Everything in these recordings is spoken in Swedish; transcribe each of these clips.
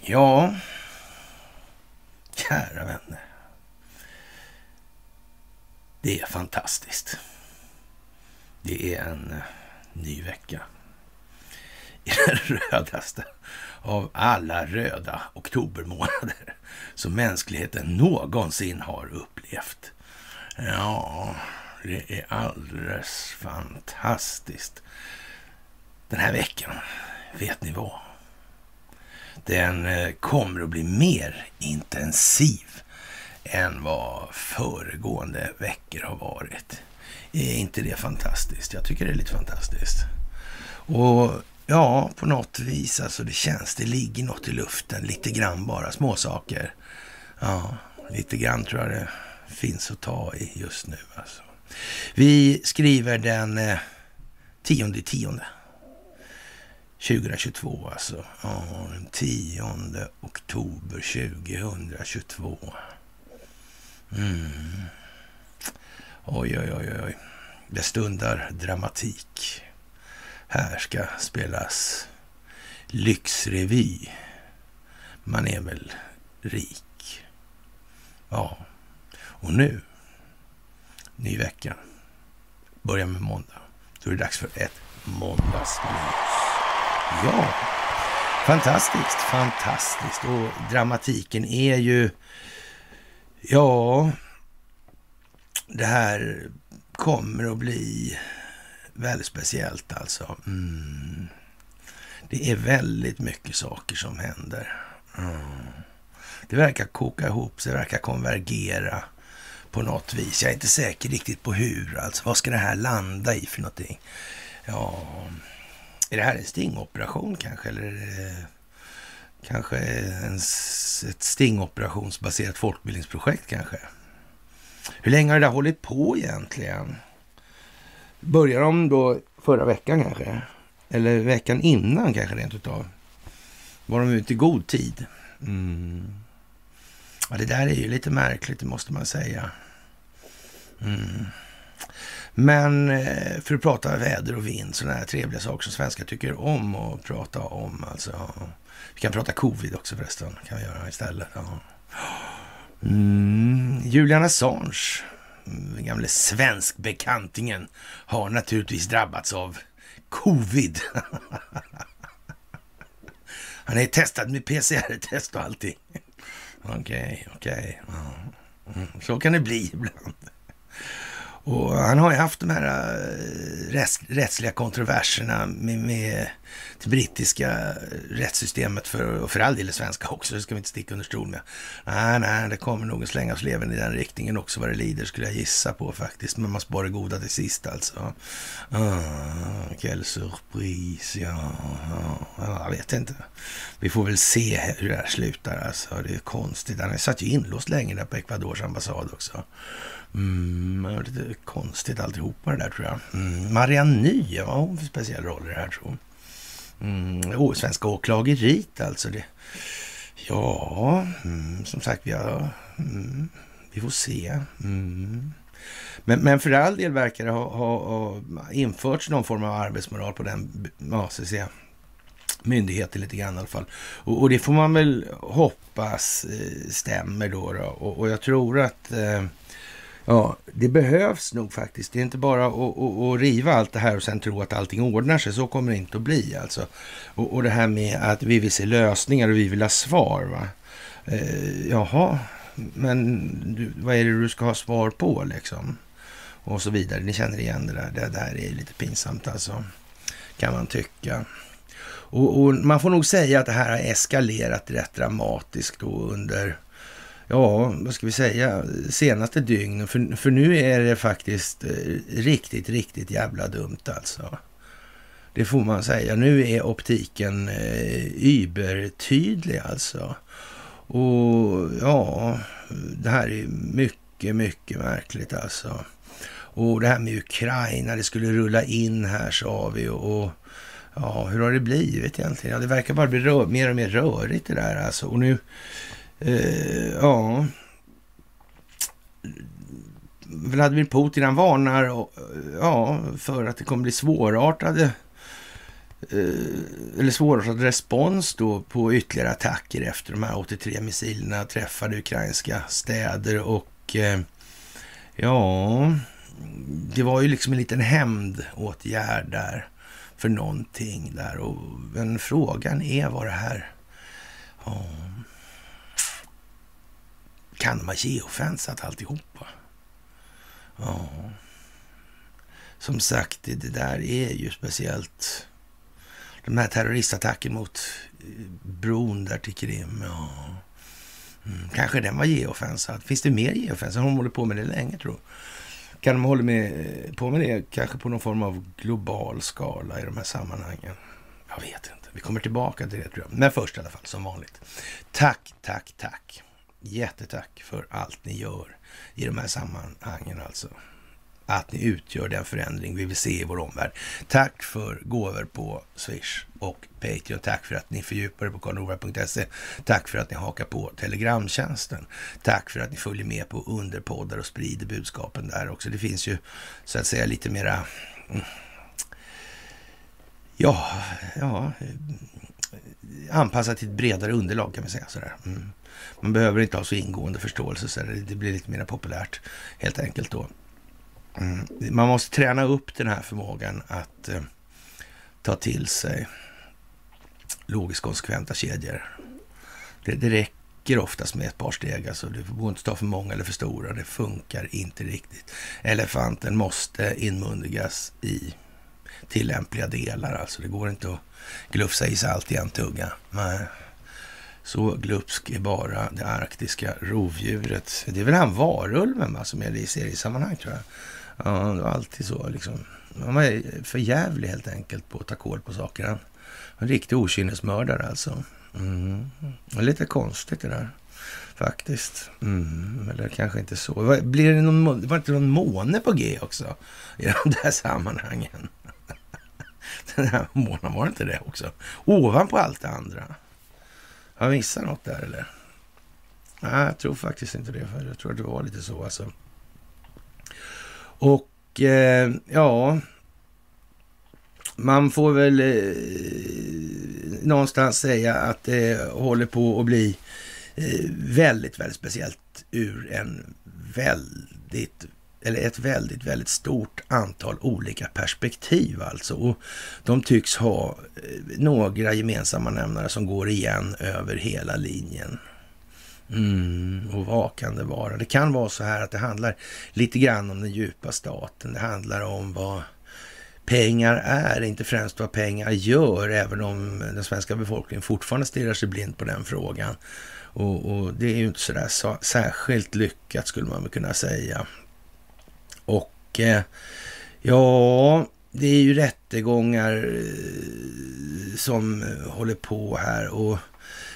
Ja, kära vänner. Det är fantastiskt. Det är en eh, ny vecka. I den rödaste av alla röda oktobermånader som mänskligheten någonsin har upplevt. Ja, det är alldeles fantastiskt. Den här veckan, vet ni vad? Den eh, kommer att bli mer intensiv än vad föregående veckor har varit. Är inte det fantastiskt? Jag tycker det är lite fantastiskt. Och ja, på något vis, alltså det känns, det ligger något i luften, lite grann bara, små saker. Ja, lite grann tror jag det finns att ta i just nu. Alltså. Vi skriver den eh, tionde tionde. 2022 alltså. Ja, den 10 oktober 2022. Mm. Oj, oj, oj, oj. Det stundar dramatik. Här ska spelas lyxrevy. Man är väl rik. Ja, och nu, ny vecka, börjar med måndag. Då är det dags för ett måndagsmys. Ja, fantastiskt, fantastiskt. Och dramatiken är ju, ja, det här kommer att bli väldigt speciellt alltså. Mm. Det är väldigt mycket saker som händer. Mm. Det verkar koka ihop sig, det verkar konvergera på något vis. Jag är inte säker riktigt på hur. Alltså, vad ska det här landa i för någonting? Ja, är det här en stingoperation kanske? Eller är det kanske en, ett stingoperationsbaserat folkbildningsprojekt kanske? Hur länge har det där hållit på egentligen? Börjar de då förra veckan kanske? Eller veckan innan kanske rent utav? Var de ute i god tid? Mm. Ja, det där är ju lite märkligt, det måste man säga. Mm. Men eh, för att prata väder och vind, sådana här trevliga saker som svenskar tycker om att prata om. Alltså, vi kan prata covid också förresten, kan vi göra istället. Ja. Mm, Julian Assange, den gamle svenskbekantingen, har naturligtvis drabbats av covid. Han är testad med PCR-test och allting. Okej, okay, okej. Okay. Mm, så kan det bli ibland. Och han har ju haft de här eh, rätts, rättsliga kontroverserna med, med det brittiska eh, rättssystemet för, och för all del det svenska också, det ska vi inte sticka under stol med. Nej, nej, det kommer nog att slängas leven i den riktningen också vad det lider, skulle jag gissa på faktiskt. Men man sparar goda till sist alltså. Ah, quelle surprise, ja, ja, jag vet inte. Vi får väl se hur det här slutar alltså. Det är konstigt. Han satt ju inlåst länge där på Ecuadors ambassad också. Mm, lite konstigt alltihopa det där tror jag. Mm, Marianne Ny, vad har hon för speciell roll i det här tror mm, oh, Svenska åklageriet alltså. Det. Ja, mm, som sagt, vi, har, mm, vi får se. Mm. Men, men för all del verkar det ha, ha, ha införts någon form av arbetsmoral på den ja, så säga, myndigheten lite grann i alla fall. Och, och, det får man väl hoppas eh, stämmer då. då. Och, och, jag tror att eh, Ja, det behövs nog faktiskt. Det är inte bara att, att, att, riva allt det här och sen tro att allting ordnar sig. Så kommer det inte att bli alltså. Och, och det här med att vi vill se lösningar och vi vill ha svar. Va? Eh, jaha, men du, vad är det du ska ha svar på liksom? Och så vidare. Ni känner igen det där. Det där är lite pinsamt alltså, kan man tycka. Och, och man får nog säga att det här har eskalerat rätt dramatiskt då under ja, vad ska vi säga, senaste dygnen. För, för nu är det faktiskt eh, riktigt, riktigt jävla dumt alltså. Det får man säga. Nu är optiken eh, übertydlig alltså. Och ja, det här är mycket, mycket märkligt alltså. Och det här med Ukraina, det skulle rulla in här sa vi. Och, ja, hur har det blivit egentligen? Ja, det verkar bara bli rör, mer och mer rörigt det där alltså. Och nu Eh, ja. Vladimir Putin han varnar ja, för att det kommer bli svårartade eh, eller svårartad respons då på ytterligare attacker efter de här 83 missilerna träffade ukrainska städer och eh, ja, det var ju liksom en liten hämndåtgärd där för någonting där. Och, men frågan är vad det här... Ja, kan de ha geofensat alltihopa? Ja. Som sagt, det, där är ju speciellt. De här terroristattacken mot eh, bron där till Krim. Ja. Mm, kanske den var geofensad. Finns det mer geofensad? Hon håller på med det länge tror jag. Kan de hålla med, eh, på med det kanske på någon form av global skala i de här sammanhangen? Jag vet inte. Vi kommer tillbaka till det tror jag. Men först i alla fall, som vanligt. Tack, tack, tack. Jättetack för allt ni gör i de här sammanhangen alltså att ni utgör den förändring vi vill se i vår omvärld. Tack för gåvor på Swish och Patreon. Tack för att ni fördjupar er på karlnorberg.se. Tack för att ni hakar på Telegramtjänsten. Tack för att ni följer med på underpoddar och sprider budskapen där också. Det finns ju så att säga lite mera... Mm. Ja, ja, eh, anpassat till ett bredare underlag kan vi säga sådär. Mm. Man behöver inte ha så ingående förståelse, så det blir lite mer populärt helt enkelt då. Mm. Man måste träna upp den här förmågan att eh, ta till sig logiskt konsekventa kedjor. Det, det räcker oftast med ett par steg. Alltså, det går inte att ta för många eller för stora. Det funkar inte riktigt. Elefanten måste inmundigas i tillämpliga delar. Alltså, det går inte att glufsa i sig allt i en tugga. Nej. Så glupsk är bara det arktiska rovdjuret. Det är väl han varulven va, som är det i seriesammanhang tror jag. Ja, det var alltid så liksom. Han var för jävlig helt enkelt på att ta koll på saker. Han en riktig okynnesmördare alltså. Mm. Lite konstigt det där faktiskt. Mm. Eller kanske inte så. Blir det någon, var det inte någon måne på G också i de där sammanhangen? Den här månen var det inte det också? Ovanpå allt det andra. Har jag missat något där eller? Nej, jag tror faktiskt inte det. För jag tror att det var lite så alltså. Och eh, ja, man får väl eh, någonstans säga att det håller på att bli eh, väldigt, väldigt speciellt ur en väldigt eller ett väldigt, väldigt stort antal olika perspektiv alltså. Och de tycks ha eh, några gemensamma nämnare som går igen över hela linjen. Mm, och vad kan det vara? Det kan vara så här att det handlar lite grann om den djupa staten. Det handlar om vad pengar är, inte främst vad pengar gör, även om den svenska befolkningen fortfarande stirrar sig blind på den frågan. Och, och det är ju inte sådär så, särskilt lyckat skulle man väl kunna säga. Och eh, ja, det är ju rättegångar eh, som eh, håller på här och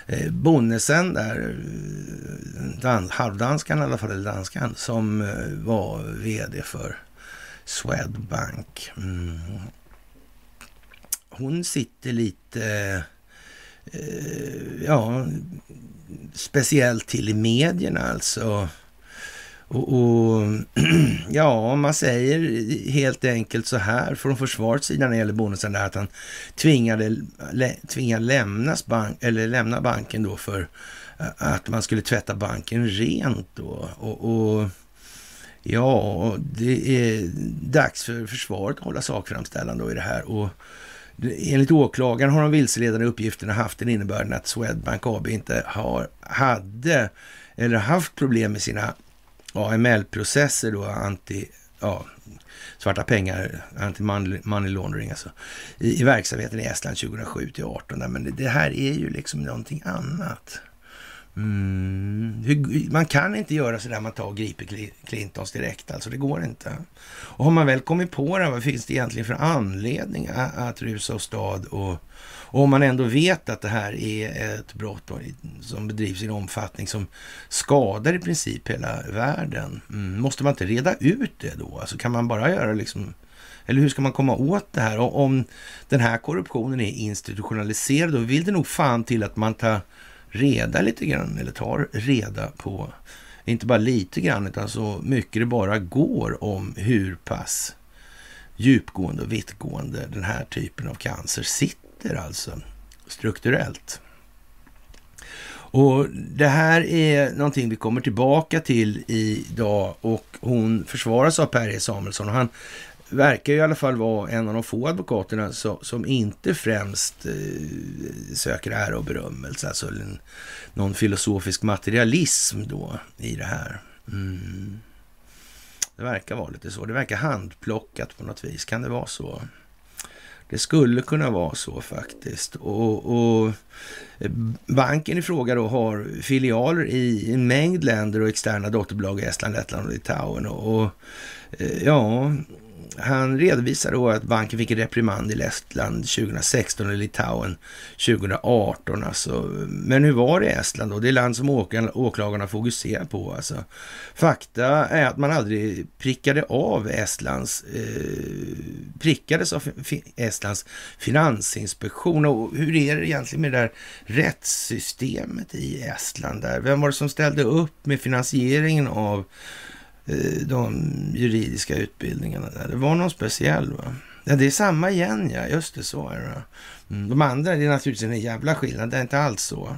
eh, Bonnesen där, eh, dan, halvdanskan i alla fall, eller danskan, som eh, var vd för Swedbank. Mm. Hon sitter lite, eh, ja, speciellt till i medierna alltså. Och, och, ja, man säger helt enkelt så här från försvarets sida när det gäller bonusen där att han tvingade, lä, tvingade lämnas bank, eller lämna banken då för att man skulle tvätta banken rent då. Och, och ja, det är dags för försvaret att hålla sakframställan då i det här. Och enligt åklagaren har de vilseledande uppgifterna haft den innebörden att Swedbank AB inte har, hade eller haft problem med sina AML-processer då, anti, ja, svarta pengar, anti-money laundering alltså, i, i verksamheten i Estland 2007 till 2018. Men det, det, här är ju liksom någonting annat. Mm. Man kan inte göra så där man tar och griper Clintons direkt, alltså det går inte. Och har man väl kommit på det, vad finns det egentligen för anledning att, att rusa åstad och och om man ändå vet att det här är ett brott som bedrivs i en omfattning som skadar i princip hela världen, mm, måste man inte reda ut det då? Alltså kan man bara göra liksom eller hur ska man komma åt det här? Och om den här korruptionen är institutionaliserad, då vill det nog fan till att man tar reda lite grann, eller tar reda på inte bara lite grann, utan så mycket det bara går om hur pass djupgående och vittgående den här typen av cancer sitter alltså strukturellt. Och Det här är någonting vi kommer tillbaka till idag och hon försvaras av Per E Samuelsson. Och han verkar i alla fall vara en av de få advokaterna som, inte främst eh, söker ära och berömmelse, alltså någon filosofisk materialism då i det här. Mm. Det verkar vara lite så. Det verkar handplockat på något vis. Kan det vara så? Det skulle kunna vara så faktiskt. Och, och eh, banken i fråga då har filialer i en mängd länder och externa dotterbolag i Estland, Lettland och Litauen. Och, och ja, han redovisar då att banken fick en reprimand i Lettland 2016 och Litauen 2018. Alltså. Men hur var det i Estland då? Det är land som åklagarna fokuserar på. Alltså. Fakta är att man aldrig prickade av Estlands, eh, prickades av Estlands finansinspektion. Och hur är det egentligen med det där rättssystemet i Estland? Där? Vem var det som ställde upp med finansieringen av Eh, de juridiska utbildningarna där. Det var någon speciell va? Ja, det är samma igen ja, just det, så är det. Mm. De andra, det är naturligtvis en jävla skillnad, det är inte alls så.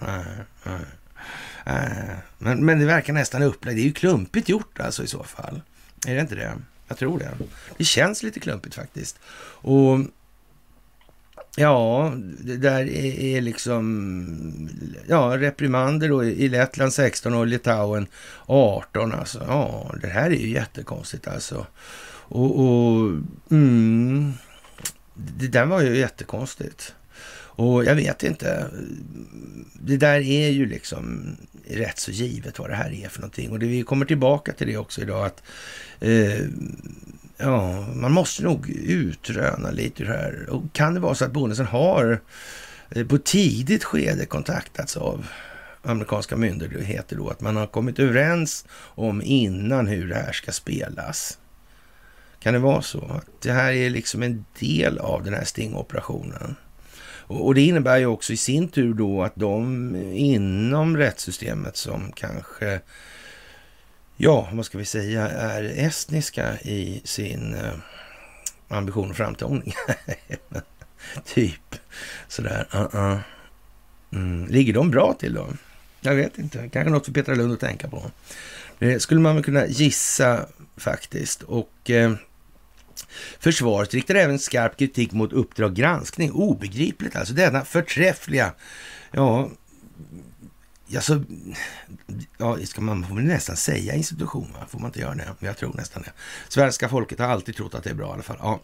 Men, men det verkar nästan upplagt, det är ju klumpigt gjort alltså i så fall. Är det inte det? Jag tror det. Det känns lite klumpigt faktiskt. Och Ja, det där är, liksom ja, reprimander då i Lettland 16 och Litauen 18. Alltså. Ja, det här är ju jättekonstigt alltså. Och, och mm, det där var ju jättekonstigt. Och jag vet inte. Det där är ju liksom rätt så givet vad det här är för någonting. Och det, vi kommer tillbaka till det också idag. att eh, Ja, man måste nog utröna lite hur det här. Och kan det vara så att bonusen har eh, på tidigt skede kontaktats av amerikanska myndigheter då, att man har kommit överens om innan hur det här ska spelas. Kan det vara så? Att det här är liksom en del av den här stingoperationen. Och det innebär ju också i sin tur då att de inom rättssystemet som kanske ja, vad ska vi säga, är estniska i sin eh, ambition och framtoning. typ sådär. Uh -uh. Mm. Ligger de bra till då? Jag vet inte. Kanske något för Petra Lund att tänka på. Det skulle man väl kunna gissa faktiskt. Och eh, Försvaret riktar även skarp kritik mot Uppdrag granskning. Obegripligt alltså. Denna förträffliga, ja, Alltså, ja, ska man får nästan säga institution, va? får man inte göra det? Jag tror nästan det. Svenska folket har alltid trott att det är bra i alla fall. Ja.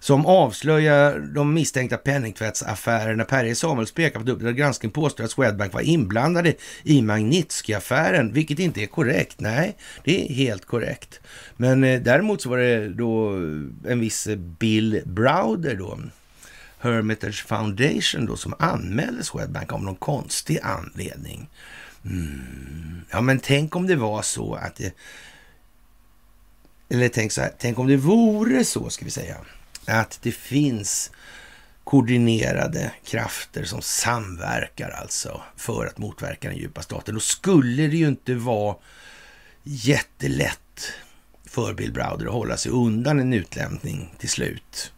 Som avslöjar de misstänkta penningtvättsaffärerna. Per Samuels pekar på att Uppdrag granskning påstår att Swedbank var inblandade i Magnitsky-affären, vilket inte är korrekt. Nej, det är helt korrekt. Men eh, däremot så var det då en viss Bill Browder då, Hermitage Foundation då som anmälde Swedbank av någon konstig anledning. Mm. Ja, men tänk om det var så att det... Eller tänk så här, tänk om det vore så, ska vi säga, att det finns koordinerade krafter som samverkar alltså för att motverka den djupa staten. Då skulle det ju inte vara jättelätt för Bill Browder att hålla sig undan en utlämning till slut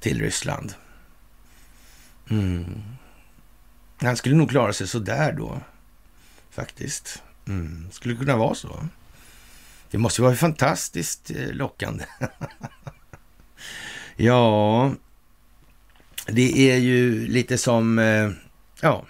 till Ryssland. Mm. Han skulle nog klara sig sådär då, faktiskt. Mm. Skulle kunna vara så. Det måste ju vara fantastiskt eh, lockande. ja, det är ju lite som, eh, ja,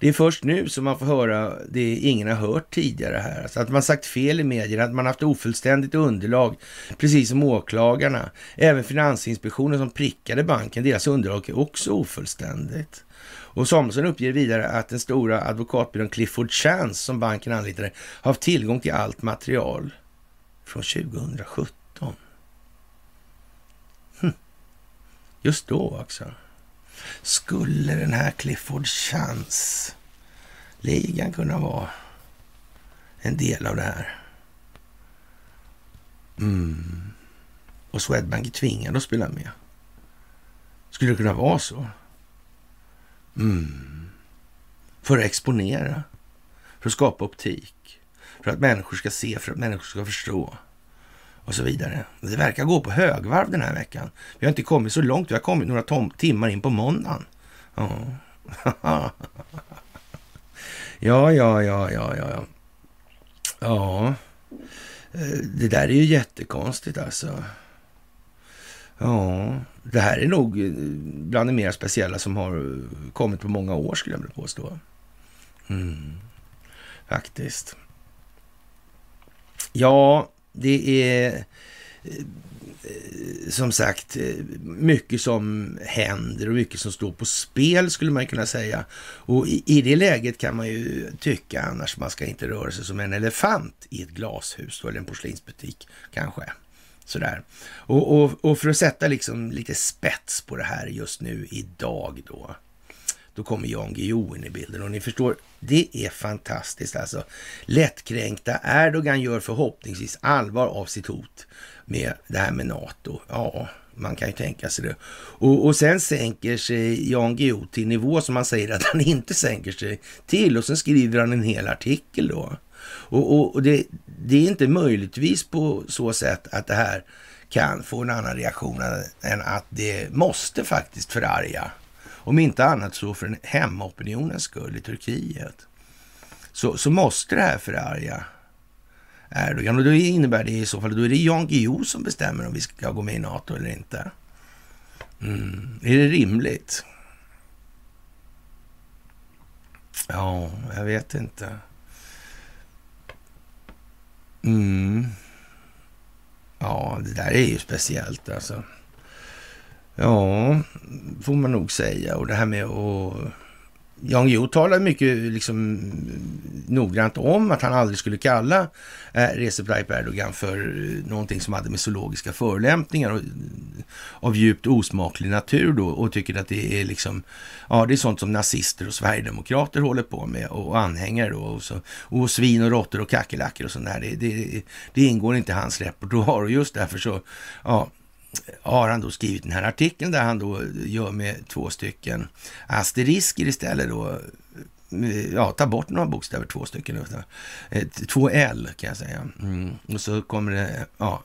det är först nu som man får höra det ingen har hört tidigare här. Alltså att man sagt fel i medierna, att man haft ofullständigt underlag, precis som åklagarna. Även Finansinspektionen som prickade banken, deras underlag är också ofullständigt. Och Samuelsson uppger vidare att den stora advokatbyrån Clifford Chance som banken anlitade har haft tillgång till allt material från 2017. Hm. Just då också. Skulle den här Clifford Chance-ligan kunna vara en del av det här? Mm. Och Swedbank är tvingade att spela med. Skulle det kunna vara så? Mm. För att exponera, för att skapa optik, för att människor ska se, för att människor ska förstå och så vidare. Det verkar gå på högvarv den här veckan. Vi har inte kommit så långt. Vi har kommit några timmar in på måndagen. Ja. ja, ja, ja, ja, ja. Ja, eh, det där är ju jättekonstigt alltså. Ja, det här är nog eh, bland det mer speciella som har eh, kommit på många år skulle jag vilja påstå. Mm. Faktiskt. Ja, det är eh, som sagt eh, mycket som händer och mycket som står på spel skulle man kunna säga. Och i, i det läget kan man ju tycka annars man ska inte röra sig som en elefant i ett glashus eller en porslinsbutik kanske. Sådär. Och, och, och för att sätta liksom lite spets på det här just nu idag då. Då kommer Jan Guillou in i bilden och ni förstår, det är fantastiskt alltså. Lättkränkta Erdogan gör förhoppningsvis allvar av sitt hot med det här med NATO. Ja, man kan ju tänka sig det. Och, och sen sänker sig Jan Guillou till nivå som man säger att han inte sänker sig till och sen skriver han en hel artikel då. Och, och, och det, det, är inte möjligtvis på så sätt att det här kan få en annan reaktion än att det måste faktiskt förarga. Om inte annat så för hemmaopinionens skull i Turkiet. Så, så måste det här förarga Erdogan. Och då innebär det i så fall, då är det Jan Guillou som bestämmer om vi ska gå med i NATO eller inte. Mm. Är det rimligt? Ja, jag vet inte. Mm. Ja, det där är ju speciellt alltså. Ja, får man nog säga. Och det här med att Jan Guillou talar mycket liksom, noggrant om att han aldrig skulle kalla eh, Recep Tayyip Erdogan för eh, någonting som hade med zoologiska förolämpningar och, av djupt osmaklig natur då och tycker att det är liksom, ja det är sånt som nazister och sverigedemokrater håller på med och anhängare då och, så, och svin och råttor och kackerlackor och sånt där. Det, det, det ingår inte i hans repertoar och just därför så, ja, har han då skrivit den här artikeln där han då gör med två stycken asterisker istället då. Eh, ja, ta bort några bokstäver, två stycken. Eh, två L kan jag säga. Mm. Och så kommer det, ja,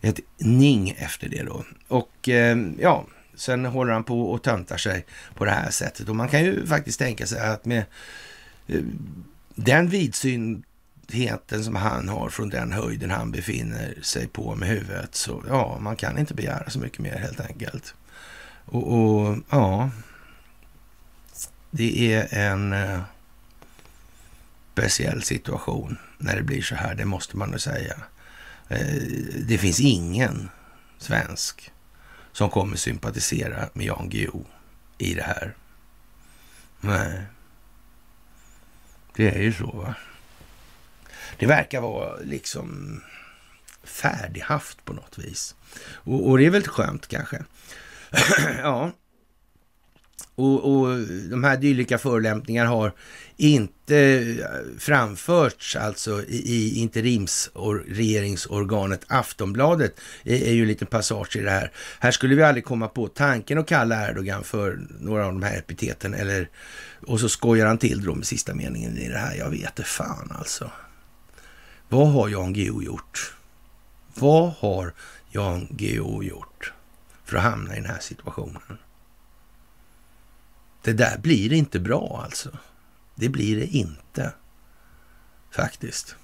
ett ning efter det då. Och eh, ja, sen håller han på och töntar sig på det här sättet. Och man kan ju faktiskt tänka sig att med den vidsyn heten som han har från den höjden han befinner sig på med huvudet. Så ja, man kan inte begära så mycket mer helt enkelt. Och, och ja, det är en eh, speciell situation när det blir så här, det måste man nog säga. Eh, det finns ingen svensk som kommer sympatisera med Jan Guillou i det här. Nej, det är ju så va. Det verkar vara liksom färdighaft på något vis. Och, och det är väl skönt kanske. ja. Och, och de här dylika förolämpningar har inte framförts alltså i, i interimsregeringsorganet Aftonbladet. Det är ju en liten passage i det här. Här skulle vi aldrig komma på tanken att kalla Erdogan för några av de här epiteten eller och så skojar han till då med sista meningen i det här. Jag vet det fan alltså. Vad har Jan Guillou gjort? Vad har Jan Guillou gjort för att hamna i den här situationen? Det där blir inte bra alltså. Det blir det inte. Faktiskt.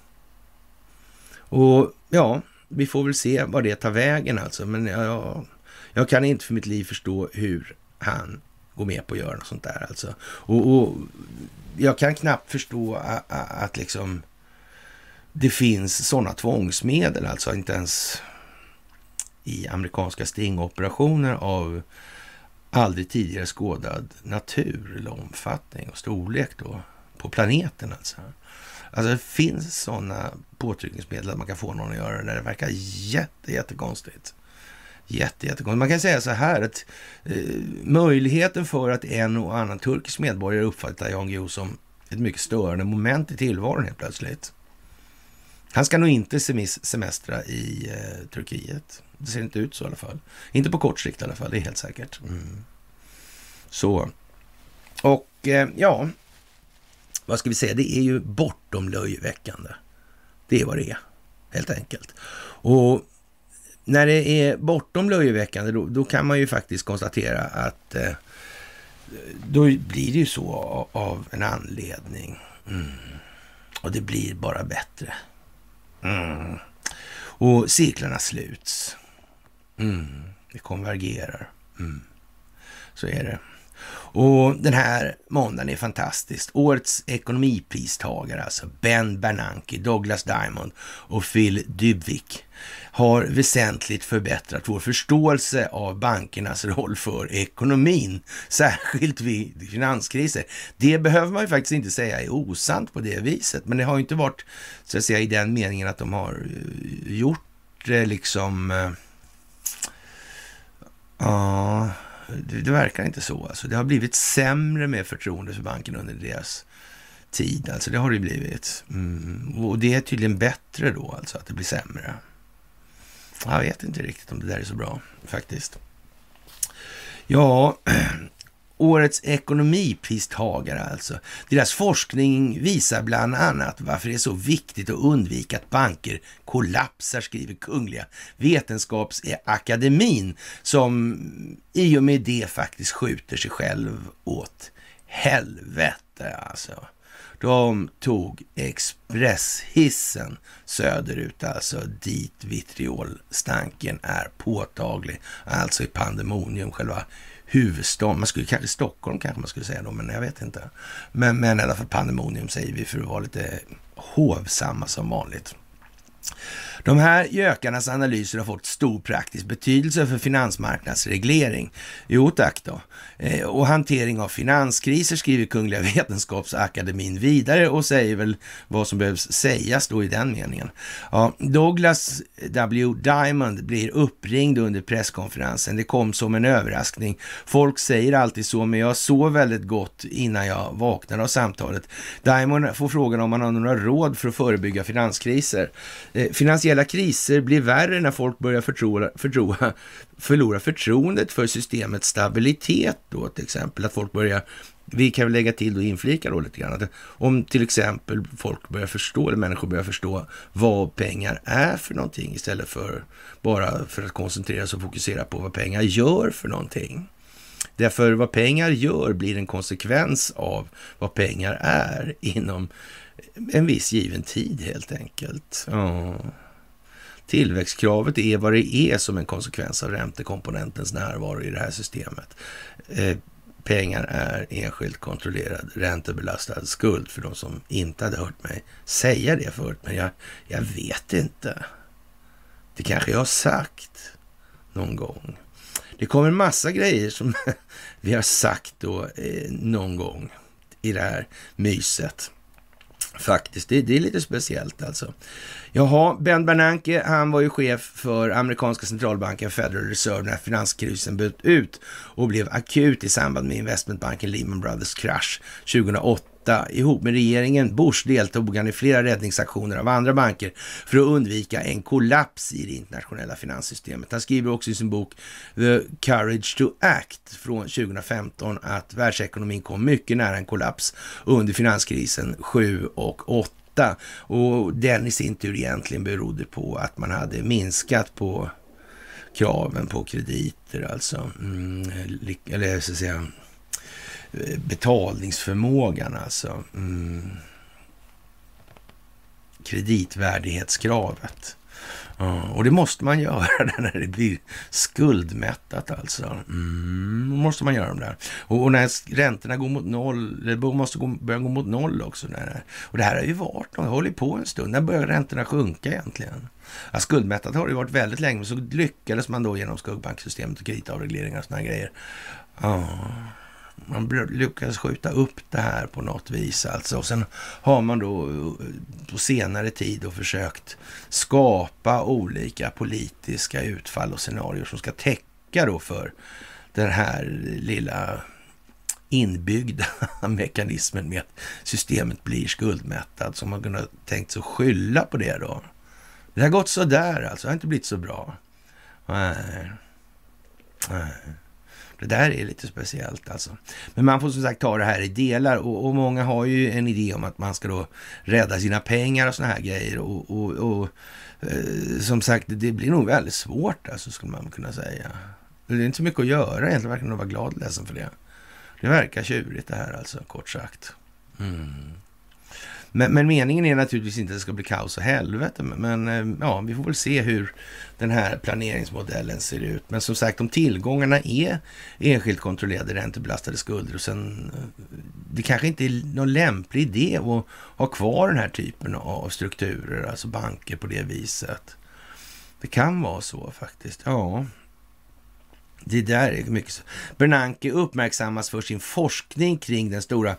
Och ja, vi får väl se vad det tar vägen alltså. Men jag, jag kan inte för mitt liv förstå hur han går med på att göra något sånt där alltså. Och, och jag kan knappt förstå att, att liksom det finns sådana tvångsmedel, alltså inte ens i amerikanska stingoperationer av aldrig tidigare skådad natur eller omfattning och storlek då på planeten alltså. Alltså det finns sådana påtryckningsmedel att man kan få någon att göra det där. Det verkar jätte, jättekonstigt. Jätte, jättekonstigt. Man kan säga så här att eh, möjligheten för att en och annan turkisk medborgare uppfattar Jan Guillou som ett mycket störande moment i tillvaron helt plötsligt. Han ska nog inte semestra i eh, Turkiet. Det ser inte ut så i alla fall. Inte på kort sikt i alla fall, det är helt säkert. Mm. Så. Och eh, ja, vad ska vi säga? Det är ju bortom löjeväckande Det är vad det är, helt enkelt. Och när det är bortom löjeväckande, då, då kan man ju faktiskt konstatera att eh, då blir det ju så av, av en anledning. Mm. Och det blir bara bättre. Mm. Och cirklarna sluts. Mm. Det konvergerar. Mm. Så är det. Och den här måndagen är fantastisk. Årets ekonomipristagare, alltså Ben Bernanke, Douglas Diamond och Phil Dybvik har väsentligt förbättrat vår förståelse av bankernas roll för ekonomin, särskilt vid finanskriser. Det behöver man ju faktiskt inte säga är osant på det viset, men det har ju inte varit så att säga i den meningen att de har eh, gjort det liksom... Uh, ja, det, det, verkar inte så. Alltså, det har blivit sämre med förtroende för banken under deras tid. Alltså det har det blivit. Mm. Och det är tydligen bättre då, alltså att det blir sämre. Jag vet inte riktigt om det där är så bra faktiskt. Ja, årets ekonomipristagare alltså. Deras forskning visar bland annat varför det är så viktigt att undvika att banker kollapsar, skriver Kungliga Vetenskapsakademin, eh, som i och med det faktiskt skjuter sig själv åt helvete alltså. De tog expresshissen söderut, alltså dit vitriolstanken är påtaglig. Alltså i pandemonium, själva huvudstad, Man skulle kanske Stockholm kanske man skulle säga då, men jag vet inte. Men, men i alla fall pandemonium säger vi för att vara lite hovsamma som vanligt. De här gökarnas analyser har fått stor praktisk betydelse för finansmarknadsreglering. Jo tack då. Eh, och hantering av finanskriser skriver Kungliga Vetenskapsakademin vidare och säger väl vad som behövs sägas då i den meningen. Ja, Douglas W. Diamond blir uppringd under presskonferensen. Det kom som en överraskning. Folk säger alltid så, men jag sov väldigt gott innan jag vaknade av samtalet. Diamond får frågan om han har några råd för att förebygga finanskriser. Eh, Finansiella kriser blir värre när folk börjar förtroa, förtroa, förlora förtroendet för systemets stabilitet då till exempel. Att folk börjar vi kan väl lägga till och inflika då lite grann. Att om till exempel folk börjar förstå, eller människor börjar förstå vad pengar är för någonting istället för bara för att koncentrera sig och fokusera på vad pengar gör för någonting. Därför vad pengar gör blir en konsekvens av vad pengar är inom en viss given tid helt enkelt. Ja. Tillväxtkravet är vad det är som en konsekvens av räntekomponentens närvaro i det här systemet. Eh, pengar är enskilt kontrollerad räntebelastad skuld för de som inte hade hört mig säga det förut. Men jag, jag vet inte. Det kanske jag har sagt någon gång. Det kommer en massa grejer som vi har sagt då eh, någon gång i det här myset. Faktiskt, det, det, är lite speciellt alltså. Jaha, Ben Bernanke, han var ju chef för amerikanska centralbanken Federal Reserve när finanskrisen bröt ut och blev akut i samband med investmentbanken Lehman Brothers krasch 2008 Ihop med regeringen Bush deltog han i flera räddningsaktioner av andra banker för att undvika en kollaps i det internationella finanssystemet. Han skriver också i sin bok The Courage to Act från 2015 att världsekonomin kom mycket nära en kollaps under finanskrisen 7 och 8 och den i sin tur egentligen berodde på att man hade minskat på kraven på krediter, alltså. Mm, eller så att säga betalningsförmågan alltså. Mm. Kreditvärdighetskravet. Ja, och det måste man göra när det blir skuldmättat alltså. Mm, måste man göra de där. Och, och, när räntorna går mot noll, det måste gå, börja gå mot noll också. När, och det här har ju varit, det har hållit på en stund. När börjar räntorna sjunka egentligen? Ja, skuldmättat har det varit väldigt länge, men så lyckades man då genom skuggbanksystemet och kreditavregleringar och sådana grejer. Ja man lyckades skjuta upp det här på något vis alltså. Och sen har man då eh, på senare tid då försökt skapa olika politiska utfall och scenarier som ska täcka då för den här lilla inbyggda mekanismen med att systemet blir skuldmättat. Så man kunde tänkt sig att skylla på det då. Det har gått så där alltså, det har inte blivit så bra. Nej. Nej. Det där är lite speciellt alltså. Men man får som sagt ta det här i delar och, och många har ju en idé om att man ska då rädda sina pengar och såna här grejer. Och, och, och eh, som sagt, det blir nog väldigt svårt alltså, skulle man kunna säga. Det är inte så mycket att göra egentligen, verkligen att vara glad och ledsen för det. Det verkar tjurigt det här alltså, kort sagt. Mm. Men, men, meningen är naturligtvis inte att det ska bli kaos och helvete. Men eh, ja, vi får väl se hur den här planeringsmodellen ser ut. Men som sagt, om tillgångarna är enskilt kontrollerade räntebelastade skulder och sen eh, det kanske inte är någon lämplig idé att ha kvar den här typen av strukturer, alltså banker på det viset. Det kan vara så faktiskt. Ja, det där är mycket så. Bernanke uppmärksammas för sin forskning kring den stora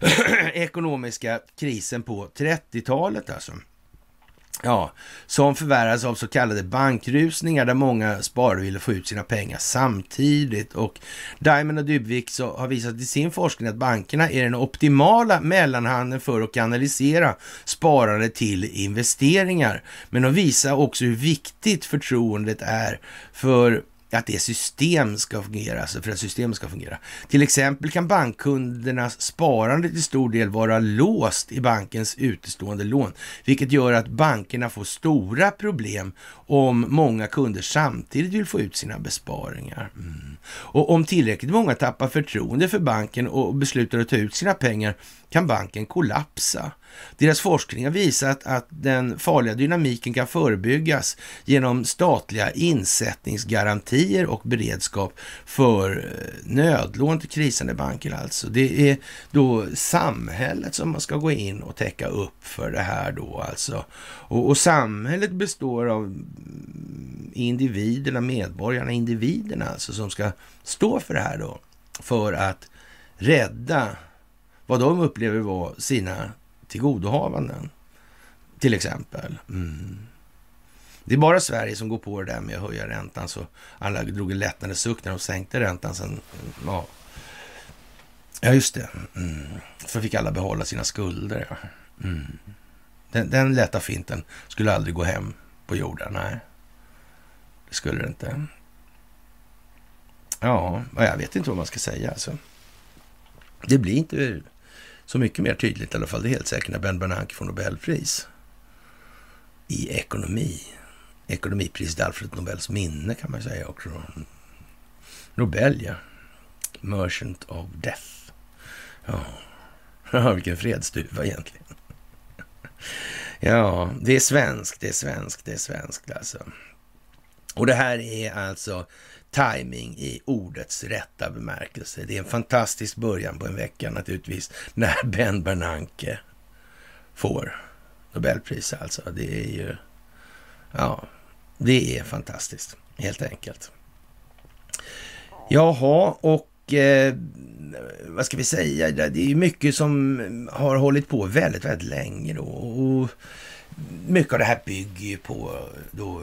ekonomiska krisen på 30-talet alltså. Ja, som förvärras av så kallade bankrusningar där många sparare ville få ut sina pengar samtidigt. Och Diamond och Dybvik har visat i sin forskning att bankerna är den optimala mellanhanden för att kanalisera sparare till investeringar. Men de visar också hur viktigt förtroendet är för att det system ska fungera, alltså för att systemet ska fungera. Till exempel kan bankkundernas sparande till stor del vara låst i bankens utestående lån, vilket gör att bankerna får stora problem om många kunder samtidigt vill få ut sina besparingar. Mm. Och om tillräckligt många tappar förtroende för banken och beslutar att ta ut sina pengar kan banken kollapsa. Deras forskning har visat att den farliga dynamiken kan förebyggas genom statliga insättningsgarantier och beredskap för eh, nödlån till krisande banker. Alltså. Det är då samhället som man ska gå in och täcka upp för det här då alltså. Och, och samhället består av mm, individerna, medborgarna, individerna alltså som ska stå för det här då. För att rädda vad de upplever vara sina tillgodohavanden. Till exempel. Mm. Det är bara Sverige som går på det där med att höja räntan, så alla drog en lättnadens suck när de sänkte räntan. Sen, ja. ja, just det. Mm. Så fick alla behålla sina skulder. Ja. Mm. Den, den lätta finten skulle aldrig gå hem på jorden. Nej, det skulle det inte. Ja, jag vet inte vad man ska säga. Alltså. Det blir inte så mycket mer tydligt i alla fall, det är helt säkert, när Ben Bernanke får Nobelpris i ekonomi. Ekonomipriset Alfred Nobels minne kan man säga också. Nobel, ja. Merchant of Death. Ja, vilken fredsduva egentligen. Ja, det är svenskt, det är svenskt, det är svenskt alltså. Och det här är alltså timing i ordets rätta bemärkelse. Det är en fantastisk början på en vecka naturligtvis, när Ben Bernanke får Nobelpris alltså. Det är ju, ja, det är fantastiskt helt enkelt. Jaha, och eh, vad ska vi säga? Det är ju mycket som har hållit på väldigt, väldigt länge då. Och mycket av det här bygger ju på då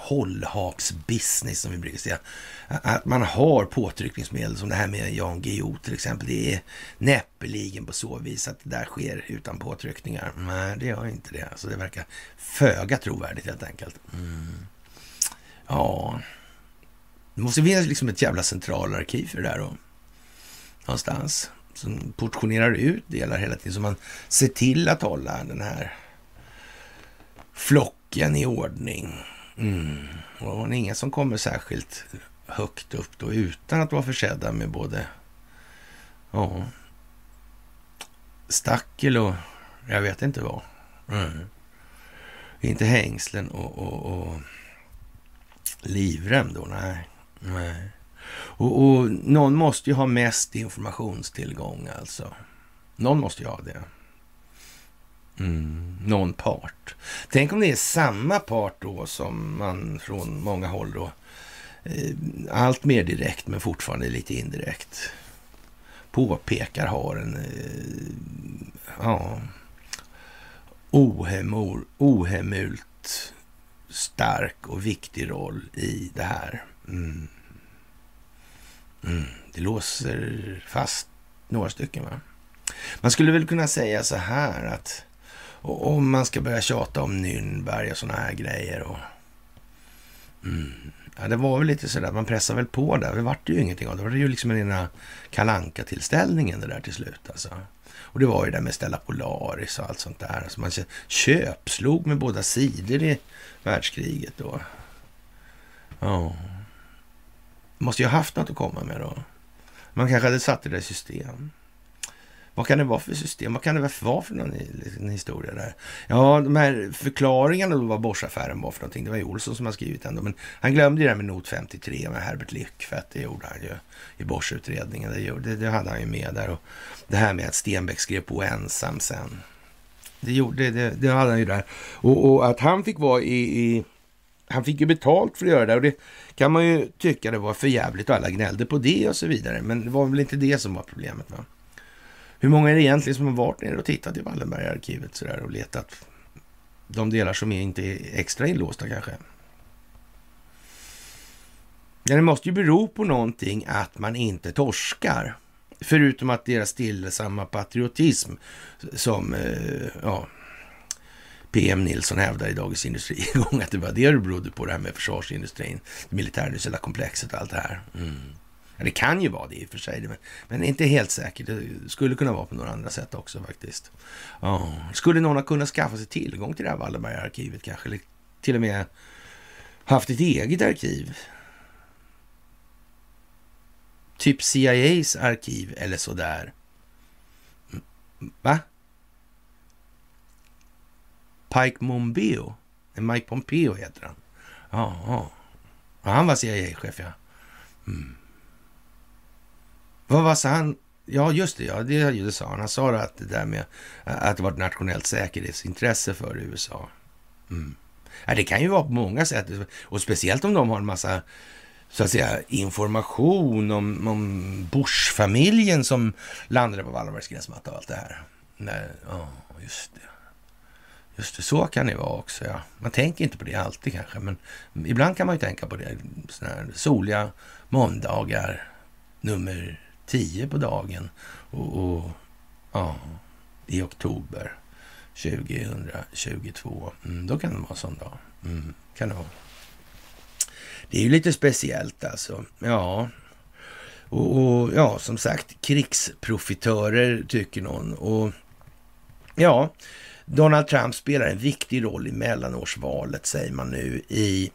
hållhaksbusiness som vi brukar säga. Att man har påtryckningsmedel som det här med Jan Guillou till exempel. Det är näppeligen på så vis att det där sker utan påtryckningar. Nej, det gör inte det. Så det verkar föga trovärdigt helt enkelt. Mm. Ja, det måste finnas liksom ett jävla centralarkiv för det där då. Någonstans. Som portionerar ut delar hela tiden. Så man ser till att hålla den här flocken i ordning. Mm. Och det är inga som kommer särskilt högt upp då utan att vara försedda med både ja, stackel och jag vet inte vad. Mm. Inte hängslen och, och, och livrem då, nej. nej. Och, och, någon måste ju ha mest informationstillgång alltså. Någon måste ju ha det. Mm, någon part. Tänk om det är samma part då som man från många håll då, eh, allt mer direkt men fortfarande lite indirekt, påpekar har en eh, ja, ohemor, ohemult stark och viktig roll i det här. Mm. Mm, det låser fast några stycken. va? Man skulle väl kunna säga så här att och om man ska börja tjata om Nürnberg och sådana här grejer. Och, Mm. Ja, det var väl lite sådär, man pressade väl på där. Det vart ju ingenting av det. Det var ju liksom den kalanka tillställningen det där till slut alltså. Och det var ju det med Stella Polaris och allt sånt där. Alltså man köpslog med båda sidor i världskriget då. Ja. Måste ju ha haft något att komma med då. Man kanske hade satt det där i system. Vad kan det vara för system? Vad kan det vara för någon liksom, historia där? Ja, de här förklaringarna då vad Boschaffären var för någonting. Det var ju Olsson som har skrivit den. Men han glömde ju det här med not 53 med Herbert Lyck. Det gjorde han ju i Bosch-utredningen. Det, det, det, hade han ju med där. Och det här med att Stenbeck skrev på ensam sen. Det, gjorde, det, det hade han ju där. Och, och att han fick vara i, i han fick ju betalt för att göra det och det kan man ju tycka det var för jävligt och alla gnällde på det och så vidare. Men det var väl inte det som var problemet. Va? Hur många är det egentligen som har varit nere och tittat i Wallenbergarkivet sådär och letat de delar som är inte är extra inlåsta kanske? Ja, det måste ju bero på någonting att man inte torskar. Förutom att deras stillsamma patriotism som eh, ja, PM Nilsson hävdar i Dagens Industri igång att det var det det berodde på det här med försvarsindustrin, det militärindustriella komplexet och allt det här. Mm. Det kan ju vara det i och för sig, men, men inte helt säkert. Det skulle kunna vara på några andra sätt också faktiskt. Oh. Skulle någon ha kunnat skaffa sig tillgång till det här Wallenbergarkivet kanske? Eller till och med haft ett eget arkiv? Typ CIAs arkiv eller sådär. Mm, va? Pike Mombeo? Mike Pompeo heter han. Ja, ja. han var CIA-chef ja. Mm. Vad var så han? Ja, just det. Ja, det, det sa han. Han sa att det där med att det var ett nationellt säkerhetsintresse för USA. Mm. Ja, det kan ju vara på många sätt. Och speciellt om de har en massa så att säga, information om, om Bush-familjen som landade på Wallenbergs gräsmatta och allt det här. Nej, ja, just det. Just det, så kan det vara också. Ja. Man tänker inte på det alltid kanske, men ibland kan man ju tänka på det. Såna här soliga måndagar, nummer tio på dagen och, och ja, i oktober 2022. Mm, då kan det vara en sån dag. Mm, kan det vara. Det är ju lite speciellt alltså. Ja, och, och, ja, som sagt, krigsprofitörer tycker någon. Och ja, Donald Trump spelar en viktig roll i mellanårsvalet, säger man nu i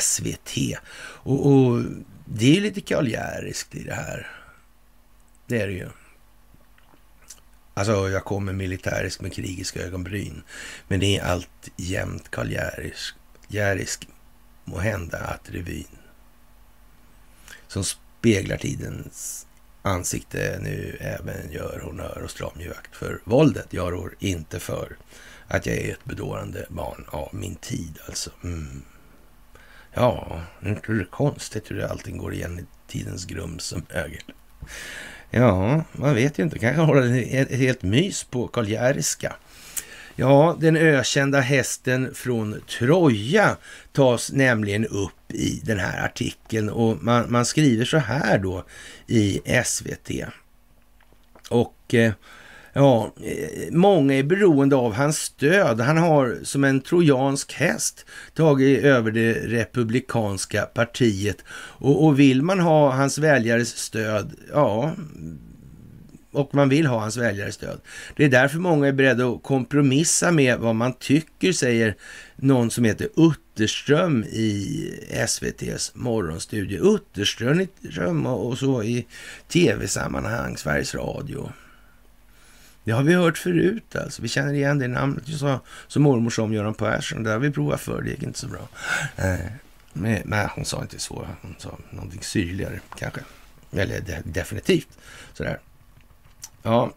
SVT. Och, och det är lite kaljäriskt i det här. Det är det ju. Alltså, jag kommer militärisk med krigiska ögonbryn. Men det är allt jämt Karl Järisk, må hända att revyn som speglar tidens ansikte nu även gör honör och stram akt för våldet. Jag rår inte för att jag är ett bedårande barn av min tid alltså. Mm. Ja, inte det konstigt hur allting går igen i tidens grums som ögel. Ja, man vet ju inte. Kanske håller ett helt mys på Karl Ja, den ökända hästen från Troja tas nämligen upp i den här artikeln och man, man skriver så här då i SVT. Och eh, Ja, eh, många är beroende av hans stöd. Han har som en trojansk häst tagit över det republikanska partiet. Och, och vill man ha hans väljares stöd, ja, och man vill ha hans väljares stöd. Det är därför många är beredda att kompromissa med vad man tycker, säger någon som heter Utterström i SVTs morgonstudio. Utterström och så i tv-sammanhang, Sveriges Radio. Det har vi hört förut alltså. Vi känner igen det namnet. Vi sa som mormor som Göran Persson. Det har vi provat för. Det gick inte så bra. Eh, men, hon sa inte så. Hon sa någonting syrligare kanske. Eller de, definitivt sådär. Ja,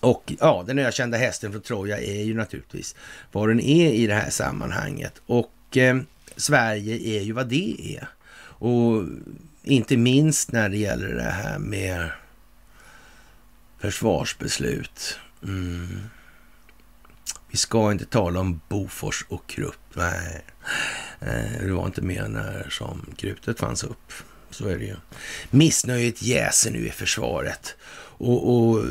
och ja, den ökända hästen från Troja är ju naturligtvis vad den är i det här sammanhanget. Och eh, Sverige är ju vad det är. Och inte minst när det gäller det här med försvarsbeslut. Mm. Vi ska inte tala om Bofors och Krupp. Nej, det var inte mer när som krutet fanns upp. Så är det ju. Missnöjet jäser nu i försvaret. och, och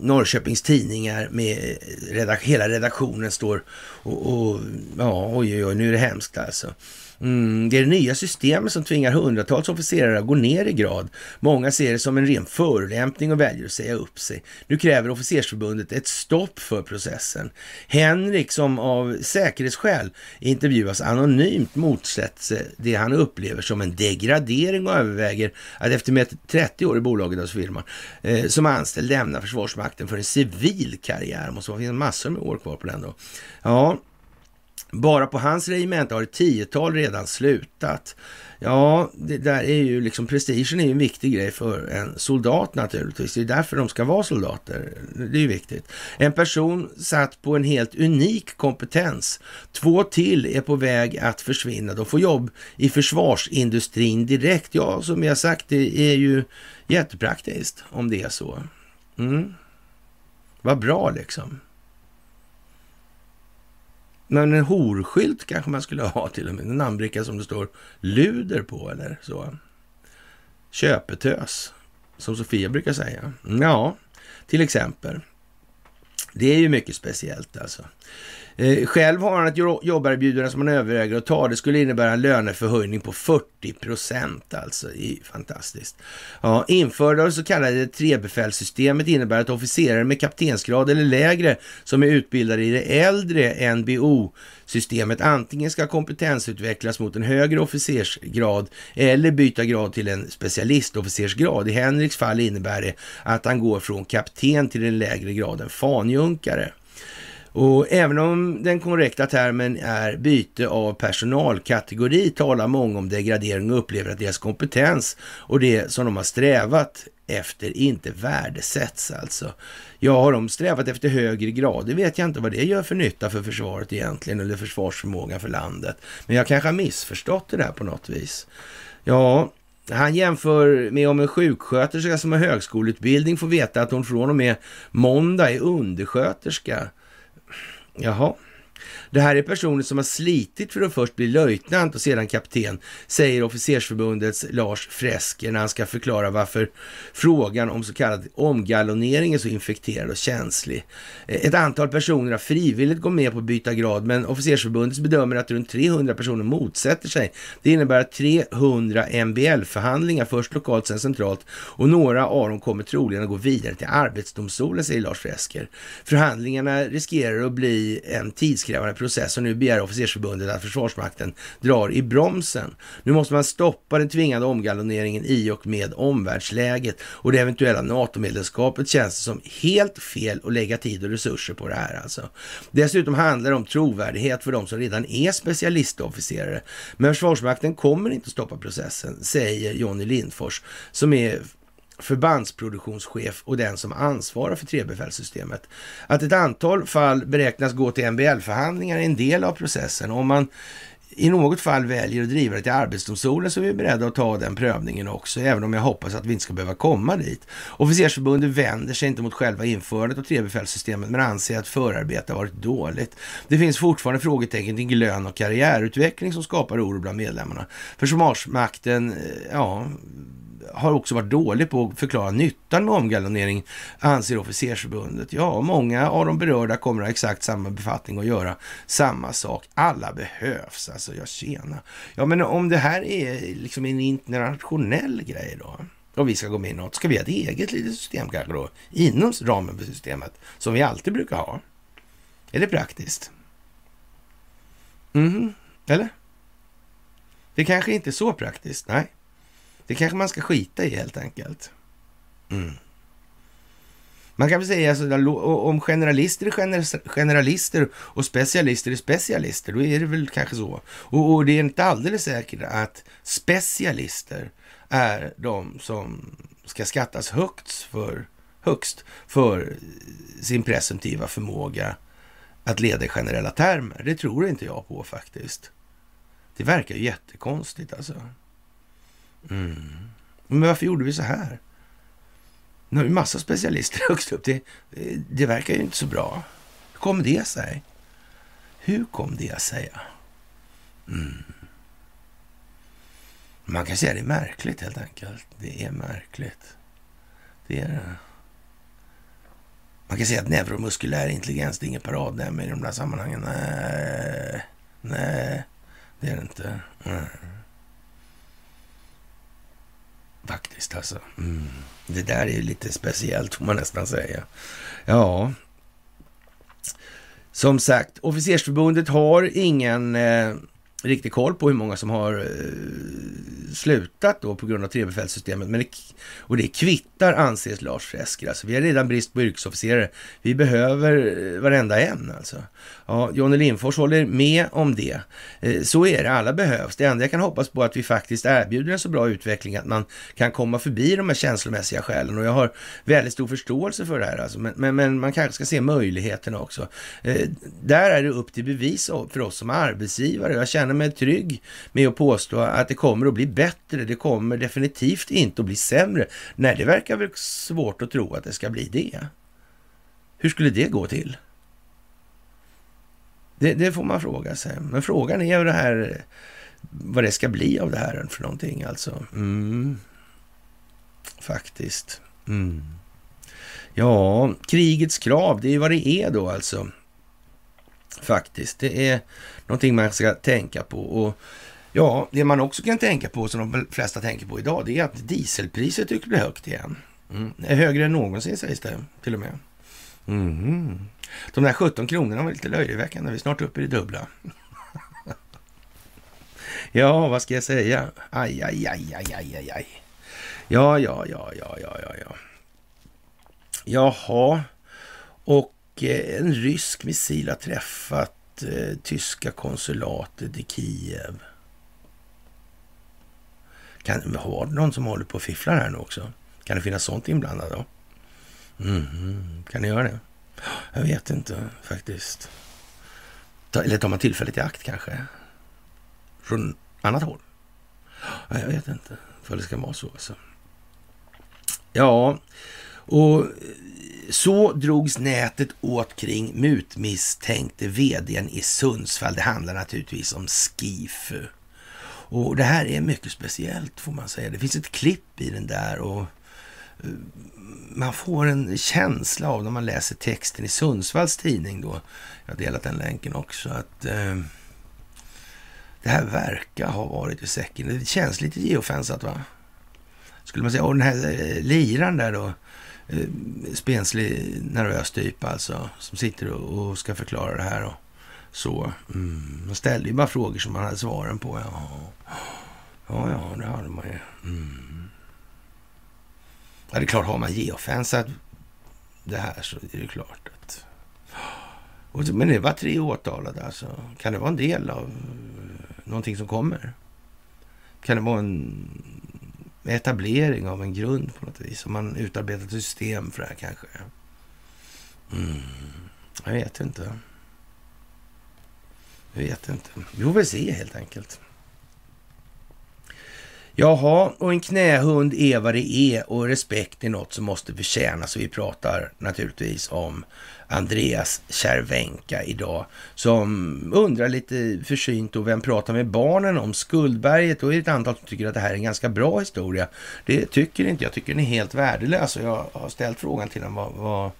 Norrköpings Tidningar med redak hela redaktionen står och, och ja, oj, oj, oj, nu är det hemskt alltså. Mm, det är det nya systemet som tvingar hundratals officerare att gå ner i grad. Många ser det som en ren förolämpning och väljer att säga upp sig. Nu kräver officersförbundet ett stopp för processen. Henrik, som av säkerhetsskäl intervjuas anonymt, motsätter sig det han upplever som en degradering och överväger att efter med 30 år i bolaget, hos firman, eh, som anställd lämna Försvarsmakten för en civil karriär. Det måste finnas massor med år kvar på den då. Ja, bara på hans regemente har ett tiotal redan slutat. Ja, det där är ju liksom, prestigen är ju en viktig grej för en soldat naturligtvis. Det är därför de ska vara soldater. Det är ju viktigt. En person satt på en helt unik kompetens. Två till är på väg att försvinna. De får jobb i försvarsindustrin direkt. Ja, som jag sagt, det är ju jättepraktiskt om det är så. Mm. Vad bra liksom. Men en horskylt kanske man skulle ha till och med. En namnbricka som det står luder på eller så. Köpetös, som Sofia brukar säga. Ja, till exempel. Det är ju mycket speciellt alltså. Eh, själv har han ett jobberbjudande som han överväger att ta. Det skulle innebära en löneförhöjning på 40 procent alltså. Det är fantastiskt. Ja, införda av det så kallade trebefälssystemet innebär att officerare med kaptensgrad eller lägre som är utbildade i det äldre NBO systemet antingen ska kompetensutvecklas mot en högre officersgrad eller byta grad till en specialistofficersgrad. I Henriks fall innebär det att han går från kapten till den lägre graden fanjunkare. Och även om den korrekta termen är byte av personalkategori talar många om degradering och upplever att deras kompetens och det som de har strävat efter inte värdesätts alltså. Ja, har de strävat efter högre grad? Det vet jag inte vad det gör för nytta för försvaret egentligen eller försvarsförmågan för landet. Men jag kanske har missförstått det där på något vis. Ja, han jämför med om en sjuksköterska som har högskoleutbildning får veta att hon från och med måndag är undersköterska. Jaha. Det här är personer som har slitit för att först bli löjtnant och sedan kapten, säger officersförbundets Lars Fresker när han ska förklara varför frågan om så kallad omgalonering är så infekterad och känslig. Eh, ett antal personer har frivilligt gått med på att byta grad, men officersförbundet bedömer att runt 300 personer motsätter sig. Det innebär att 300 MBL-förhandlingar, först lokalt, sen centralt, och några av dem kommer troligen att gå vidare till Arbetsdomstolen, säger Lars Fresker. Förhandlingarna riskerar att bli en tidskrävande process och nu begär officersförbundet att Försvarsmakten drar i bromsen. Nu måste man stoppa den tvingande omgalloneringen i och med omvärldsläget och det eventuella NATO-medlemskapet känns det som helt fel att lägga tid och resurser på det här alltså. Dessutom handlar det om trovärdighet för de som redan är specialistofficerare. Men Försvarsmakten kommer inte att stoppa processen, säger Jonny Lindfors som är förbandsproduktionschef och den som ansvarar för trebefälssystemet. Att ett antal fall beräknas gå till MBL-förhandlingar är en del av processen. Om man i något fall väljer att driva det till Arbetsdomstolen så är vi beredda att ta den prövningen också, även om jag hoppas att vi inte ska behöva komma dit. Officersförbundet vänder sig inte mot själva införandet av trebefälssystemet men anser att förarbetet varit dåligt. Det finns fortfarande frågetecken kring lön och karriärutveckling som skapar oro bland medlemmarna. Försvarsmakten, eh, ja, har också varit dålig på att förklara nyttan med omgalonering, anser officersförbundet. Ja, många av de berörda kommer att ha exakt samma befattning och göra samma sak. Alla behövs, alltså jag tjena. Ja, men om det här är liksom en internationell grej då, och vi ska gå med i något, ska vi ha ett eget litet system kanske då, inom ramen för systemet, som vi alltid brukar ha? Är det praktiskt? Mm, eller? Det kanske inte är så praktiskt, nej. Det kanske man ska skita i helt enkelt. Mm. Man kan väl säga alltså, om generalister är generalister och specialister är specialister, då är det väl kanske så. Och, och det är inte alldeles säkert att specialister är de som ska skattas högst för, högst för sin presumtiva förmåga att leda i generella termer. Det tror inte jag på faktiskt. Det verkar ju jättekonstigt alltså. Mm. Men varför gjorde vi så här? Nu har vi massa specialister högst upp. Det, det verkar ju inte så bra. Hur kom det sig? Hur kom det sig? Mm. Man kan säga att det är märkligt helt enkelt. Det är märkligt. Det är det. Man kan säga att neuromuskulär intelligens, det är ingen paradnämnd i de där sammanhangen. Nej, nej, det är det inte. Nej. Faktiskt alltså. Mm. Det där är ju lite speciellt får man nästan säga. Ja, som sagt, officersförbundet har ingen eh, riktig koll på hur många som har eh, slutat då på grund av trebefälssystemet. Men det, och det kvittar anses Lars Fresker. Alltså, vi har redan brist på yrkesofficerare. Vi behöver eh, varenda en alltså. Ja, Johnny Lindfors håller med om det. Eh, så är det, alla behövs. Det enda jag kan hoppas på är att vi faktiskt erbjuder en så bra utveckling att man kan komma förbi de här känslomässiga skälen. Och jag har väldigt stor förståelse för det här. Alltså. Men, men, men man kanske ska se möjligheterna också. Eh, där är det upp till bevis för oss som arbetsgivare. Jag känner mig trygg med att påstå att det kommer att bli bättre. Det kommer definitivt inte att bli sämre. Nej, det verkar väl svårt att tro att det ska bli det. Hur skulle det gå till? Det, det, får man fråga sig. Men frågan är ju det här, vad det ska bli av det här för någonting alltså. Mm. Faktiskt. Mm. Ja, krigets krav, det är ju vad det är då alltså. Faktiskt, det är någonting man ska tänka på. Och ja, det man också kan tänka på, som de flesta tänker på idag, det är att dieselpriset tycks bli högt igen. Mm. Är högre än någonsin sägs det till och med. Mm. De där 17 kronorna var lite löjeväckande. Vi är snart uppe i det dubbla. ja, vad ska jag säga? Aj, aj, aj, aj, aj, aj, aj. Ja, ja, ja, ja, ja, ja, ja. Jaha, och Eh, en rysk missil har träffat eh, tyska konsulatet i Kiev. Kan, har någon som håller på och fifflar här nu också? Kan det finnas sånt inblandat då? Mm, kan ni göra det? Jag vet inte faktiskt. Eller tar man tillfället i akt kanske? Från annat håll? Jag vet inte för det ska vara så. Alltså. Ja, och så drogs nätet åt kring mutmisstänkte vdn i Sundsvall. Det handlar naturligtvis om Skifu. Och det här är mycket speciellt får man säga. Det finns ett klipp i den där och eh, man får en känsla av när man läser texten i Sundsvalls tidning då. Jag har delat den länken också. att eh, Det här verkar ha varit i säcken. Det känns lite geofensat va? Skulle man säga. Och den här eh, liran där då. Eh, spenslig, nervös typ alltså. Som sitter och, och ska förklara det här och så. Mm. Man ställde ju bara frågor som man hade svaren på. Ja, ja, ja det hade man ju. Mm. Ja, det är klart, har man geofensat det här så är det klart att... Men det var tre åtalade alltså. Kan det vara en del av eh, någonting som kommer? Kan det vara en etablering av en grund på något vis? Om man utarbetat system för det här kanske? Mm. Jag vet inte. Jag vet inte. Vi får väl se helt enkelt. Jaha, och en knähund är vad det är och respekt är något som måste förtjänas. Vi pratar naturligtvis om Andreas Cervenka idag som undrar lite försynt och vem pratar med barnen om skuldberget? Och är det ett antal som tycker att det här är en ganska bra historia. Det tycker inte jag. tycker den är helt värdelös och jag har ställt frågan till honom vad, vad,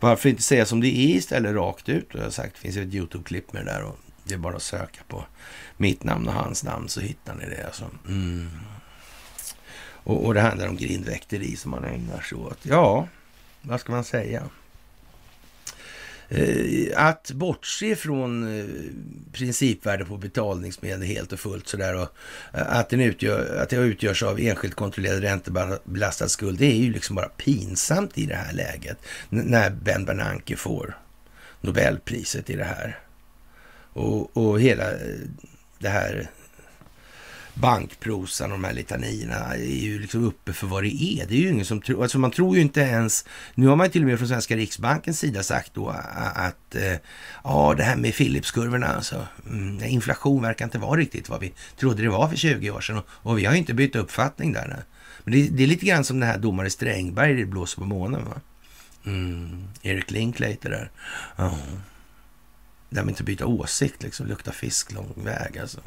varför inte säga som det är istället rakt ut? Och jag har sagt, det finns ett YouTube-klipp med det där och det är bara att söka på mitt namn och hans namn så hittar ni det. Alltså. Mm. Och, och det handlar om grindväkteri som man ägnar sig åt. Ja, vad ska man säga? Eh, att bortse från eh, principvärde på betalningsmedel helt och fullt sådär och eh, att, den utgör, att det utgörs av enskilt kontrollerad räntebelastad skuld, det är ju liksom bara pinsamt i det här läget. När Ben Bernanke får Nobelpriset i det här. Och, och hela det här bankprosan och de här litanierna är ju liksom uppe för vad det är. Det är ju ingen som tror, alltså man tror ju inte ens, nu har man till och med från svenska riksbankens sida sagt då att eh, ja, det här med Philipskurvorna alltså, mm, inflation verkar inte vara riktigt vad vi trodde det var för 20 år sedan och, och vi har ju inte bytt uppfattning där. Men det, det, är lite grann som den här domare Strängberg, det blåser på månen va? Mm, Erik Linklater där. Ja. Det här med inte byta åsikt liksom, lukta fisk lång väg alltså.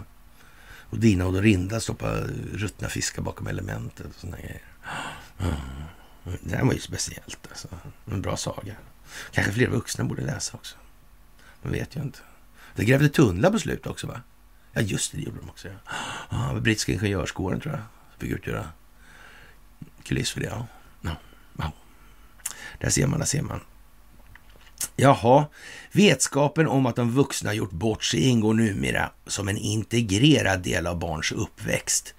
Och Dina och Dorinda stoppar ruttna fiskar bakom elementet och sådana grejer. Mm. Det här var ju speciellt alltså. En bra saga. Kanske fler vuxna borde läsa också. Man vet ju inte. Det grävde tunnlar på slutet också va? Ja just det, det gjorde de också. Ja. Ja, brittiska ingenjörskåren tror jag fick utgöra kuliss för det. Ja. Ja. ja. Där ser man, där ser man. Jaha, vetskapen om att de vuxna gjort bort sig ingår numera som en integrerad del av barns uppväxt.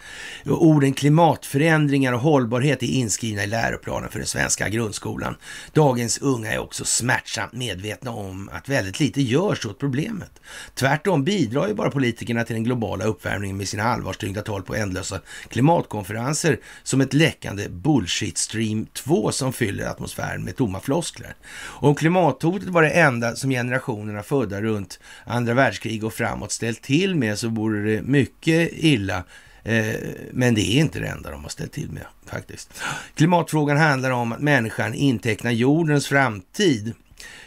Orden klimatförändringar och hållbarhet är inskrivna i läroplanen för den svenska grundskolan. Dagens unga är också smärtsamt medvetna om att väldigt lite görs åt problemet. Tvärtom bidrar ju bara politikerna till den globala uppvärmningen med sina allvarstyngda tal på ändlösa klimatkonferenser som ett läckande bullshit stream 2 som fyller atmosfären med tomma floskler. Om klimathotet var det enda som generationerna födda runt andra världskrig och framåt ställt till med så vore det mycket illa. Eh, men det är inte det enda de har ställt till med faktiskt. Klimatfrågan handlar om att människan intecknar jordens framtid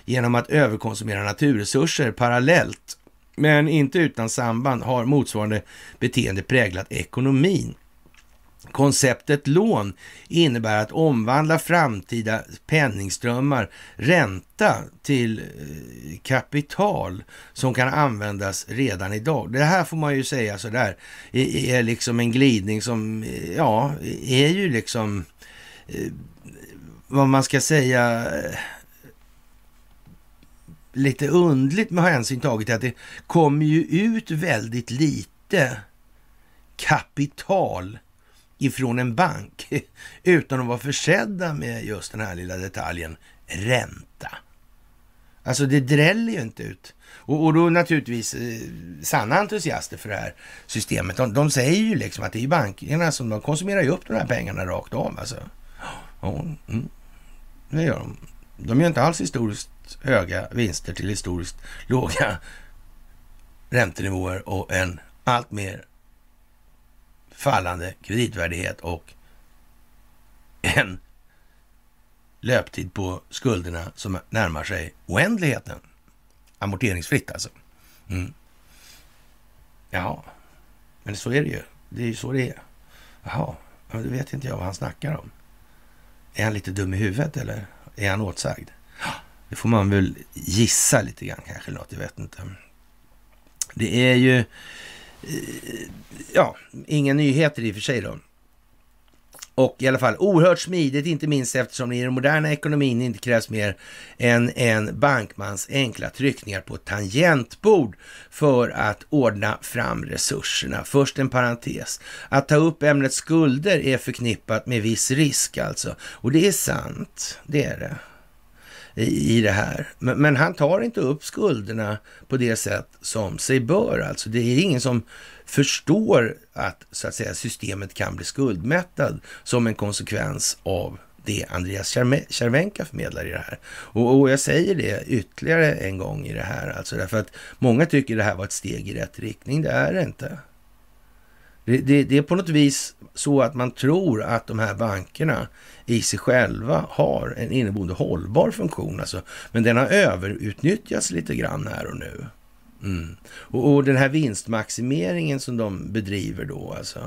genom att överkonsumera naturresurser parallellt men inte utan samband har motsvarande beteende präglat ekonomin. Konceptet lån innebär att omvandla framtida penningströmmar, ränta till eh, kapital som kan användas redan idag. Det här får man ju säga sådär, är liksom en glidning som, eh, ja, är ju liksom eh, vad man ska säga lite undligt med hänsyn taget till att det kommer ju ut väldigt lite kapital ifrån en bank utan att vara försedda med just den här lilla detaljen ränta. Alltså det dräller ju inte ut. Och, och då naturligtvis eh, sanna entusiaster för det här systemet, de, de, säger ju liksom att det är bankerna som de konsumerar ju upp de här pengarna rakt av. Alltså. Ja, mm, det gör de. De gör inte alls historiskt höga vinster till historiskt låga räntenivåer och en allt mer fallande kreditvärdighet och en löptid på skulderna som närmar sig oändligheten. Amorteringsfritt alltså. Mm. Ja, men så är det ju. Det är ju så det är. Jaha, men det vet inte jag vad han snackar om. Är han lite dum i huvudet eller är han åtsagd? Det får man väl gissa lite grann kanske, något, jag vet inte. Det är ju Eh, ja, inga nyheter i och för sig då. Och i alla fall oerhört smidigt, inte minst eftersom det i den moderna ekonomin inte krävs mer än en bankmans enkla tryckningar på ett tangentbord för att ordna fram resurserna. Först en parentes. Att ta upp ämnet skulder är förknippat med viss risk alltså. Och det är sant, det är det i, det här. Men, men, han tar inte upp skulderna på det sätt som sig bör. Alltså det är ingen som förstår att, så att säga, systemet kan bli skuldmättad som en konsekvens av det Andreas Cervenka förmedlar i det här. Och, och, jag säger det ytterligare en gång i det här, alltså därför att många tycker det här var ett steg i rätt riktning. Det är det inte. Det, det, det, är på något vis så att man tror att de här bankerna i sig själva har en inneboende hållbar funktion. Alltså. Men den har överutnyttjats lite grann här och nu. Mm. Och, och, den här vinstmaximeringen som de bedriver då, alltså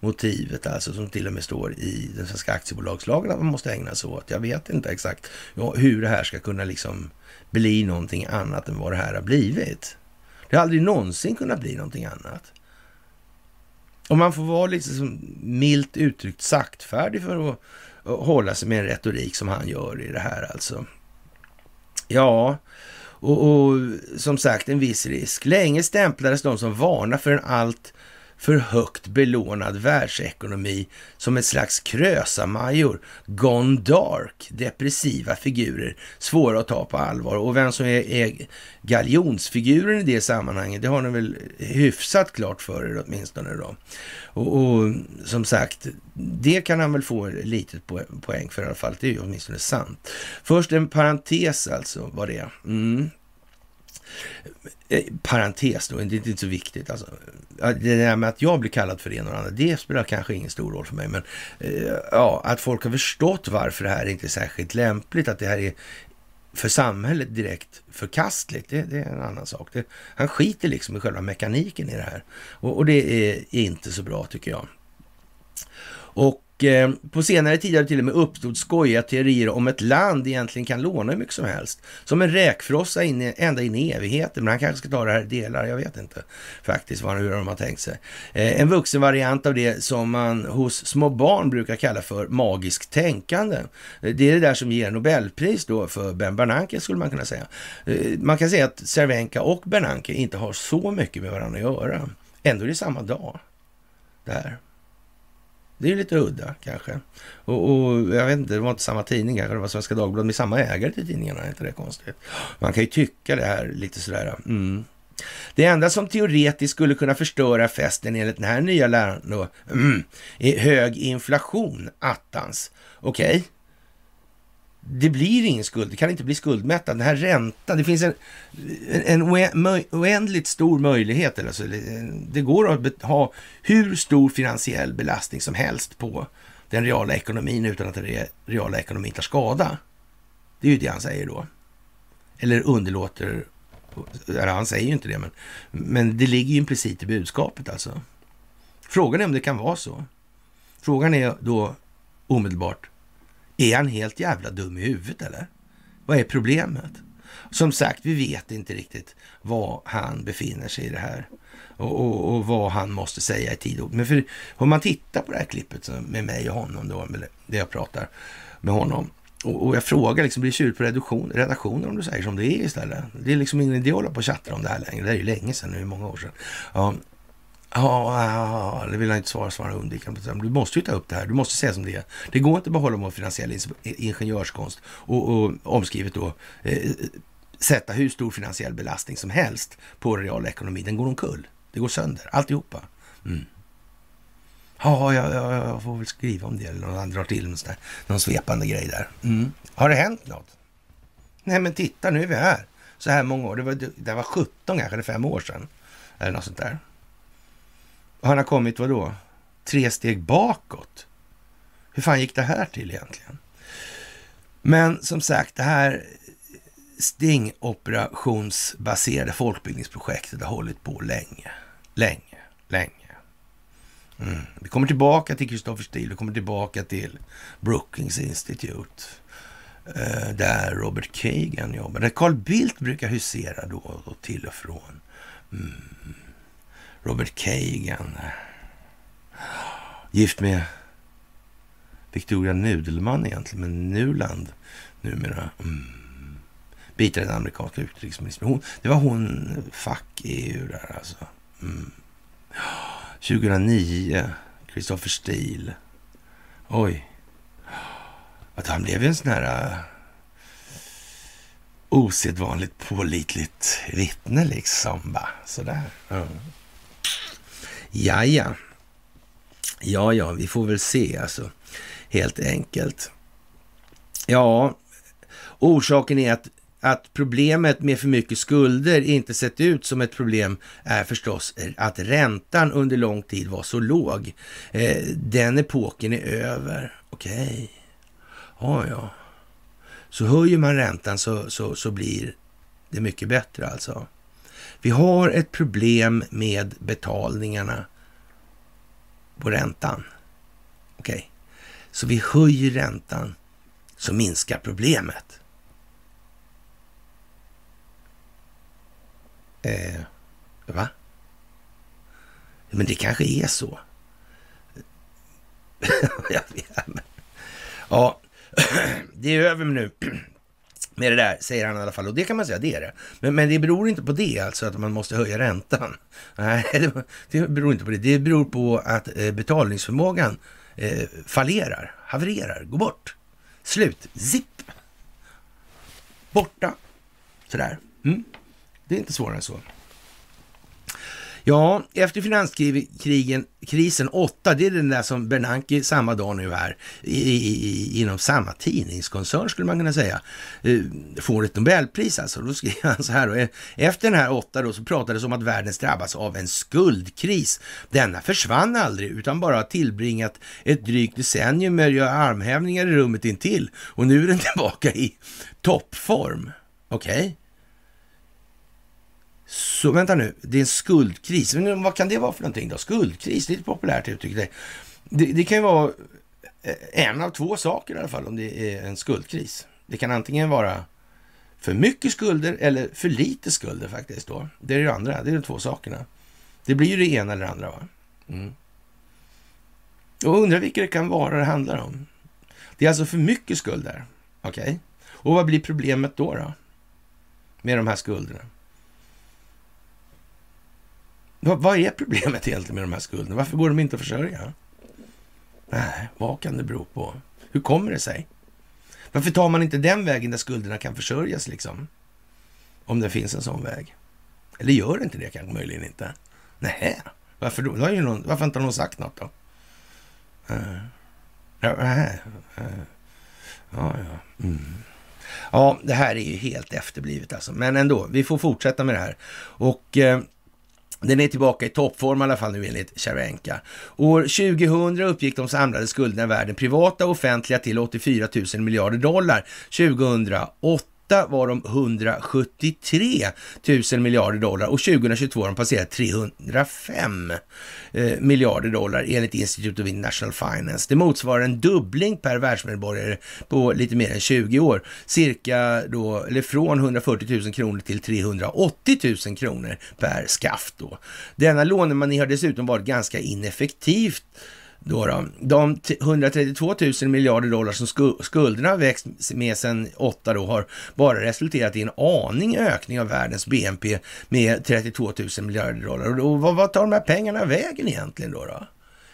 motivet alltså som till och med står i den svenska aktiebolagslagen att man måste ägna sig åt. Jag vet inte exakt hur det här ska kunna liksom bli någonting annat än vad det här har blivit. Det har aldrig någonsin kunnat bli någonting annat. Om man får vara lite som milt uttryckt saktfärdig för att hålla sig med en retorik som han gör i det här alltså. Ja, och, och som sagt en viss risk. Länge stämplades de som varnar för en allt för högt belånad världsekonomi som ett slags krösamajor, gone dark, depressiva figurer, svåra att ta på allvar. Och vem som är, är galjonsfiguren i det sammanhanget, det har ni väl hyfsat klart för er åtminstone då. Och, och som sagt, det kan han väl få lite poäng för i alla fall, det är ju åtminstone sant. Först en parentes alltså, vad det är. Mm. Eh, parentes då, det är inte så viktigt. Alltså, det där med att jag blir kallad för det ena och andra, det spelar kanske ingen stor roll för mig. Men eh, ja, att folk har förstått varför det här inte är särskilt lämpligt, att det här är för samhället direkt förkastligt, det, det är en annan sak. Det, han skiter liksom i själva mekaniken i det här. Och, och det är inte så bra tycker jag. Och Eh, på senare tid har det till och med uppstått skojiga teorier om ett land egentligen kan låna hur mycket som helst. Som en räkfrossa in, ända in i evigheten. Men han kanske ska ta det här i delar, jag vet inte faktiskt vad, hur de har tänkt sig. Eh, en vuxen variant av det som man hos små barn brukar kalla för magiskt tänkande. Eh, det är det där som ger Nobelpris då för Ben Bernanke skulle man kunna säga. Man kan säga att Cervenka och Bernanke inte har så mycket med varandra att göra. Ändå är det samma dag. Där. Det är lite udda kanske. Och, och, jag vet inte, det var inte samma tidning kanske, det var Svenska Dagbladet med samma ägare till tidningarna, är inte det konstigt? Man kan ju tycka det här lite sådär, mm. Det enda som teoretiskt skulle kunna förstöra festen enligt den här nya läran då, mm, är hög inflation, attans. Okej? Okay det blir ingen skuld, det kan inte bli skuldmättad. Den här räntan, det finns en, en oändligt stor möjlighet. Alltså, det går att ha hur stor finansiell belastning som helst på den reala ekonomin utan att den reala ekonomin tar skada. Det är ju det han säger då. Eller underlåter, eller han säger ju inte det, men, men det ligger ju implicit i budskapet alltså. Frågan är om det kan vara så. Frågan är då omedelbart, är han helt jävla dum i huvudet eller? Vad är problemet? Som sagt, vi vet inte riktigt var han befinner sig i det här och, och, och vad han måste säga i tid. Men för, om man tittar på det här klippet med mig och honom då, det jag pratar med honom och, och jag frågar, liksom, blir tjurigt på redaktionen om du säger som det är istället? Det är liksom ingen idé att hålla på och chatta om det här längre. Det är ju länge sedan nu, många år sedan. Ja, Ja, det vill han inte svara, svara undvikande. Du måste ju ta upp det här. Du måste säga som det är. Det går inte att behålla på finansiell ingenjörskonst och, och omskrivet då eh, sätta hur stor finansiell belastning som helst på real ekonomi. Den går omkull. Det går sönder, alltihopa. Mm. Ja, jag, jag, jag får väl skriva om det eller någon drar till någon, där, någon svepande grej där. Mm. Har det hänt något? Nej, men titta, nu är vi här. Så här många år. Det var, det var 17 kanske, eller fem år sedan. Eller något sånt där. Han har kommit, vad då? Tre steg bakåt. Hur fan gick det här till egentligen? Men som sagt, det här stingoperationsbaserade folkbildningsprojektet har hållit på länge, länge, länge. Mm. Vi kommer tillbaka till Kristoffer Steele, vi kommer tillbaka till Brookings Institute. Eh, där Robert Kagan jobbar, där Carl Bildt brukar husera då och till och från. Mm. Robert Kagan. Gift med Victoria Nudelman egentligen, men Nuland numera. Mm. Biträdande amerikanska utrikesminister. Hon, det var hon, fuck EU där alltså. Mm. 2009, Christopher Steele. Oj. Att han blev en sån här eh, osedvanligt pålitligt vittne liksom. Bara. Sådär. Mm. Ja, ja. Ja, ja, vi får väl se alltså. Helt enkelt. Ja, orsaken är att, att problemet med för mycket skulder inte sett ut som ett problem är förstås att räntan under lång tid var så låg. Eh, den epoken är över. Okej. Okay. Ja, ja. Så höjer man räntan så, så, så blir det mycket bättre alltså. Vi har ett problem med betalningarna på räntan. Okej, okay. så vi höjer räntan så minskar problemet. Eh, va? Men det kanske är så. ja, det är över nu med det där, säger han i alla fall. Och det kan man säga, det är det. Men, men det beror inte på det, alltså att man måste höja räntan. Nej, det, det beror inte på det. Det beror på att eh, betalningsförmågan eh, fallerar, havererar, går bort. Slut, zipp. Borta. Sådär. Mm. Det är inte svårare än så. Ja, efter finanskrisen 8, det är den där som Bernanke samma dag nu här, i, i, inom samma tidningskoncern skulle man kunna säga, eh, får ett Nobelpris alltså. Då skriver han så här då, eh, efter den här 8 då så pratades om att världen drabbas av en skuldkris. Denna försvann aldrig utan bara har tillbringat ett drygt decennium med att göra armhävningar i rummet intill och nu är den tillbaka i toppform. Okej? Okay. Så vänta nu, det är en skuldkris. Men vad kan det vara för någonting då? Skuldkris, det är ett populärt uttryck. Det, det, det kan ju vara eh, en av två saker i alla fall om det är en skuldkris. Det kan antingen vara för mycket skulder eller för lite skulder faktiskt. då. Det är det andra, det är de två sakerna. Det blir ju det ena eller det andra. Va? Mm. Och undrar vilka det kan vara det handlar om. Det är alltså för mycket skulder. Okej. Okay. Och vad blir problemet då, då? Med de här skulderna? Vad, vad är problemet egentligen med de här skulderna? Varför går de inte att försörja? Nej, vad kan det bero på? Hur kommer det sig? Varför tar man inte den vägen där skulderna kan försörjas liksom? Om det finns en sån väg. Eller gör det inte det kanske möjligen inte? Nej, varför då? då någon, varför inte har någon sagt något då? Uh, ja, uh, uh, ja, ja. Mm. ja, det här är ju helt efterblivet alltså. Men ändå, vi får fortsätta med det här. Och eh, den är tillbaka i toppform i alla fall nu enligt Cervenka. År 2000 uppgick de samlade skulderna i världen, privata och offentliga, till 84 000 miljarder dollar. 2008 var de 173 000 miljarder dollar och 2022 har de passerat 305 eh, miljarder dollar enligt Institute of International Finance. Det motsvarar en dubbling per världsmedborgare på lite mer än 20 år. Cirka då, eller från 140 000 kronor till 380 000 kronor per skaft då. Denna lånemani har dessutom varit ganska ineffektivt då, då. De 132 000 miljarder dollar som skulderna har växt med sedan 8 då har bara resulterat i en aning ökning av världens BNP med 32 000 miljarder dollar. Och vad, vad tar de här pengarna vägen egentligen då? då?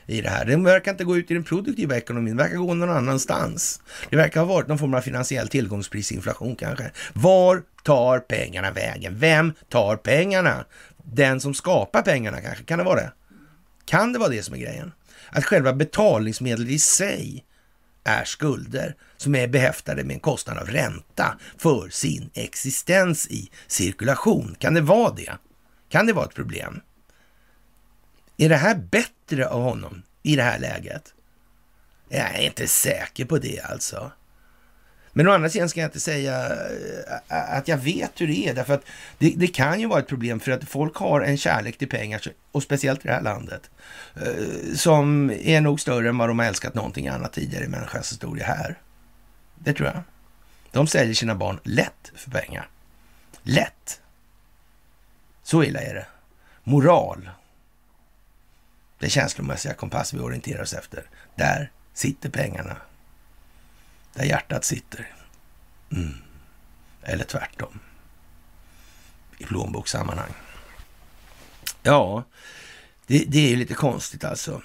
i det här. Den verkar inte gå ut i den produktiva ekonomin, den verkar gå någon annanstans. Det verkar ha varit någon form av finansiell tillgångsprisinflation kanske. Var tar pengarna vägen? Vem tar pengarna? Den som skapar pengarna kanske? Kan det vara det? Kan det vara det som är grejen? Att själva betalningsmedlet i sig är skulder som är behäftade med en kostnad av ränta för sin existens i cirkulation. Kan det vara det? Kan det vara ett problem? Är det här bättre av honom i det här läget? Jag är inte säker på det alltså. Men å andra sidan ska jag inte säga eh, att jag vet hur det är, därför att det, det, kan ju vara ett problem för att folk har en kärlek till pengar, och speciellt i det här landet, eh, som är nog större än vad de har älskat någonting annat tidigare i människans historia här. Det tror jag. De säljer sina barn lätt för pengar. Lätt. Så illa är det. Moral. Den känslomässiga kompass vi orienterar oss efter. Där sitter pengarna. Där hjärtat sitter. Mm. Eller tvärtom. I plånbokssammanhang. Ja, det, det är ju lite konstigt alltså.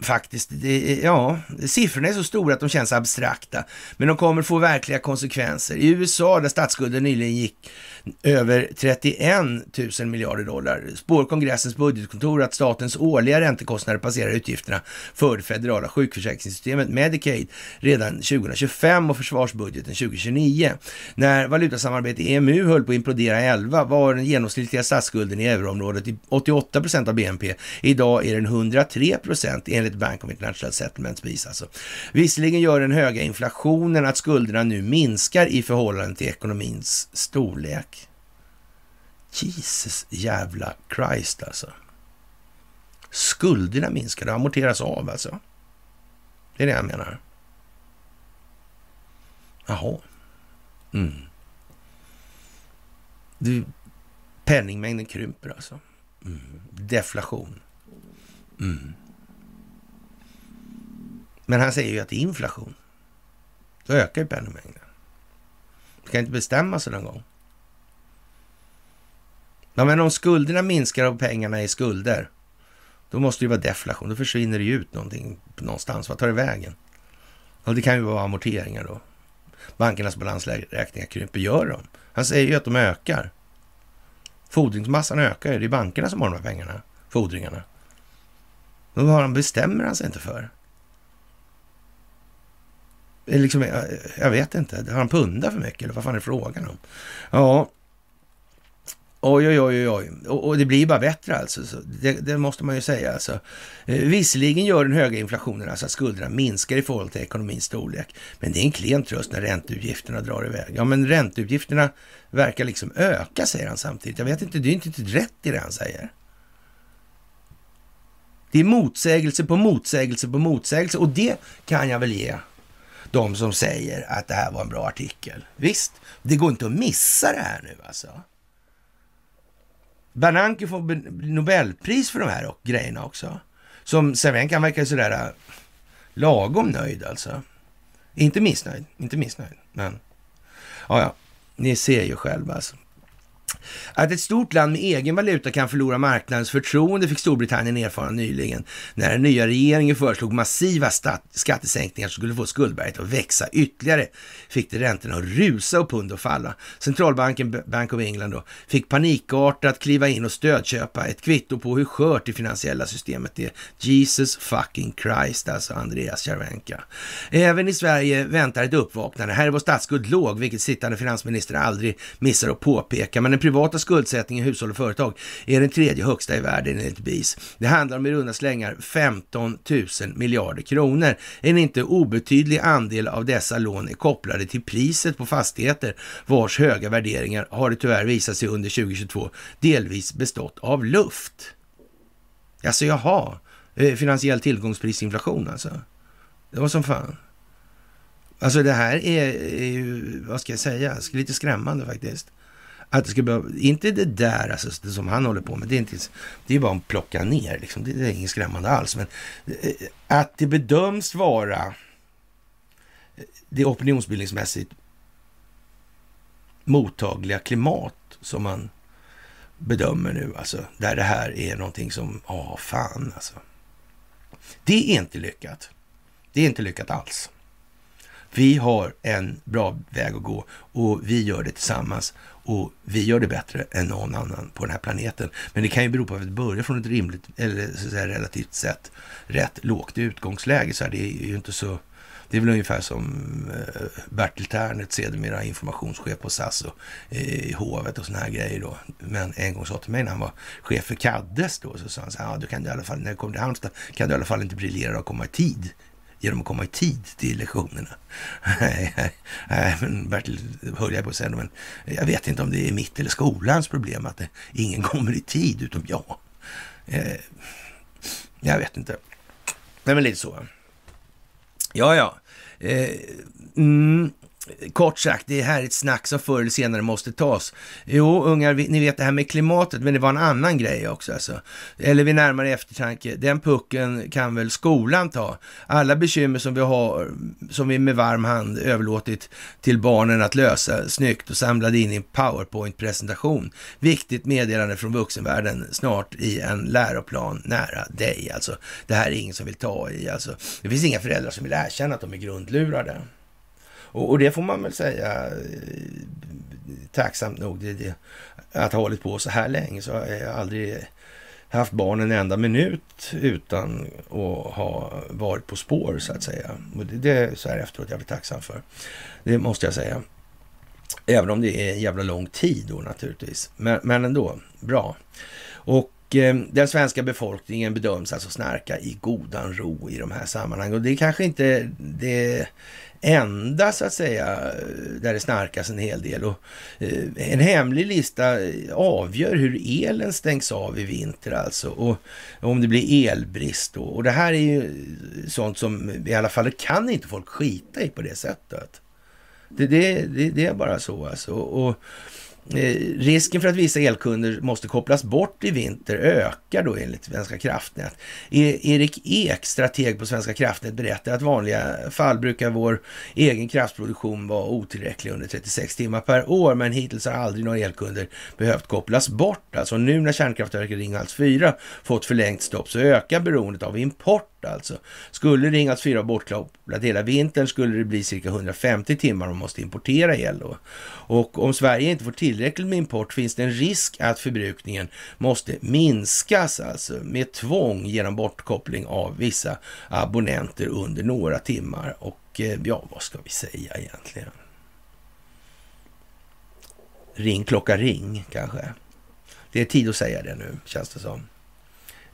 Faktiskt, det, ja, siffrorna är så stora att de känns abstrakta, men de kommer få verkliga konsekvenser. I USA, där statsskulden nyligen gick över 31 000 miljarder dollar, spår kongressens budgetkontor att statens årliga räntekostnader passerar utgifterna för det federala sjukförsäkringssystemet Medicaid redan 2025 och försvarsbudgeten 2029. När valutasamarbetet EMU höll på att implodera 11 var den genomsnittliga statsskulden i euroområdet 88 procent av BNP. Idag är den 103 procent enligt Bank of International Settlements BIS alltså. Visserligen gör den höga inflationen att skulderna nu minskar i förhållande till ekonomins storlek. Jesus jävla Christ alltså. Skulderna minskar, det amorteras av alltså. Det är det jag menar. Jaha. Mm. Du, penningmängden krymper alltså. Mm. Deflation. Mm. Men han säger ju att det är inflation. Då ökar ju penningmängden. Det kan inte bestämma sig någon gång. Ja, men om skulderna minskar och pengarna är skulder, då måste det ju vara deflation. Då försvinner det ju ut någonting någonstans. Vad tar det vägen? Ja, det kan ju vara amorteringar då. Bankernas balansräkningar krymper. Gör de? Han säger ju att de ökar. Fordringsmassan ökar ju. Det är bankerna som har de här pengarna, fordringarna. Men vad han, bestämmer han sig inte för. Liksom, jag, vet inte. Har han pundat för mycket eller vad fan är det frågan om? Ja, Oj, oj, oj, oj. Och, och det blir bara bättre alltså. Det, det, måste man ju säga. Alltså. Eh, visserligen gör den höga inflationen alltså att skulderna minskar i förhållande till ekonomins storlek. Men det är en klen tröst när ränteutgifterna drar iväg. Ja, men ränteutgifterna verkar liksom öka, säger han samtidigt. Jag vet inte, det är inte rätt i det han säger. Det är motsägelse på motsägelse på motsägelse och det kan jag väl ge de som säger att det här var en bra artikel. Visst, det går inte att missa det här nu alltså. Bernanke får Nobelpris för de här och grejerna också. Som Cervenka verkar sådär äh, lagom nöjd alltså. Inte missnöjd, inte missnöjd, men ja, ja, ni ser ju själva alltså. Att ett stort land med egen valuta kan förlora marknadens förtroende fick Storbritannien erfara nyligen när den nya regeringen föreslog massiva skattesänkningar som skulle få skuldberget att växa ytterligare. Fick det räntorna att rusa och pund att falla. Centralbanken, Bank of England då, fick panikartat kliva in och stödköpa ett kvitto på hur skört det finansiella systemet är. Jesus fucking Christ, alltså Andreas Cervenka. Även i Sverige väntar ett uppvaknande. Här är vår statsskuld låg, vilket sittande finansminister aldrig missar att påpeka. Men den privata skuldsättningen i hushåll och företag är den tredje högsta i världen enligt BIS. Det handlar om i runda slängar 15 000 miljarder kronor. En inte obetydlig andel av dessa lån är kopplade till priset på fastigheter vars höga värderingar har det tyvärr visat sig under 2022 delvis bestått av luft. Alltså jaha, eh, finansiell tillgångsprisinflation alltså. Det var som fan. Alltså det här är, är ju, vad ska jag säga, lite skrämmande faktiskt. Att det ska behöva, inte det där alltså, det som han håller på med, det är, inte, det är bara att plocka ner, liksom. det, är inget skrämmande alls. Men eh, att det bedöms vara eh, det opinionsbildningsmässigt mottagliga klimat som man bedömer nu, alltså, där det här är någonting som, ja fan alltså. Det är inte lyckat. Det är inte lyckat alls. Vi har en bra väg att gå och vi gör det tillsammans och vi gör det bättre än någon annan på den här planeten. Men det kan ju bero på att vi börjar från ett rimligt, eller så att säga, relativt sett rätt lågt utgångsläge. Så här, det är ju inte så... Det är väl ungefär som eh, Bertil Ternert, sedermera informationschef på SAS och eh, i hovet och såna här grejer då. Men en gång sa till mig när han var chef för Kaddes då, så sa han så här, ja, du kan du i alla fall, när du kommer till Halmstad kan du i alla fall inte briljera och komma i tid genom att komma i tid till lektionerna. nej, nej, men Bertil höll jag på att säga, men jag vet inte om det är mitt eller skolans problem att det, ingen kommer i tid utom jag. Eh, jag vet inte. Nej, men lite så. Ja, ja. Eh, mm, Kort sagt, det här är ett snack som förr eller senare måste tas. Jo, ungar, ni vet det här med klimatet, men det var en annan grej också. Alltså. Eller vid närmare eftertanke, den pucken kan väl skolan ta. Alla bekymmer som vi har, som vi med varm hand överlåtit till barnen att lösa snyggt och samlade in i en powerpoint-presentation. Viktigt meddelande från vuxenvärlden snart i en läroplan nära dig. Alltså, det här är ingen som vill ta i. Alltså, det finns inga föräldrar som vill erkänna att de är grundlurade. Och, och det får man väl säga eh, tacksamt nog. Det, det, att ha hållit på så här länge så har jag aldrig haft barn en enda minut utan att ha varit på spår så att säga. Och det, det är så här efteråt jag blir tacksam för. Det måste jag säga. Även om det är en jävla lång tid då naturligtvis. Men, men ändå, bra. Och eh, den svenska befolkningen bedöms alltså snarka i godan ro i de här sammanhangen. Och det är kanske inte det enda så att säga där det snarkas en hel del. Och, eh, en hemlig lista avgör hur elen stängs av i vinter alltså och om det blir elbrist. Då. Och det här är ju sånt som i alla fall kan inte folk skita i på det sättet. Det, det, det, det är bara så alltså. Och, Eh, risken för att vissa elkunder måste kopplas bort i vinter ökar då enligt Svenska kraftnät. E- Erik Ek, strateg på Svenska kraftnät, berättar att vanliga fall brukar vår egen kraftproduktion vara otillräcklig under 36 timmar per år, men hittills har aldrig några elkunder behövt kopplas bort. Alltså nu när kärnkraftverket Ringhals 4 fått förlängt stopp så ökar beroendet av import alltså. Skulle Ringhals 4 bortkopplat hela vintern skulle det bli cirka 150 timmar man måste importera el då. Och om Sverige inte får tillräckligt med import finns det en risk att förbrukningen måste minskas alltså med tvång genom bortkoppling av vissa abonnenter under några timmar. Och eh, ja, vad ska vi säga egentligen? Ring klocka ring kanske. Det är tid att säga det nu, känns det som.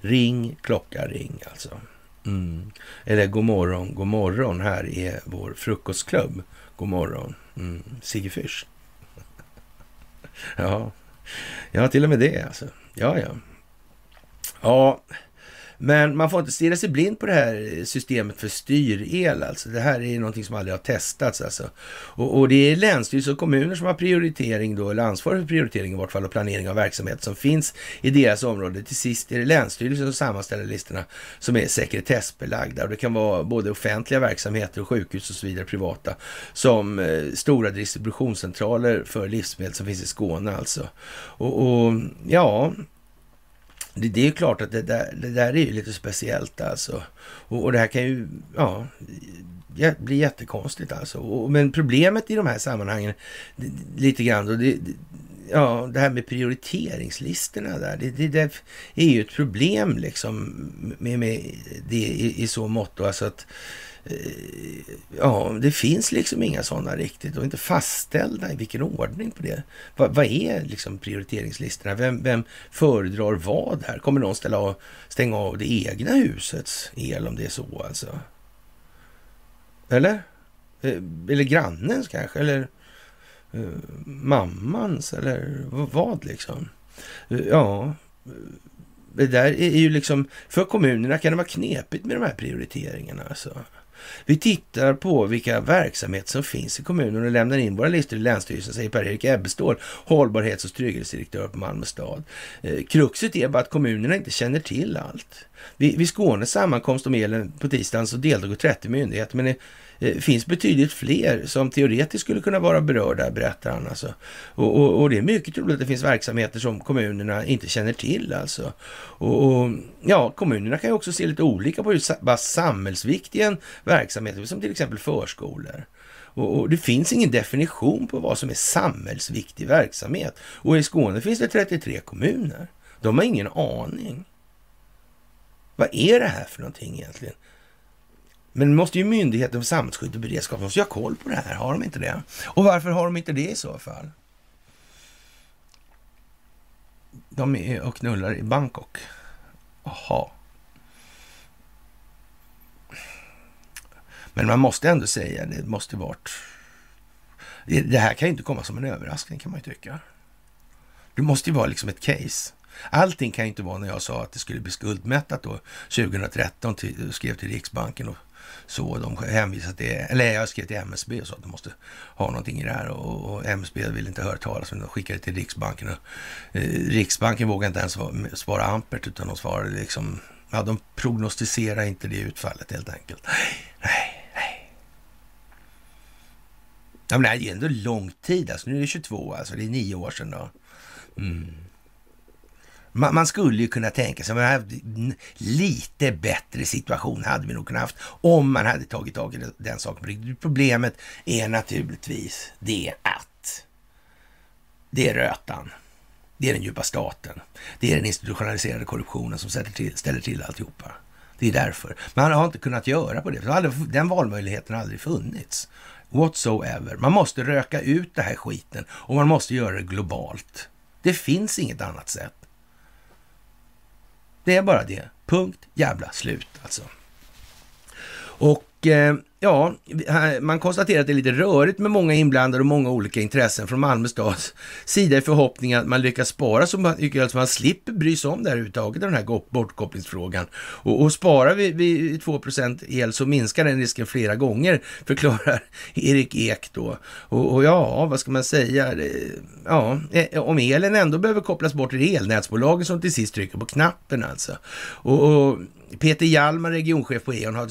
Ring klocka ring alltså. Mm. Eller god morgon, god morgon. Här är vår frukostklubb. God morgon. Mm. Sigge Fürst. ja. ja, till och med det alltså. Ja, ja. Ja, men man får inte stirra sig blind på det här systemet för styrel. Alltså. Det här är någonting som aldrig har testats. Alltså. Och, och det är länsstyrelser och kommuner som har prioritering då, eller ansvar för prioritering i vart fall och planering av verksamhet som finns i deras område. Till sist är det länsstyrelsen som sammanställer listorna som är sekretessbelagda. Och det kan vara både offentliga verksamheter och sjukhus och så vidare, privata, som eh, stora distributionscentraler för livsmedel som finns i Skåne alltså. Och, och ja, det, det, är klart att det där, det där är ju lite speciellt alltså. Och, och det här kan ju, ja, bli jättekonstigt alltså. Och, men problemet i de här sammanhangen, lite grann då, det, ja, det här med prioriteringslistorna där, det, det, det, är ju ett problem liksom med, med det i, i så mått alltså att Eh, ja, det finns liksom inga sådana riktigt och inte fastställda i vilken ordning på det. Va, vad är liksom prioriteringslistorna? Vem, vem föredrar vad här? Kommer någon ställa av, stänga av det egna husets el om det är så alltså? Eller? Eh, eller grannens kanske? Eller uh, mammans? Eller vad liksom? Uh, ja, det där är ju liksom, för kommunerna kan det vara knepigt med de här prioriteringarna. Alltså. Vi tittar på vilka verksamheter som finns i kommunen och lämnar in våra listor i Länsstyrelsen, säger Per-Erik Ebbestål, hållbarhets och trygghetsdirektör på Malmö stad. Eh, kruxet är bara att kommunerna inte känner till allt. Vid, Skånes sammankomst om elen på tisdagen så deltog 30 myndigheter, men Eh, finns betydligt fler som teoretiskt skulle kunna vara berörda, berättar han. Alltså. Och, och, och, det är mycket troligt att det finns verksamheter som kommunerna inte känner till. Alltså. Och, och ja, kommunerna kan ju också se lite olika på hur en verksamhet, som till exempel förskolor. Och, och, det finns ingen definition på vad som är samhällsviktig verksamhet. Och i Skåne finns det 33 kommuner. De har ingen aning. Vad är det här för någonting egentligen? Men måste ju Myndigheten för samhällsskydd och beredskap måste ha koll på det här. Har de inte det? Och varför har de inte det i så fall? De är och knullar i Bangkok. Jaha. Men man måste ändå säga, det måste varit... Det här kan ju inte komma som en överraskning kan man ju tycka. Det måste ju vara liksom ett case. Allting kan ju inte vara när jag sa att det skulle bli skuldmättat då 2013, till, skrev till Riksbanken och så. De hänvisade till, eller jag skrev till MSB och sa att de måste ha någonting i det här och, och MSB ville inte höra talas om det. De skickade till Riksbanken och eh, Riksbanken vågade inte ens svara ampert utan de svarade liksom, ja de prognostiserar inte det utfallet helt enkelt. Nej, nej, nej. Ja, men det här är ändå lång tid, alltså nu är det 22, alltså det är nio år sedan då. Mm. Man, man, skulle ju kunna tänka sig, att lite bättre situation hade vi nog kunnat haft om man hade tagit tag i den saken. Problemet är naturligtvis det att det är rötan. Det är den djupa staten. Det är den institutionaliserade korruptionen som ställer till, ställer till alltihopa. Det är därför. Man har inte kunnat göra på det. Den valmöjligheten har aldrig funnits. Whatsoever. Man måste röka ut den här skiten och man måste göra det globalt. Det finns inget annat sätt. Det är bara det. Punkt jävla slut alltså. Och eh, Ja, man konstaterar att det är lite rörigt med många inblandade och många olika intressen från Malmö stads sida i förhoppning att man lyckas spara så mycket att man slipper bry sig om det här överhuvudtaget, den här bortkopplingsfrågan. Och, och sparar vi, vi 2 el så minskar den risken flera gånger, förklarar Erik Ek då. Och, och ja, vad ska man säga? Ja, eh, om elen ändå behöver kopplas bort till det elnätsbolagen som till sist trycker på knappen alltså. och, och Peter Hjalmar, regionchef på E.ON,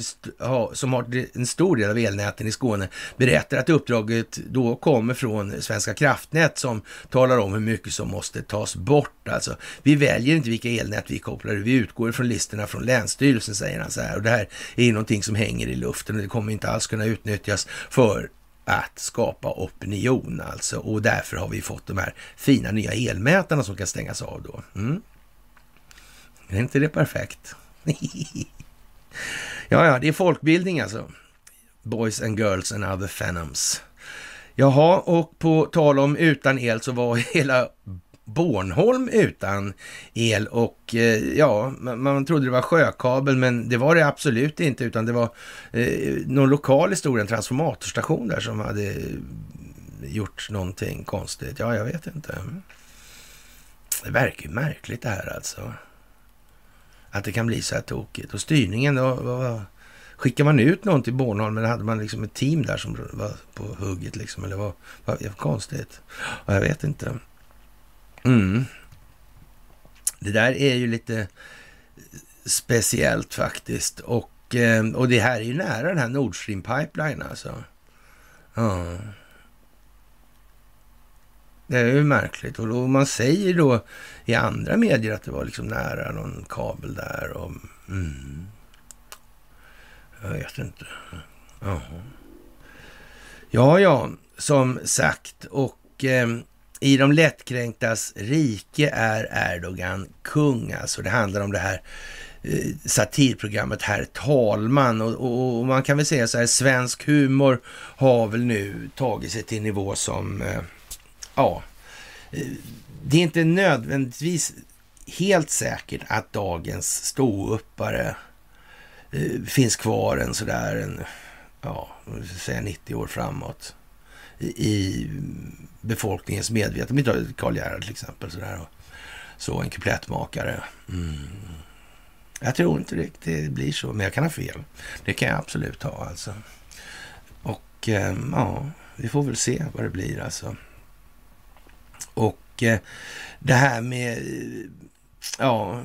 som har en stor del av elnäten i Skåne, berättar att uppdraget då kommer från Svenska kraftnät som talar om hur mycket som måste tas bort. Alltså, vi väljer inte vilka elnät vi kopplar vi utgår från listorna från Länsstyrelsen, säger han så här. Och det här är ju någonting som hänger i luften och det kommer inte alls kunna utnyttjas för att skapa opinion alltså. Och därför har vi fått de här fina nya elmätarna som kan stängas av då. Mm. Är inte det perfekt? ja, ja, det är folkbildning alltså. Boys and girls and other phenoms. Jaha, och på tal om utan el så var hela Bornholm utan el och eh, ja, man, man, trodde det var sjökabel men det var det absolut inte utan det var eh, någon lokal historia, en transformatorstation där som hade eh, gjort någonting konstigt. Ja, jag vet inte. Det verkar ju märkligt det här alltså att det kan bli så här tokigt. Och styrningen, då, vad, skickar man ut någon till Bornholm eller hade man liksom ett team där som var på hugget liksom? Eller vad, vad, vad konstigt. Ja, jag vet inte. Mm. Det där är ju lite speciellt faktiskt. Och, eh, och det här är ju nära den här Nord Stream Pipeline alltså. Ja. Det är ju märkligt. Och då, man säger då i andra medier att det var liksom nära någon kabel där. Och, mm. Jag vet inte. Ja, ja, ja som sagt. Och eh, i de lättkränktas rike är Erdogan kung. Alltså det handlar om det här eh, satirprogrammet Herr talman. Och, och, och, man kan väl säga så här, svensk humor har väl nu tagit sig till nivå som, eh, ja, det är inte nödvändigtvis helt säkert att dagens ståuppare eh, finns kvar en sådär, en, ja, säga 90 år framåt i befolkningens medvetande. Vi tar Karl Gerhard till exempel. Sådär. Så en kuplettmakare. Mm. Jag tror inte riktigt det blir så, men jag kan ha fel. Det kan jag absolut ha alltså. Och eh, ja, vi får väl se vad det blir alltså. Och eh, det här med eh, ja,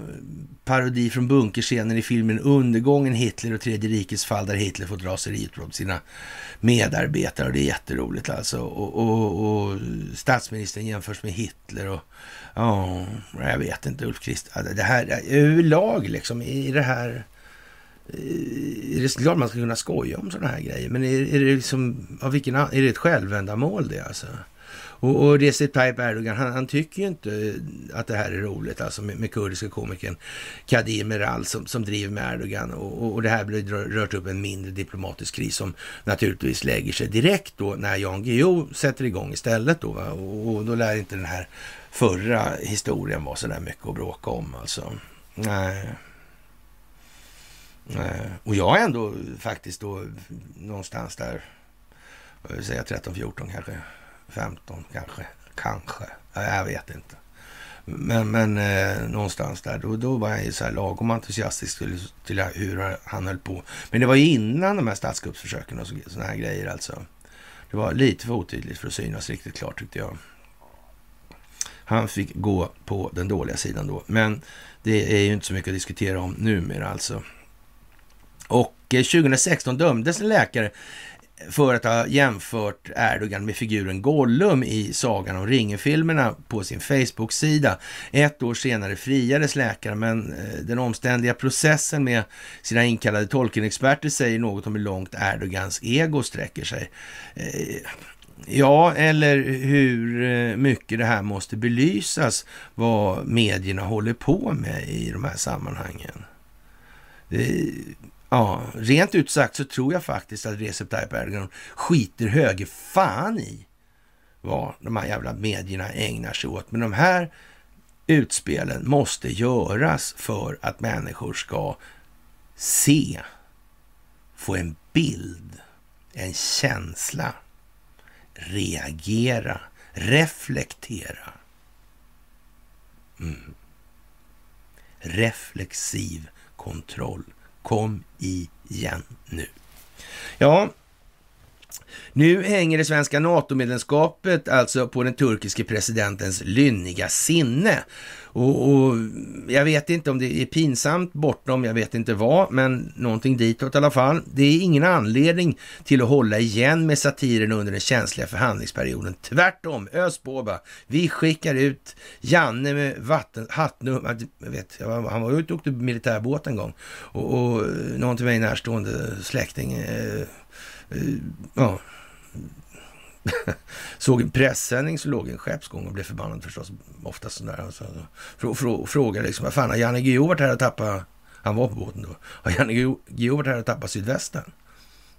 parodi från bunkerscenen i filmen Undergången, Hitler och Tredje rikets fall, där Hitler får dra sig sina medarbetare och det är jätteroligt alltså. Och, och, och statsministern jämförs med Hitler och ja, jag vet inte, Ulf Kristersson. Alltså, det här eh, överlag liksom i det här eh, är det klart man ska kunna skoja om sådana här grejer, men är, är det liksom, av vilken, är det ett självändamål det alltså? Och, och Recep Tayyip Erdogan, han, han, tycker ju inte att det här är roligt, alltså med, med kurdiska komikern Kadir Meral som, som driver med Erdogan. Och, och, och det här blir rört upp en mindre diplomatisk kris som naturligtvis lägger sig direkt då när Jan Guillou sätter igång istället då. Och, och, då lär inte den här förra historien vara så där mycket att bråka om alltså. Nej. Nej. Och jag är ändå faktiskt då någonstans där, vad vill säga 13-14 kanske. 15 kanske. Kanske. Jag vet inte. Men, men eh, någonstans där, då, då var jag ju så här lagom entusiastisk till, till hur han höll på. Men det var ju innan de här statskuppsförsöken och sådana här grejer alltså. Det var lite för otydligt för att synas riktigt klart tyckte jag. Han fick gå på den dåliga sidan då. Men det är ju inte så mycket att diskutera om numera alltså. Och eh, 2016 dömdes en läkare för att ha jämfört Erdogan med figuren Gollum i Sagan om ringen-filmerna på sin Facebook-sida. Ett år senare friades läkaren, men eh, den omständiga processen med sina inkallade tolkenexperter säger något om hur långt Erdogans ego sträcker sig. Eh, ja, eller hur eh, mycket det här måste belysas, vad medierna håller på med i de här sammanhangen. Ja, rent ut sagt så tror jag faktiskt att Recep Tayyip Erdogan skiter höger fan i vad de här jävla medierna ägnar sig åt. Men de här utspelen måste göras för att människor ska se, få en bild, en känsla, reagera, reflektera. Mm. Reflexiv kontroll. Kom igen nu. Ja, nu hänger det svenska NATO-medlemskapet alltså på den turkiske presidentens lynniga sinne. Och, och, jag vet inte om det är pinsamt bortom, jag vet inte vad, men någonting ditåt i alla fall. Det är ingen anledning till att hålla igen med satiren under den känsliga förhandlingsperioden. Tvärtom, ös på bara. Vi skickar ut Janne med vatten, hattnummer, jag vet, han var ute och åkte militärbåt en gång och, och någon till mig närstående släkting, eh, eh, ja, Såg en pressändning så låg en skeppsgång och blev förbannad förstås. Oftast sådär. Alltså, frå, frå, frågade liksom, vad fan har Janne Guillou varit här och tappat... Han var på båten då. Har Janne Guillou varit här och tappat sydvästen?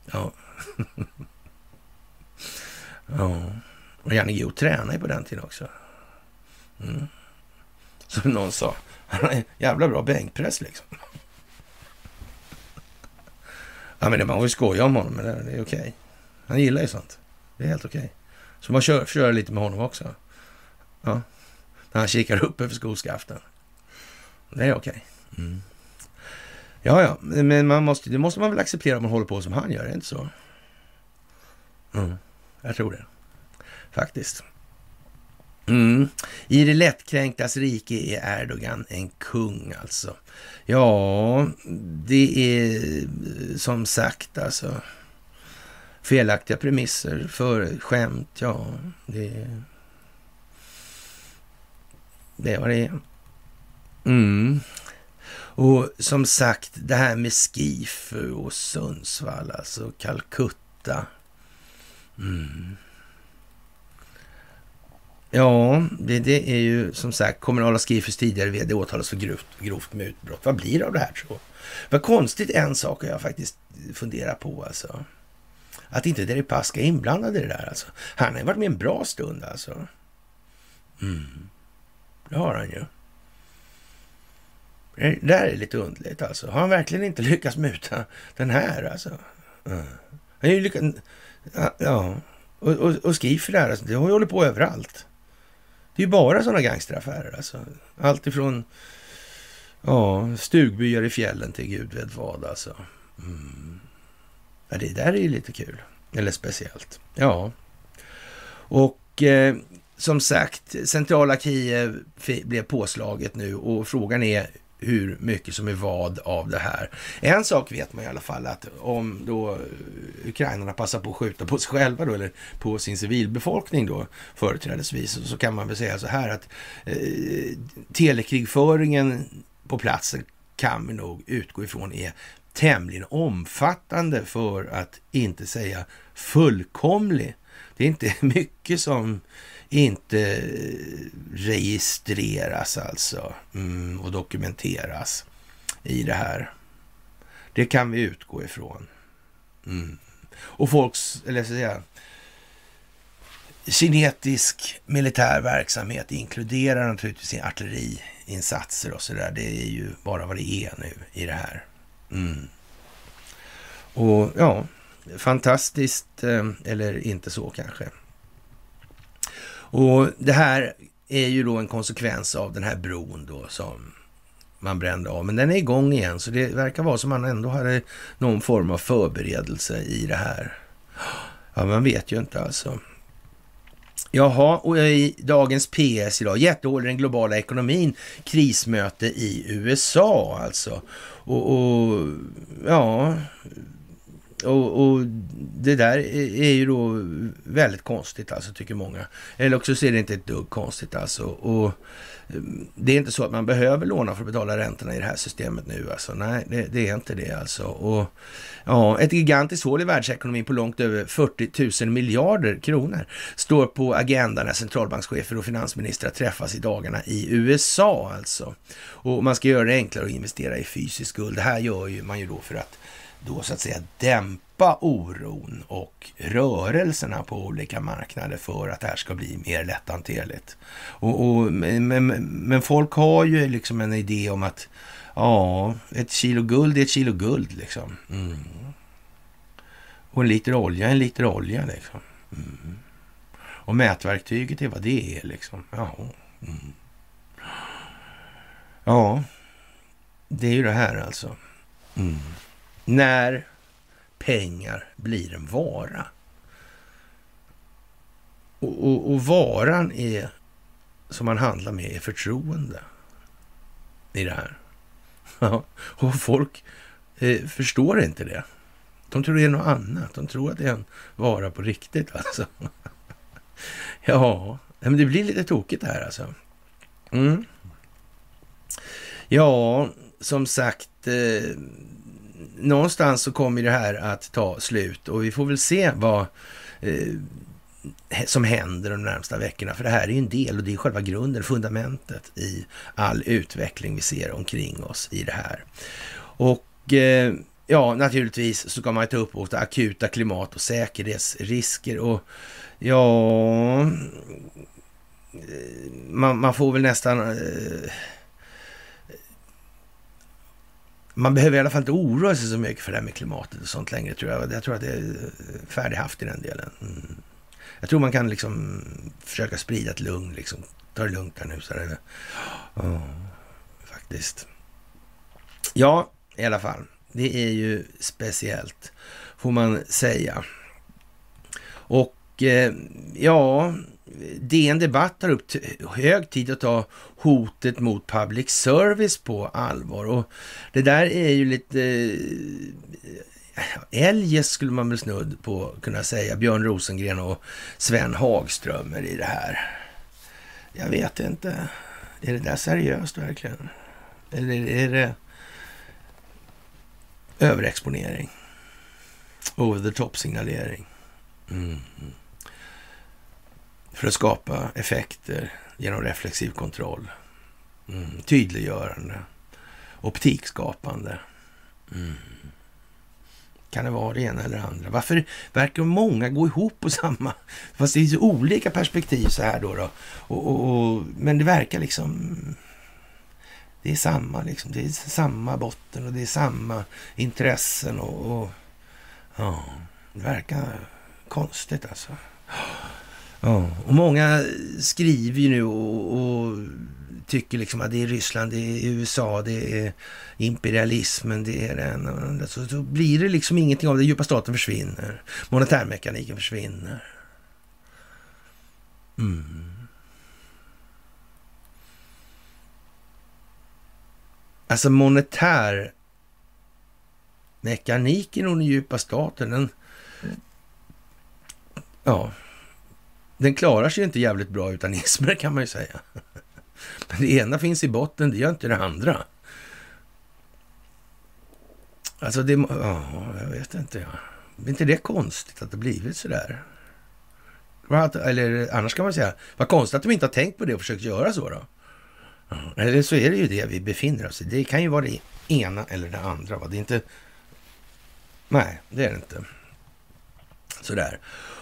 Ja. ja. Och Janne Guillou tränade ju på den tiden också. Mm. Som någon sa, han har en jävla bra bänkpress liksom. Ja, men det, man får ju skoja om honom, men det, det är okej. Han gillar ju sånt. Det är helt okej. Okay. Så man kör, kör lite med honom också. Ja. När han kikar upp över skoskaften. Det är okej. Okay. Mm. Ja, ja, men man måste, det måste man väl acceptera om man håller på som han gör, är det inte så? Mm, jag tror det. Faktiskt. Mm. I det lättkränktas rike är Erdogan en kung alltså. Ja, det är som sagt alltså felaktiga premisser för skämt. Ja, det, det var det Mm. Och som sagt, det här med Skifu och Sundsvall, alltså Calcutta. Mm. Ja, det, det, är ju som sagt kommunala Skifus tidigare vd åtalas för grovt, grovt mutbrott. Vad blir det av det här tror Vad konstigt en sak har jag faktiskt funderat på alltså. Att inte Deripaska är inblandad i det där alltså. Han har ju varit med en bra stund alltså. Mm. Det har han ju. Det där är lite underligt alltså. Har han verkligen inte lyckats muta den här alltså? Mm. Han har ju lyckats... Ja, och, och, och Skifer där, alltså, det har ju hållit på överallt. Det är ju bara sådana gangsteraffärer alltså. Allt ifrån ja, stugbyar i fjällen till gud vet vad alltså. Mm. Ja, det där är ju lite kul. Eller speciellt. Ja. Och eh, som sagt, centrala Kiev blev påslaget nu och frågan är hur mycket som är vad av det här. En sak vet man i alla fall att om då ukrainarna passar på att skjuta på sig själva då, eller på sin civilbefolkning då företrädesvis, så kan man väl säga så här att eh, telekrigföringen på platsen kan vi nog utgå ifrån är tämligen omfattande för att inte säga fullkomlig. Det är inte mycket som inte registreras alltså mm, och dokumenteras i det här. Det kan vi utgå ifrån. Mm. Och folks, eller så säga, kinetisk militär verksamhet inkluderar naturligtvis artilleriinsatser och så där. Det är ju bara vad det är nu i det här. Mm. Och ja, fantastiskt, eh, eller inte så kanske. Och det här är ju då en konsekvens av den här bron då som man brände av. Men den är igång igen, så det verkar vara som man ändå hade någon form av förberedelse i det här. Ja, man vet ju inte alltså. Jaha, och i dagens PS idag, jättehål i den globala ekonomin, krismöte i USA alltså. Och, och ja, och, och, det där är ju då väldigt konstigt alltså, tycker många. Eller också ser det inte ett dugg konstigt alltså. Och det är inte så att man behöver låna för att betala räntorna i det här systemet nu alltså. Nej, det, det är inte det alltså. Och ja, ett gigantiskt hål i världsekonomin på långt över 40 000 miljarder kronor står på agendan när centralbankschefer och finansministrar träffas i dagarna i USA alltså. Och man ska göra det enklare att investera i fysisk guld. Det här gör ju man ju då för att då så att säga dämpa oron och rörelserna på olika marknader för att det här ska bli mer lätthanterligt. Och, och men, men, folk har ju liksom en idé om att ja, ett kilo guld är ett kilo guld liksom. Mm. Och en liter olja är en liter olja liksom. Mm. Och mätverktyget är vad det är liksom. Ja. Mm. Ja, det är ju det här alltså. Mm när pengar blir en vara. Och, och, och, varan är, som man handlar med är förtroende i det här. och folk eh, förstår inte det. De tror det är något annat. De tror att det är en vara på riktigt alltså. ja, men det blir lite tokigt det här alltså. Mm. Ja, som sagt, eh, någonstans så kommer det här att ta slut och vi får väl se vad eh, som händer de närmsta veckorna. För det här är ju en del och det är själva grunden, fundamentet i all utveckling vi ser omkring oss i det här. Och eh, ja, naturligtvis så ska man ta upp akuta klimat och säkerhetsrisker och ja, eh, man, man får väl nästan eh, man behöver i alla fall inte oroa sig så mycket för det här med klimatet och sånt längre tror jag. Jag tror att det är färdighaft i den delen. Mm. Jag tror man kan liksom försöka sprida ett lugn, liksom. Ta det lugnt här nu. Så där. Oh, faktiskt. Ja, i alla fall. Det är ju speciellt, får man säga. Och eh, ja, DN Debatt tar upp hög tid att ta hotet mot public service på allvar. Och det där är ju lite eh, eljest skulle man väl snudd på kunna säga. Björn Rosengren och Sven Hagströmer i det här. Jag vet inte. Är det där seriöst verkligen? Eller är det överexponering? Over the top-signalering? Mm. mm. För att skapa effekter genom reflexiv kontroll. Mm. Tydliggörande. Optikskapande. Mm. Kan det vara det ena eller det andra? Varför verkar många gå ihop på samma... Fast det finns olika perspektiv så här då. då. Och, och, och, men det verkar liksom... Det är samma liksom. Det är samma botten och det är samma intressen och... och ja, det verkar konstigt alltså. Ja, och många skriver ju nu och, och, tycker liksom att det är Ryssland, det är USA, det är imperialismen, det är den så, så blir det liksom ingenting av det. Djupa staten försvinner. Monetärmekaniken försvinner. Mm. Alltså monetär mekaniken och den djupa staten, den, ja, den klarar sig inte jävligt bra utan ismer kan man ju säga. Men det ena finns i botten, det gör inte det andra. Alltså, det, ja, jag vet inte. Är inte det konstigt att det blivit sådär? Eller annars kan man säga, vad konstigt att de inte har tänkt på det och försökt göra så då. Eller så är det ju det vi befinner oss i. Det kan ju vara det ena eller det andra. Va? Det är inte... Nej, det är det inte. Sådär.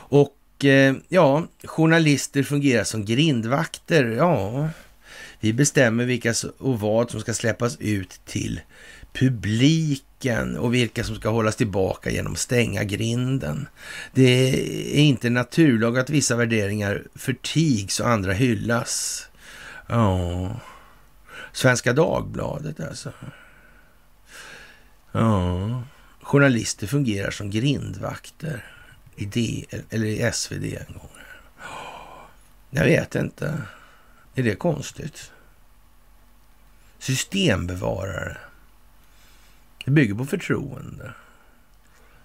Och Eh, ja, journalister fungerar som grindvakter. Ja, vi bestämmer vilka och vad som ska släppas ut till publiken och vilka som ska hållas tillbaka genom att stänga grinden. Det är inte naturlag att vissa värderingar förtigs och andra hyllas. Ja, Svenska Dagbladet alltså. Ja, journalister fungerar som grindvakter i D, eller i SvD en gång. Jag vet inte. Är det konstigt? Systembevarare. Det bygger på förtroende.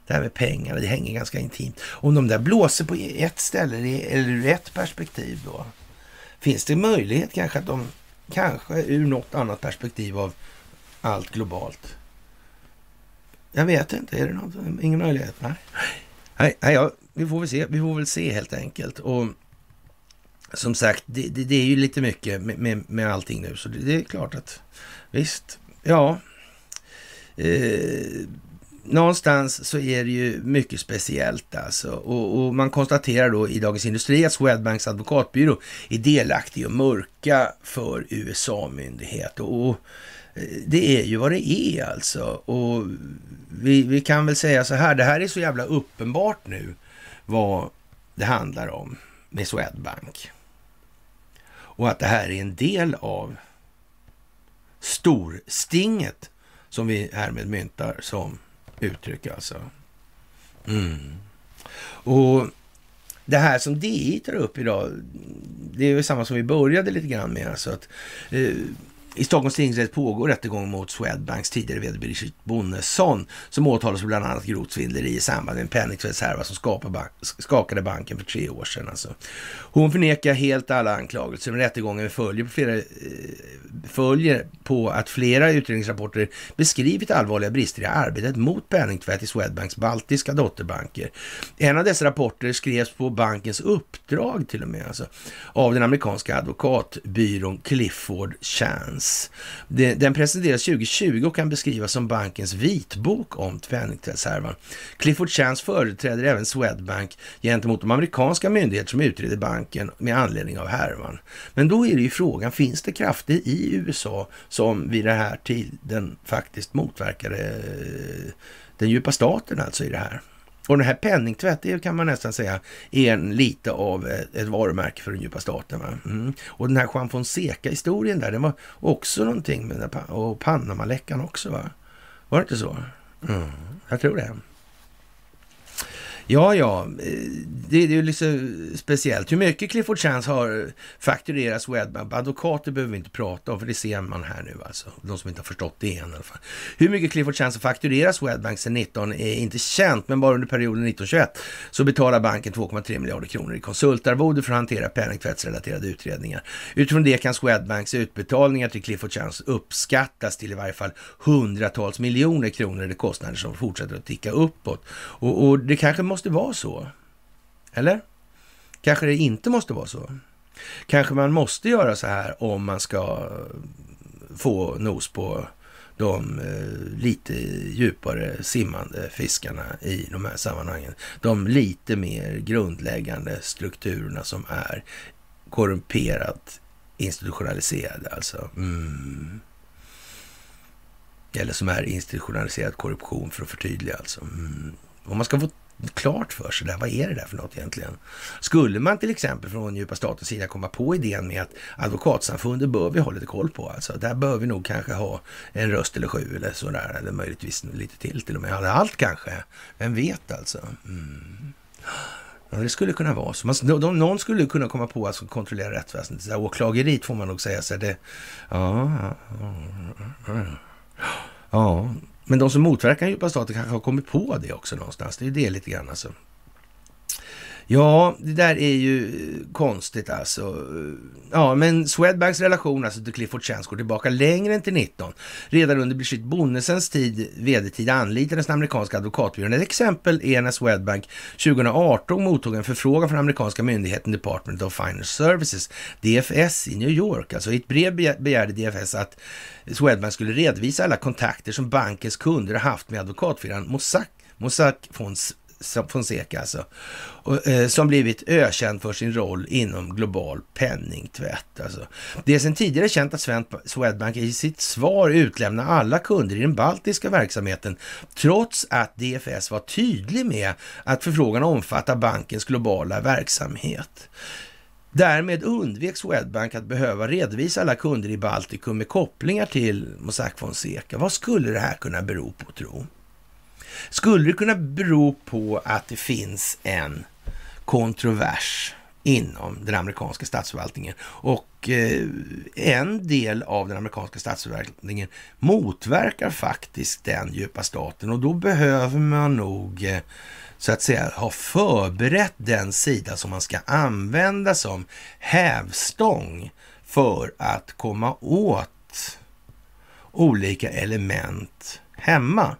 Det här med pengar, det hänger ganska intimt. Om de där blåser på ett ställe eller ur ett perspektiv då. Finns det möjlighet kanske att de kanske ur något annat perspektiv av allt globalt? Jag vet inte. Är det något? Ingen möjlighet? Nej. Nej, nej ja, vi får väl se. Vi får väl se helt enkelt. Och som sagt, det, det, det är ju lite mycket med, med, med allting nu, så det, det, är klart att visst, ja. Eh, någonstans så är det ju mycket speciellt alltså. Och, och, man konstaterar då i Dagens Industri att Swedbanks advokatbyrå är delaktig och mörka för USA-myndighet. Och, och det är ju vad det är alltså. Och vi, vi kan väl säga så här, det här är så jävla uppenbart nu vad det handlar om med Swedbank. Och att det här är en del av storstinget som vi härmed myntar som uttryck alltså. Mm. Och det här som DI tar upp idag, det är väl samma som vi började lite grann med. Alltså att, eh, i Stockholms tingsrätt pågår rättegång mot Swedbanks tidigare vd Brigitte Bonnesson som åtalas för bland annat grovt svindleri i samband med en penningtvättshärva som bank, skakade banken för tre år sedan. Alltså. Hon förnekar helt alla anklagelser, men rättegången följer på, flera, eh, följer på att flera utredningsrapporter beskrivit allvarliga brister i arbetet mot penningtvätt i Swedbanks baltiska dotterbanker. En av dessa rapporter skrevs på bankens uppdrag till och med, alltså, av den amerikanska advokatbyrån Clifford Chance Finance. Den presenteras 2020 och kan beskrivas som bankens vitbok om penningtvättshärvan. Clifford Chance företräder även Swedbank gentemot de amerikanska myndigheter som utreder banken med anledning av härvan. Men då är det ju frågan, finns det krafter i USA som vid den här tiden faktiskt motverkade eh, den djupa staten alltså i det här? Och den här penningtvätt, det kan man nästan säga är en, lite av ett, ett varumärke för den djupa staten. Mm. Och den här Juan Fonseca-historien där, den var också någonting med den och Panamaläckan också. va? Var det inte så? Mm, jag tror det. Ja, ja, det, är ju liksom speciellt. Hur mycket Clifford Chance har fakturerat Swedbank, advokater behöver vi inte prata om, för det ser man här nu alltså. De som inte har förstått det än i alla fall. Hur mycket Clifford Chance har fakturerat Swedbank sedan 19 är inte känt, men bara under perioden 1921 så betalar banken 2,3 miljarder kronor i konsultarvode för att hantera penningtvättsrelaterade utredningar. Utifrån det kan Swedbanks utbetalningar till Clifford Chance uppskattas till i varje fall hundratals miljoner kronor i kostnader som fortsätter att ticka uppåt. Och, och det kanske måste måste vara så. Eller? Kanske det inte måste vara så. Kanske man måste göra så här om man ska eh, få nos på de eh, lite djupare simmande fiskarna i de här sammanhangen. De lite mer grundläggande strukturerna som är korrumperat institutionaliserade alltså. Mm. Eller som är institutionaliserad korruption för att förtydliga alltså. Mm. Om man ska få klart för sig där. Vad är det där för något egentligen? Skulle man till exempel från djupa statens sida komma på idén med att advokatsamfundet bör vi ha lite koll på. Alltså, där bör vi nog kanske ha en röst eller sju eller sådär. Eller möjligtvis lite till till och med. Allt kanske. Vem vet alltså? Mm. Ja, det skulle kunna vara så. Man, någon skulle kunna komma på att kontrollera rättsväsendet. Åklageriet får man nog säga. Så det, ja, ja, ja, ja, men de som motverkar den djupa staten kanske har kommit på det också någonstans. Det är det lite grann alltså. Ja, det där är ju eh, konstigt alltså. Ja, men Swedbanks relation alltså till Clifford Chance går tillbaka längre än till 19. Redan under Brigitte Bonnesens tid, vd-tid, anlitades den amerikanska advokatbyrån. Ett exempel är när Swedbank 2018 mottog en förfrågan från amerikanska myndigheten Department of Financial Services, DFS i New York. Alltså i ett brev begärde DFS att Swedbank skulle redovisa alla kontakter som bankens kunder haft med advokatfirman Mossack Mossack Fonseca alltså, och, eh, som blivit ökänd för sin roll inom global penningtvätt. Alltså. Det är sedan tidigare känt att Swedbank i sitt svar utlämnar alla kunder i den baltiska verksamheten, trots att DFS var tydlig med att förfrågan omfattar bankens globala verksamhet. Därmed undvek Swedbank att behöva redovisa alla kunder i Baltikum med kopplingar till Mossack Fonseca. Vad skulle det här kunna bero på, tro? Skulle det kunna bero på att det finns en kontrovers inom den amerikanska statsförvaltningen och eh, en del av den amerikanska statsförvaltningen motverkar faktiskt den djupa staten och då behöver man nog eh, så att säga ha förberett den sida som man ska använda som hävstång för att komma åt olika element hemma.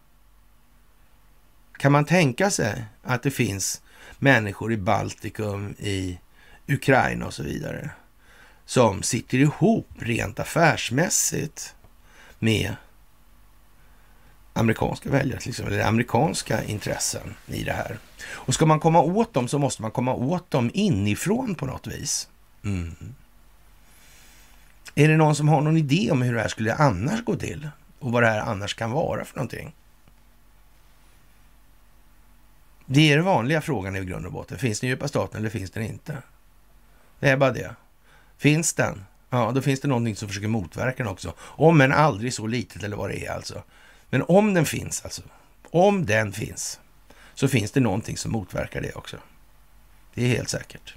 Kan man tänka sig att det finns människor i Baltikum, i Ukraina och så vidare som sitter ihop rent affärsmässigt med amerikanska väljare, liksom, eller amerikanska intressen i det här. Och ska man komma åt dem så måste man komma åt dem inifrån på något vis. Mm. Är det någon som har någon idé om hur det här skulle annars gå till? Och vad det här annars kan vara för någonting? Det är den vanliga frågan i grund och botten. Finns den djupa staten eller finns den inte? Det är bara det. Finns den? Ja, då finns det någonting som försöker motverka den också. Om än aldrig så litet eller vad det är alltså. Men om den finns alltså, om den finns, så finns det någonting som motverkar det också. Det är helt säkert.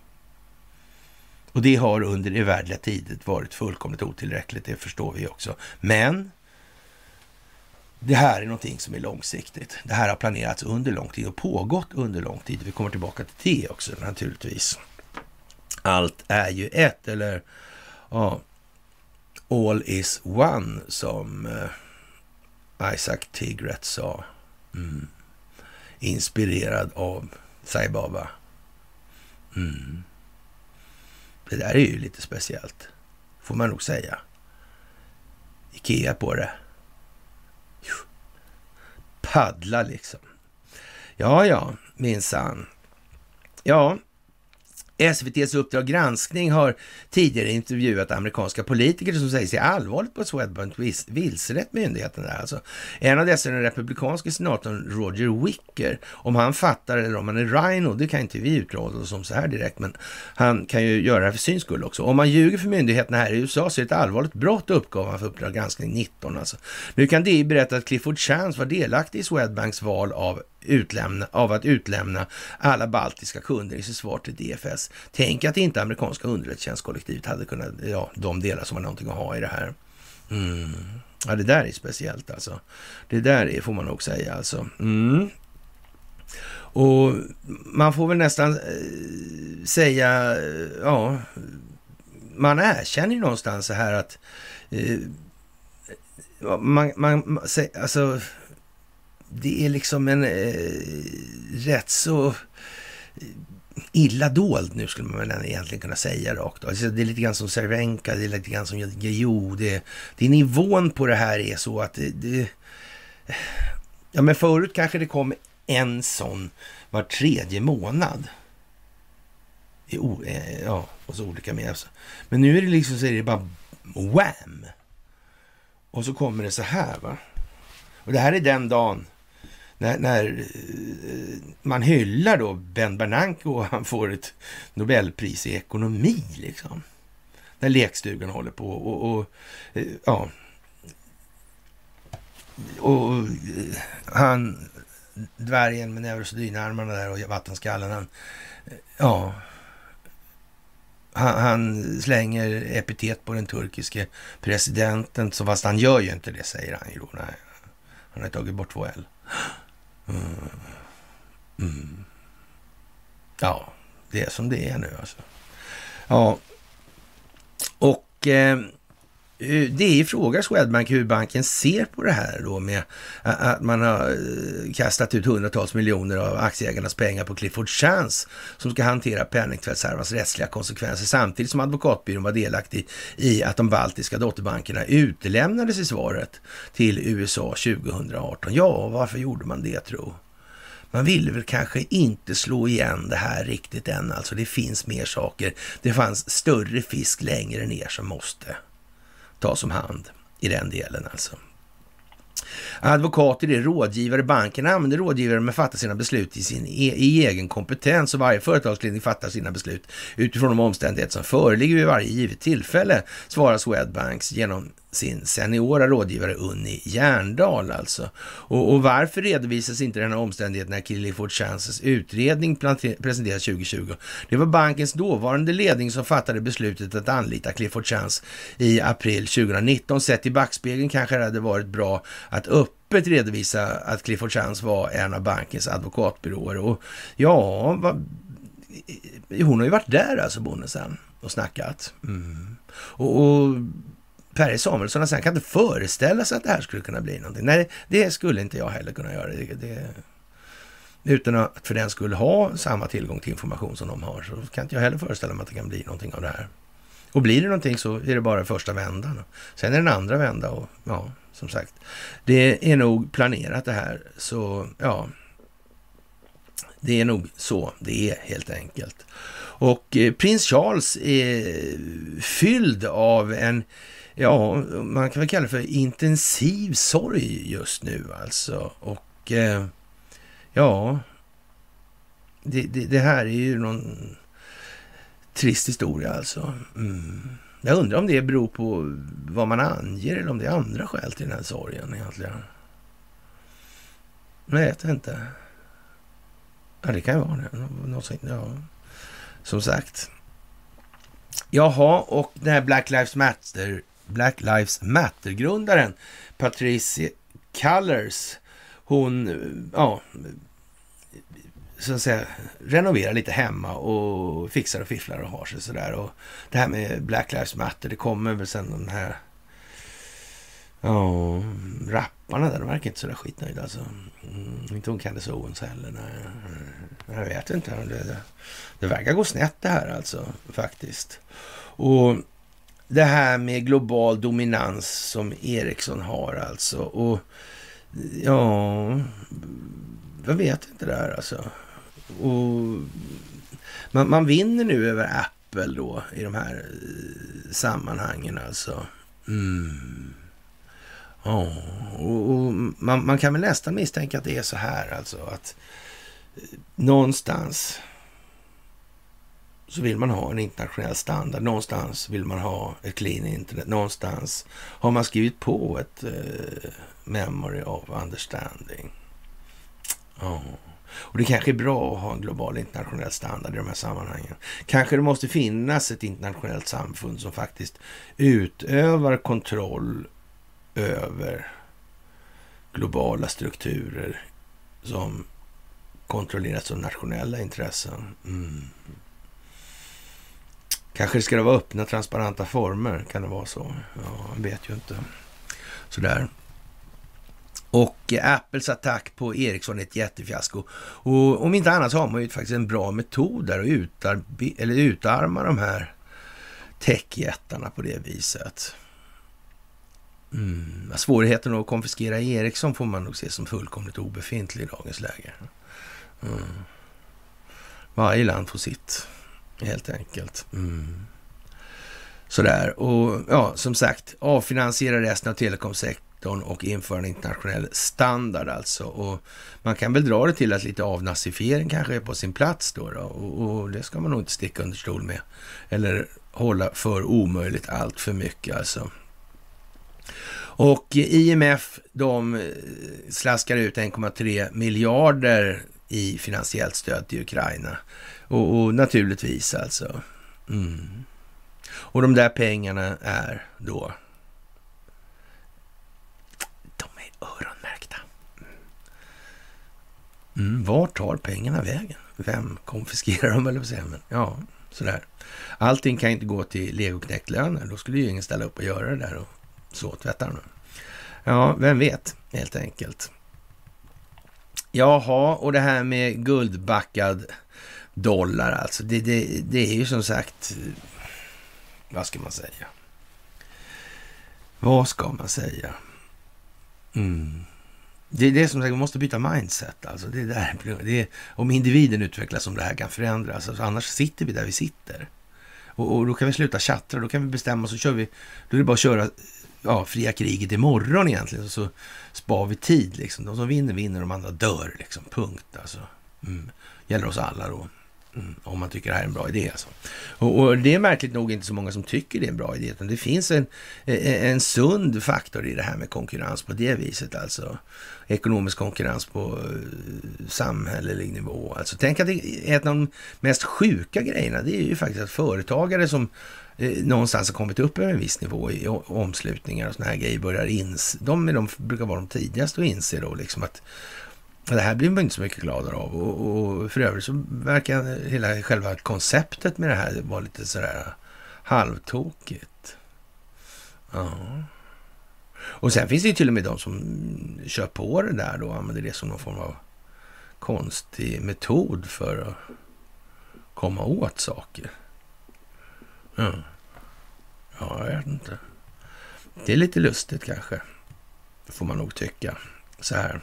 Och det har under evärdliga tider varit fullkomligt otillräckligt, det förstår vi också. Men det här är någonting som är långsiktigt. Det här har planerats under lång tid och pågått under lång tid. Vi kommer tillbaka till det också naturligtvis. Allt är ju ett, eller ja, all is one som eh, Isaac Tigret sa. Mm. Inspirerad av Sai Baba. Mm. Det där är ju lite speciellt, får man nog säga. Ikea på det paddla liksom. Ja, ja, minsann. Ja, SVTs Uppdrag granskning har tidigare intervjuat amerikanska politiker som säger sig allvarligt på att Swedbank vilselett myndigheten där. Alltså, en av dessa är den republikanske senatorn Roger Wicker. Om han fattar eller om han är Rhino, det kan inte vi utlåta oss om så här direkt, men han kan ju göra det för syns skull också. Om man ljuger för myndigheterna här i USA så är det ett allvarligt brott, uppgav han för Uppdrag granskning 19. Alltså. Nu kan DI berätta att Clifford Chance var delaktig i Swedbanks val av utlämna, av att utlämna alla baltiska kunder i sitt svar till DFS. Tänk att inte amerikanska underrättelsetjänstkollektivet hade kunnat, ja, de delar som har någonting att ha i det här. Mm. Ja, det där är speciellt alltså. Det där är, får man nog säga alltså. Mm. Och man får väl nästan äh, säga, eh, ja, man erkänner ju någonstans så här att äh, man, man, alltså det är liksom en eh, rätt så eh, illa dold nu skulle man väl egentligen kunna säga rakt alltså Det är lite grann som Cervenka, det är lite grann som Guillou. Det, det är nivån på det här är så att det, det, Ja, men förut kanske det kom en sån var tredje månad. I, eh, ja, och så olika med. Alltså. Men nu är det liksom så är det bara wham! Och så kommer det så här va. Och det här är den dagen när, när eh, man hyllar då Ben Bernanke och han får ett Nobelpris i ekonomi liksom. När lekstugan håller på och, och eh, ja. Och eh, han, dvärgen med neurosedynarmarna där och vattenskallen, han, ja. Han, han, slänger epitet på den turkiske presidenten, så fast han gör ju inte det, säger han ju då. Nej, han har tagit bort två L. Mm. mm. Ja, det är som det är nu alltså. Ja, och eh, Eh, det är frågar Swedbank hur banken ser på det här då med att man har eh, kastat ut hundratals miljoner av aktieägarnas pengar på Clifford Chance som ska hantera penningtvättshärvans rättsliga konsekvenser samtidigt som advokatbyrån var delaktig i att de baltiska dotterbankerna utelämnades i svaret till USA 2018. Ja, varför gjorde man det tro? Man ville väl kanske inte slå igen det här riktigt än, alltså det finns mer saker. Det fanns större fisk längre ner som måste tas om hand i den delen alltså. Advokater är rådgivare. Banken använder rådgivare men fattar sina beslut i, sin e i egen kompetens och varje företagsledning fattar sina beslut utifrån de omständigheter som föreligger vid varje givet tillfälle, svarar Swedbanks genom sin seniora rådgivare Unni Järndal alltså. Och, och, varför redovisas inte den här omständigheten när Clifford Chances utredning presenterades 2020? Det var bankens dåvarande ledning som fattade beslutet att anlita Clifford Chance i april 2019. Sett i backspegeln kanske det hade varit bra att öppet redovisa att Clifford Chance var en av bankens advokatbyråer. Och ja, vad, hon har ju varit där alltså, bonusen, och snackat. Mm. och, och Per Samuelsson sen kan inte föreställa sig att det här skulle kunna bli någonting. Nej, det skulle inte jag heller kunna göra. Det, det, utan att för den skulle ha samma tillgång till information som de har så kan inte jag heller föreställa mig att det kan bli någonting av det här. Och blir det någonting så är det bara första vändan. Sen är det en andra vända och ja, som sagt, det är nog planerat det här. Så ja, det är nog så det är helt enkelt. Och eh, prins Charles är fylld av en ja, man kan väl kalla det för intensiv sorg just nu alltså. Och eh, ja, det, det, det, här är ju någon trist historia alltså. Mm. Jag undrar om det beror på vad man anger eller om det är andra skäl till den här sorgen egentligen. Jag vet inte. Ja, det kan ju vara det. Något, ja. Som sagt. Jaha, och den här Black Lives Matter Black Lives Matter-grundaren Patricia Cullers, hon, ja, så att säga, renoverar lite hemma och fixar och fifflar och har sig sådär. Och det här med Black Lives Matter, det kommer väl sen de här Ja, rapparna där, de verkar inte sådär skitnöjda alltså. Mm, inte hon Candice Owens heller. Nej. Jag vet inte. Det, det, det verkar gå snett det här alltså, faktiskt. Och det här med global dominans som Ericsson har alltså. Och ja, jag vet inte det här alltså. Och man, man vinner nu över Apple då i de här eh, sammanhangen alltså. Mm. Ja, och, och man, man, kan väl nästan misstänka att det är så här alltså att eh, någonstans så vill man ha en internationell standard. Någonstans vill man ha ett clean internet. Någonstans har man skrivit på ett eh, memory of understanding. Oh. Och det kanske är bra att ha en global internationell standard i de här sammanhangen. Kanske det måste finnas ett internationellt samfund som faktiskt utövar kontroll över globala strukturer som kontrolleras av nationella intressen. Mm. Kanske ska det vara öppna, transparenta former. Kan det vara så? Ja, jag vet ju inte. Sådär. Och eh, Apples attack på Ericsson är ett jättefiasko. Och om inte annat så har man ju faktiskt en bra metod där att utarbe- eller utarma de här techjättarna på det viset. Mm. Svårigheten att konfiskera Ericsson får man nog se som fullkomligt obefintlig i dagens läge. Mm. Varje land får sitt, helt enkelt. Mm. Sådär, och ja, som sagt, avfinansiera resten av telekomsektorn och införa en internationell standard alltså. Och man kan väl dra det till att lite avnazifiering kanske är på sin plats då. då och, och, det ska man nog inte sticka under stol med. Eller hålla för omöjligt allt för mycket alltså. Och IMF de eh, slaskar ut 1,3 miljarder i finansiellt stöd till Ukraina. Och, och naturligtvis alltså. Mm. Och de där pengarna är då... De är öronmärkta. Mm, var tar pengarna vägen? Vem konfiskerar dem, eller vad säger man? Ja, sådär. Allting kan inte gå till legoknektlöner. Då skulle ju ingen ställa upp och göra det där och så tvättar de. Ja, vem vet, helt enkelt. Jaha, och det här med guldbackad dollar alltså. Det, det, det är ju som sagt vad ska man säga? Vad ska man säga? Mm. Det är det som sagt, man måste byta mindset. Alltså det är där, det är, om individen utvecklas om det här kan förändras. Alltså annars sitter vi där vi sitter. Och, och, då kan vi sluta tjattra, då kan vi bestämma så kör vi. Då är det bara att köra ja, fria kriget imorgon egentligen. Så spar vi tid liksom. De som vinner vinner, de andra dör liksom. Punkt alltså. Mm. Gäller oss alla då. Mm, om man tycker det här är en bra idé. Alltså. Och, och, det är märkligt nog inte så många som tycker det är en bra idé. Utan det finns en, e, e, en sund faktor i det här med konkurrens på det viset. Alltså ekonomisk konkurrens på eh, samhällelig nivå. Alltså, tänk att det är en av de mest sjuka grejerna. Det är ju faktiskt att företagare som Eh, någonstans har kommit upp över en viss nivå i omslutningar och sådana här grejer börjar inse. De, de brukar vara de tidigaste att inse då liksom att det här blir man inte så mycket gladare av. Och, och för övrigt så verkar hela själva konceptet med det här vara lite sådär halvtokigt. Ja. Och sen finns det ju till och med de som kör på det där då och använder det som någon form av konstig metod för att komma åt saker. Mm ja jag vet inte. Det är lite lustigt kanske, får man nog tycka. Så här.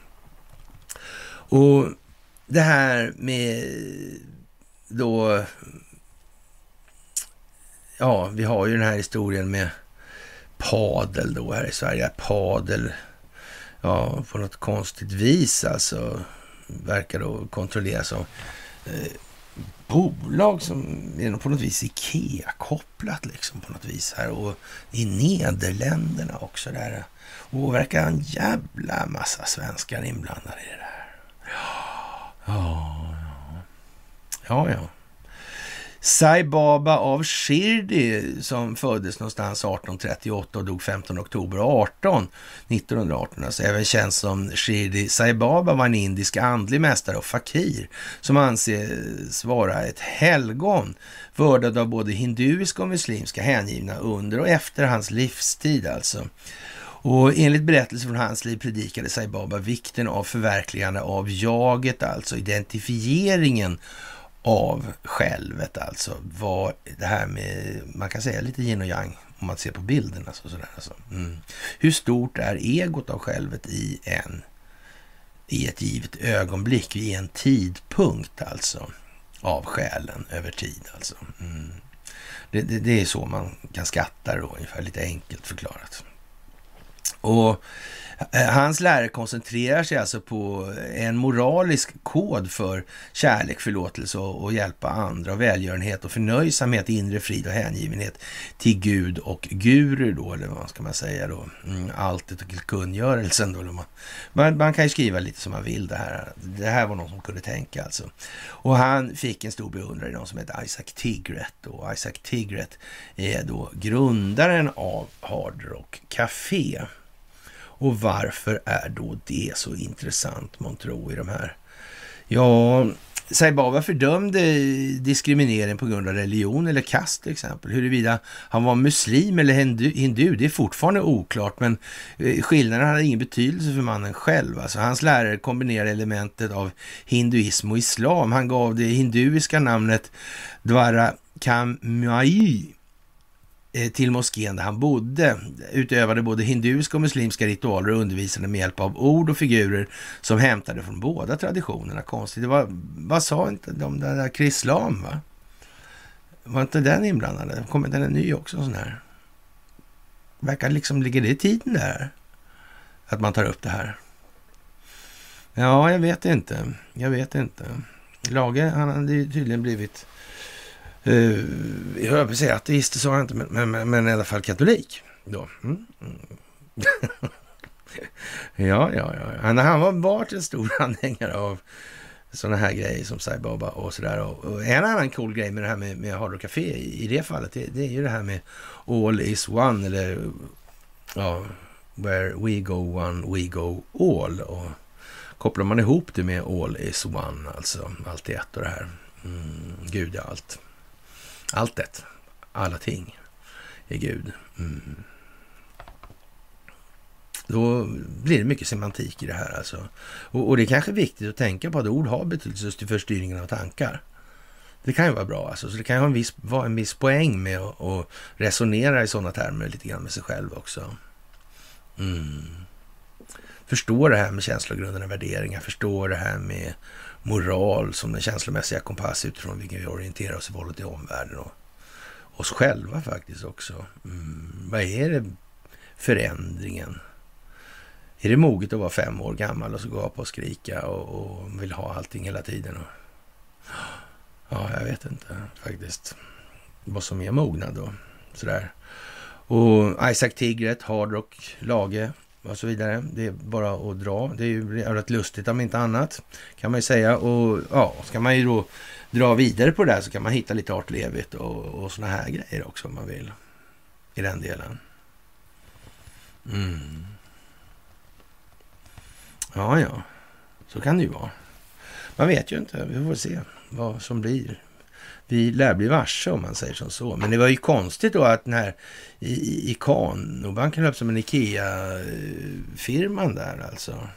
Och det här med då... Ja, vi har ju den här historien med padel då här i Sverige. Padel, ja, på något konstigt vis alltså verkar då kontrolleras av eh, bolag som är på något vis Ikea-kopplat liksom på något vis här och i Nederländerna också där. Och verkar en jävla massa svenskar inblandade i det där. Ja, ja. ja. Sai Baba av Shirdi som föddes någonstans 1838 och dog 15 oktober 18, 1918. Alltså även känd som Shirdi Sai Baba var en indisk andlig mästare och fakir som anses vara ett helgon vördad av både hinduiska och muslimska hängivna under och efter hans livstid alltså. Och enligt berättelser från hans liv predikade Sai Baba vikten av förverkligande av jaget, alltså identifieringen av självet, alltså vad det här med, man kan säga lite yin och yang om man ser på bilden. Alltså, sådär, alltså. Mm. Hur stort är egot av självet i en i ett givet ögonblick, i en tidpunkt alltså. av själen över tid alltså. Mm. Det, det, det, är så man kan skatta det då, ungefär lite enkelt förklarat. Och Eh, hans lära koncentrerar sig alltså på en moralisk kod för kärlek, förlåtelse och, och hjälpa andra, och välgörenhet och förnöjsamhet, inre frid och hängivenhet till Gud och guru då, eller vad ska man säga då? Mm, alltet och kungörelsen då. Man, man, man, kan ju skriva lite som man vill det här. Det här var någon som kunde tänka alltså. Och han fick en stor beundrare, någon som heter Isaac Tigret. Och Isaac Tigret är då grundaren av Hard Rock Café. Och varför är då det så intressant, månntro, i de här? Ja, Saibaba fördömde diskriminering på grund av religion eller kast till exempel. Huruvida han var muslim eller hindu, det är fortfarande oklart, men eh, skillnaden hade ingen betydelse för mannen själv. Alltså, hans lärare kombinerade elementet av hinduism och islam. Han gav det hinduiska namnet Dwara Kamai Eh, till moskén där han bodde, utövade både hinduiska och muslimska ritualer och undervisade med hjälp av ord och figurer som hämtade från båda traditionerna. Konstigt. Det var, vad sa inte de där Krislam, va? Var inte den inblandad? Kommer den en ny också? Sån här? Verkar liksom, ligger det i tiden där? Att man tar upp det här? Ja, jag vet inte. Jag vet inte. Lage, han hade ju tydligen blivit Uh, jag höll på att säga ateist, sa jag inte, men, men, men, i alla fall katolik. Då. Mm. mm. Ja, ja, ja. Han, han var varit en stor anhängare av sådana här grejer som Sai Baba och sådär. Och, och, en annan cool grej med det här med, med Hard Rock Café i, i det fallet, det, det, är ju det här med All is one, eller ja, where we go one, we go all. Och kopplar man ihop det med All is one, alltså allt i ett och det här. Mm, Gud är allt. Alltet, alla ting är Gud. Mm. Då blir det mycket semantik i det här alltså. Och, och, det är kanske viktigt att tänka på att ord har betydelse för styrningen av tankar. Det kan ju vara bra alltså. Så det kan ju ha en viss, vara en viss poäng med att, att resonera i sådana termer lite grann med sig själv också. Mm. Förstå det här med känslogrunderna värderingar. Förstå det här med moral som den känslomässiga kompass utifrån vilken vi orienterar oss i förhållande till omvärlden och oss själva faktiskt också. Mm. Vad är det förändringen? Är det moget att vara fem år gammal och så gapa och skrika och, och vill ha allting hela tiden? Och... Ja, jag vet inte faktiskt vad som är mognad då. Sådär. Och Isaac Tigret, Hardrock, Lage, och så vidare. Det är bara att dra. Det är ju rätt lustigt om inte annat kan man ju säga. Och ja, ska man ju då dra vidare på det här så kan man hitta lite Art Levit och, och såna här grejer också om man vill. I den delen. Mm. Ja, ja. Så kan det ju vara. Man vet ju inte. Vi får se vad som blir vi lär bli varse om man säger som så. Men det var ju konstigt då att den här Ikanobanken upp som en Ikea-firman där alltså.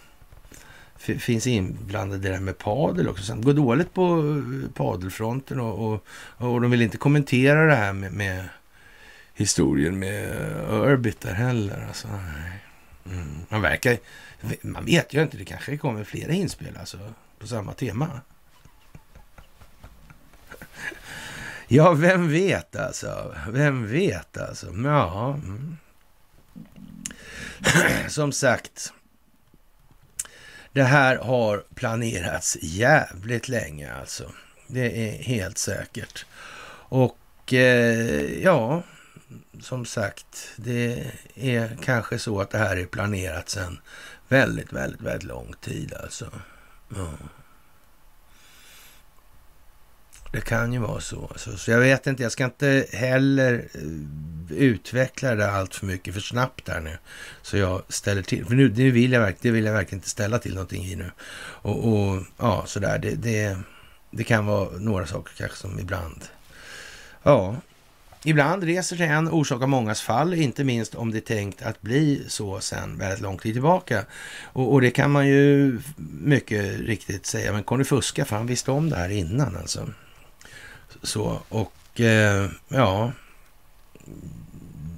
Finns inblandad i det här med padel också. Det går dåligt på eh, padelfronten och, och, och de vill inte kommentera det här med, med historien med Urbit där heller. Alltså, mm. Man verkar, man vet ju inte, det kanske kommer flera inspel alltså, på samma tema. Ja, vem vet alltså? Vem vet alltså? Ja. Mm. Som sagt, det här har planerats jävligt länge alltså. Det är helt säkert. Och eh, ja, som sagt, det är kanske så att det här är planerat sedan väldigt, väldigt, väldigt lång tid alltså. Ja. Det kan ju vara så. Alltså. Så jag vet inte, jag ska inte heller eh, utveckla det allt för mycket för snabbt där nu. Så jag ställer till. För nu det vill jag, det vill jag verkligen inte ställa till någonting i nu. Och, och ja, sådär. Det, det, det kan vara några saker kanske som ibland... Ja, Ibland reser sig en, orsakar mångas fall, inte minst om det är tänkt att bli så sen väldigt lång tid tillbaka. Och, och det kan man ju mycket riktigt säga, men Conny fuska för han visste om det här innan alltså. Så, och eh, ja,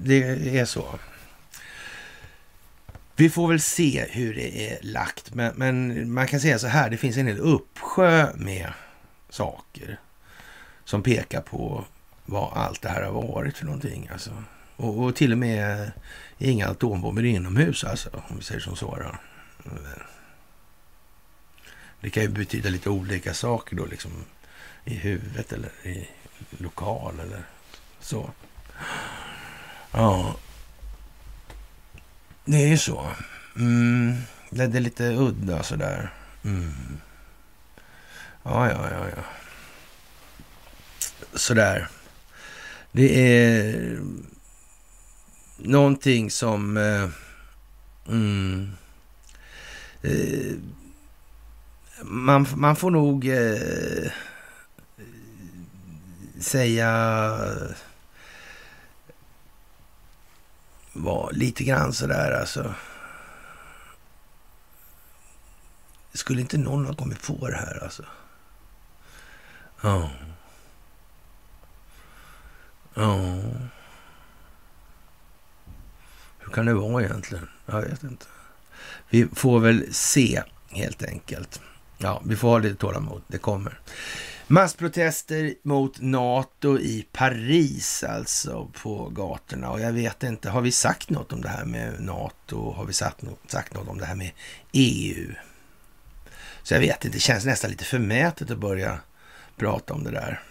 det är så. Vi får väl se hur det är lagt, men, men, man kan säga så här, det finns en hel uppsjö med saker som pekar på vad allt det här har varit för någonting. Alltså. Och, och till och med inga atombomber inomhus, alltså, om vi säger som så. Då. Mm. Det kan ju betyda lite olika saker då, liksom i huvudet eller i lokal eller så. Ja, det är ju så. Mm. Det är lite udda sådär. Mm. Ja, ja, ja, ja. Sådär. Det är någonting som... Eh, mm, eh, man, man får nog eh, säga var lite grann sådär alltså. Skulle inte någon ha kommit på det här alltså? Ja. Ja. Hur kan det vara egentligen? Jag vet inte. Vi får väl se helt enkelt. Ja, vi får ha lite tålamod. Det kommer. Massprotester mot NATO i Paris alltså på gatorna. Och jag vet inte, har vi sagt något om det här med NATO? Har vi sagt, sagt något om det här med EU? Så jag vet inte, det känns nästan lite förmätet att börja prata om det där.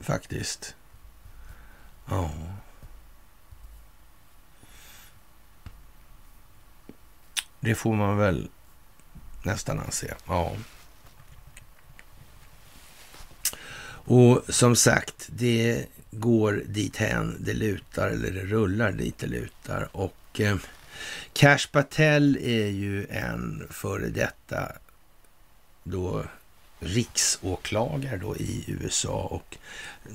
Faktiskt. Ja. Det får man väl nästan anse. Ja. Och som sagt, det går dit hän det lutar, eller det rullar dit det lutar. Och eh, Cash Patel är ju en före detta då riksåklagare då i USA och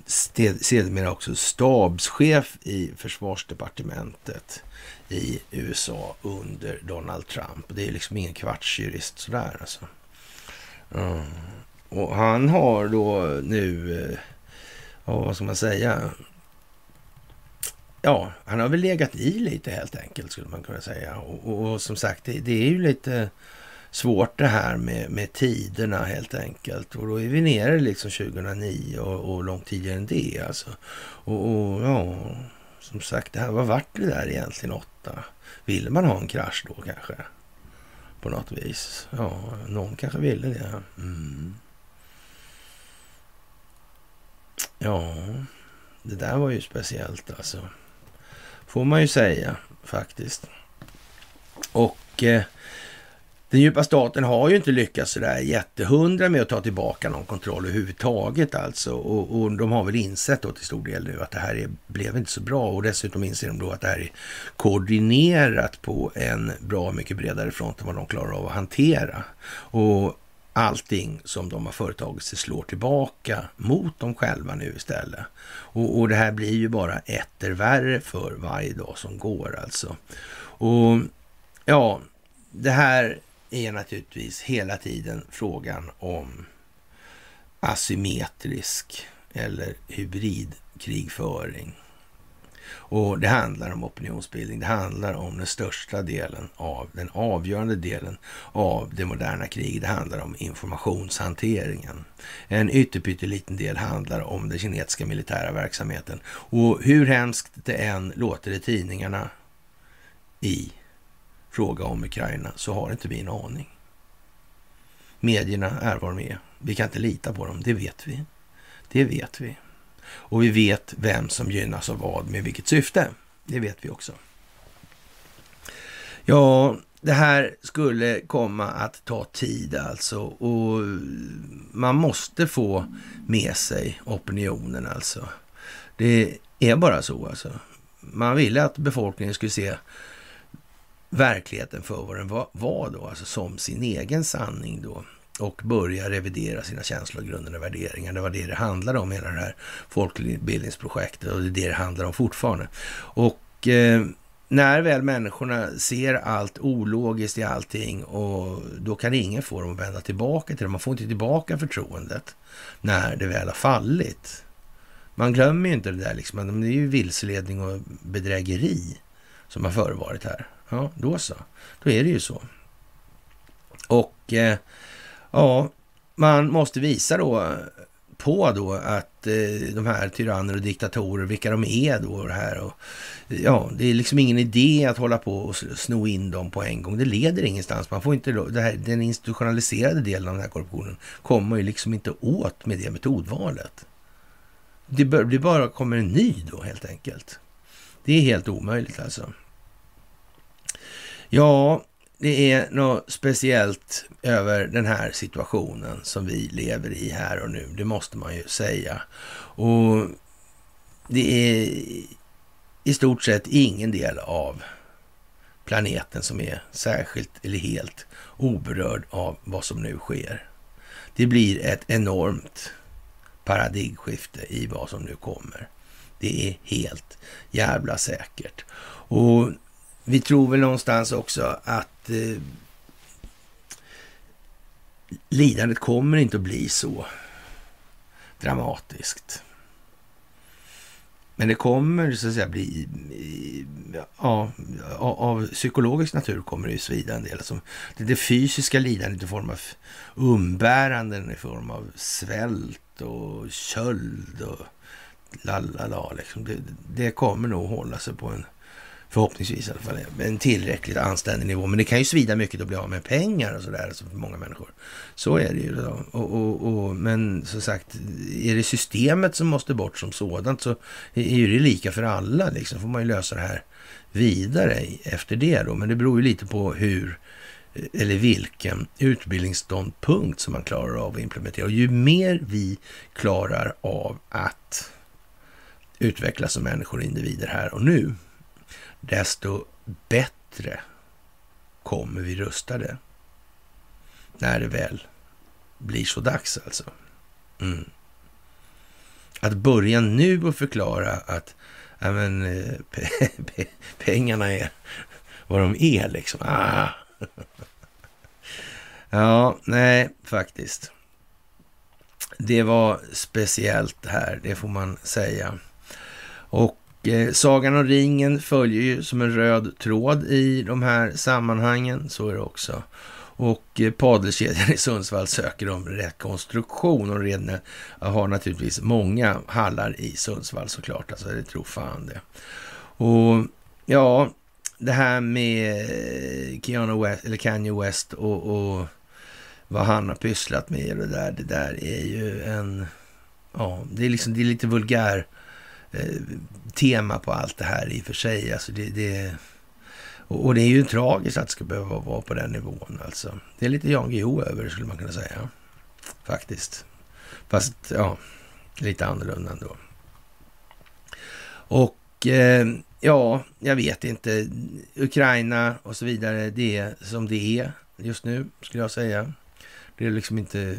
sedermera också stabschef i försvarsdepartementet i USA under Donald Trump. Det är liksom ingen kvartsjurist sådär alltså. Mm. Och han har då nu, eh, ja vad ska man säga, ja, han har väl legat i lite helt enkelt skulle man kunna säga. Och, och, och som sagt, det, det, är ju lite svårt det här med, med tiderna helt enkelt. Och då är vi nere liksom 2009 och, och långt tidigare än det alltså. Och, och ja, som sagt, det här, vad vart det där egentligen åtta? Ville man ha en krasch då kanske? På något vis. Ja, någon kanske ville det. Mm. Ja, det där var ju speciellt alltså. Får man ju säga faktiskt. Och eh, den djupa staten har ju inte lyckats sådär jättehundra med att ta tillbaka någon kontroll överhuvudtaget alltså. Och, och de har väl insett då till stor del nu att det här är, blev inte så bra och dessutom inser de då att det här är koordinerat på en bra mycket bredare front än vad de klarar av att hantera. Och allting som de har företagit sig slår tillbaka mot dem själva nu istället. Och, och det här blir ju bara etter värre för varje dag som går alltså. Och ja, det här är naturligtvis hela tiden frågan om asymmetrisk eller hybridkrigföring. Och det handlar om opinionsbildning. Det handlar om den största delen av, den avgörande delen av det moderna kriget. Det handlar om informationshanteringen. En ytterpytteliten del handlar om den kinesiska militära verksamheten. Och hur hemskt det än låter i tidningarna i fråga om Ukraina så har inte vi en aning. Medierna är vad de är. Vi kan inte lita på dem, det vet vi. Det vet vi. Och vi vet vem som gynnas av vad med vilket syfte. Det vet vi också. Ja, det här skulle komma att ta tid alltså och man måste få med sig opinionen alltså. Det är bara så alltså. Man ville att befolkningen skulle se verkligheten för vad den var då, alltså som sin egen sanning då och börja revidera sina känslor och värderingar. Det var det det handlade om, hela det här folkbildningsprojektet och det är det det handlar om fortfarande. Och eh, när väl människorna ser allt ologiskt i allting och då kan ingen få dem att vända tillbaka till det. Man får inte tillbaka förtroendet när det väl har fallit. Man glömmer ju inte det där liksom. Det är ju vilseledning och bedrägeri som har förevarit här. Ja, då så. Då är det ju så. Och eh, ja, man måste visa då på då att eh, de här tyranner och diktatorer, vilka de är då det här. Och, ja, det är liksom ingen idé att hålla på och sno in dem på en gång. Det leder ingenstans. Man får inte, det här, den institutionaliserade delen av den här korruptionen kommer man ju liksom inte åt med det metodvalet. Det, bör, det bara kommer en ny då helt enkelt. Det är helt omöjligt alltså. Ja, det är något speciellt över den här situationen som vi lever i här och nu. Det måste man ju säga. Och det är i stort sett ingen del av planeten som är särskilt eller helt oberörd av vad som nu sker. Det blir ett enormt paradigmskifte i vad som nu kommer. Det är helt jävla säkert. Och vi tror väl någonstans också att eh, lidandet kommer inte att bli så dramatiskt. Men det kommer så att säga bli, ja, av psykologisk natur kommer det ju svida en del. Alltså, det, det fysiska lidandet i form av umbäranden, i form av svält och köld och lalala. Liksom. Det, det kommer nog hålla sig på en Förhoppningsvis i alla fall. En tillräckligt anständig nivå. Men det kan ju svida mycket att bli av med pengar och sådär alltså för många människor. Så är det ju. Då. Och, och, och, men som sagt, är det systemet som måste bort som sådant så är ju det lika för alla. Liksom får man ju lösa det här vidare efter det då. Men det beror ju lite på hur eh, eller vilken utbildningsståndpunkt som man klarar av att implementera. Och ju mer vi klarar av att utvecklas som människor och individer här och nu, desto bättre kommer vi rustade. När det väl blir så dags alltså. Mm. Att börja nu och förklara att ja, men, eh, pe pengarna är vad de är liksom. Ah. Ja, nej, faktiskt. Det var speciellt här, det får man säga. Och Eh, Sagan om ringen följer ju som en röd tråd i de här sammanhangen. Så är det också. Och eh, Padelkedjan i Sundsvall söker om rekonstruktion och redan har naturligtvis många hallar i Sundsvall såklart. Alltså det tror fan det. Och ja, det här med eh, Keanu West, eller Kanye West och, och vad han har pysslat med och det där. Det där är ju en... Ja, det är liksom det är lite vulgär Eh, Eh, tema på allt det här i och för sig. Alltså det, det, och det är ju tragiskt att det ska behöva vara på den nivån. Alltså. Det är lite Jan Guillou över det skulle man kunna säga. Faktiskt. Fast ja, lite annorlunda ändå. Och eh, ja, jag vet inte. Ukraina och så vidare, det är som det är just nu skulle jag säga. Det är liksom inte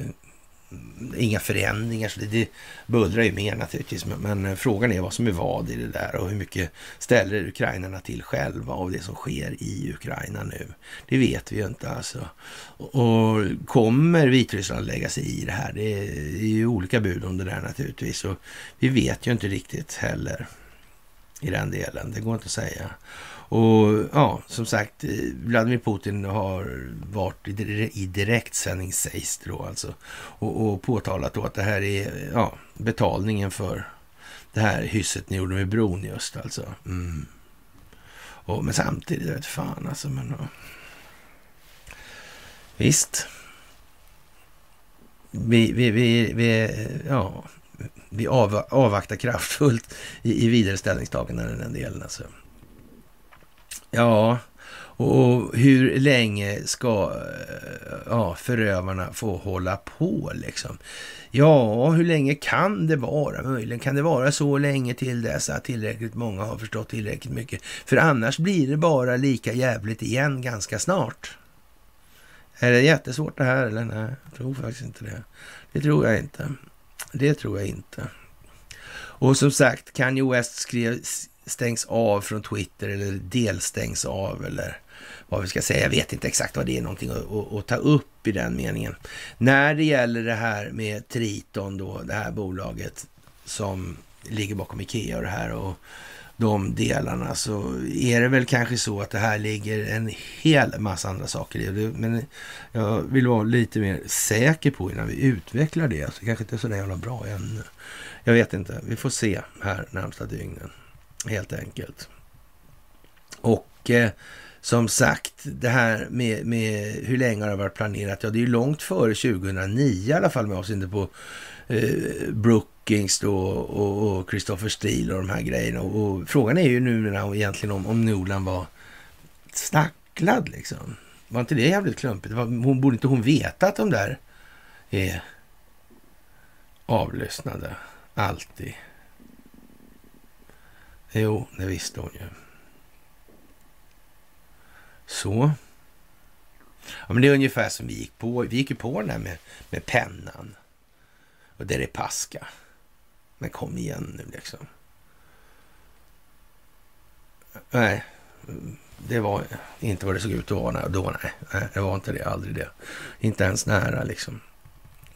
inga förändringar. Så det, det bullrar ju mer naturligtvis. Men, men, eh, frågan är vad som är vad i det där och hur mycket ställer ukrainarna till själva av det som sker i Ukraina nu. Det vet vi ju inte alltså. Och, och kommer Vitryssland lägga sig i det här? Det är, det är ju olika bud om det där naturligtvis. Och vi vet ju inte riktigt heller i den delen. Det går inte att säga. Och ja, som sagt, eh, Vladimir Putin har varit i direktsändning sägs det då alltså. Och, och påtalat då att det här är ja, betalningen för det här hysset ni gjorde med bron just alltså. Mm. Och, men samtidigt, jag vet fan alltså. Men, ja. Visst. Vi, vi, vi, vi, ja, vi av, avvaktar kraftfullt i, i vidare ställningstaganden i den delen. Alltså. Ja, och hur länge ska eh, ja, förövarna få hålla på liksom? Ja, hur länge kan det vara? Möjligen kan det vara så länge till dess att tillräckligt många har förstått tillräckligt mycket. För annars blir det bara lika jävligt igen ganska snart. Är det jättesvårt det här eller? Nej, jag tror faktiskt inte det. Det tror jag inte. Det tror jag inte. Och som sagt, Kanye West skrev stängs av från Twitter eller delstängs av eller vad vi ska säga. Jag vet inte exakt vad det är någonting att, att, att, ta upp i den meningen. När det gäller det här med Triton då, det här bolaget som ligger bakom Ikea och det här och de delarna så är det väl kanske så att det här ligger en hel massa andra saker i. Men jag vill vara lite mer säker på innan vi utvecklar det. Alltså, det kanske inte är så jävla bra ännu. Jag vet inte. Vi får se här närmsta dygnen. Helt enkelt. Och eh, som sagt, det här med, med hur länge har det varit planerat? Ja, det är ju långt före 2009 i alla fall med avseende på eh, Brookings då och, och Christopher Steele och de här grejerna. Och, och frågan är ju nu egentligen om, om Nolan var snacklad liksom. Var inte det jävligt klumpigt? hon, borde inte hon veta att de där är avlyssnade? Alltid. Jo, det visste hon ju. Så. Ja, men det är ungefär som vi gick på. Vi gick ju på den här med, med pennan. Och det är paska. Men kom igen nu liksom. Nej, det var inte vad det såg ut att vara då. Nej, nej det var inte det. Aldrig det. Inte ens nära liksom.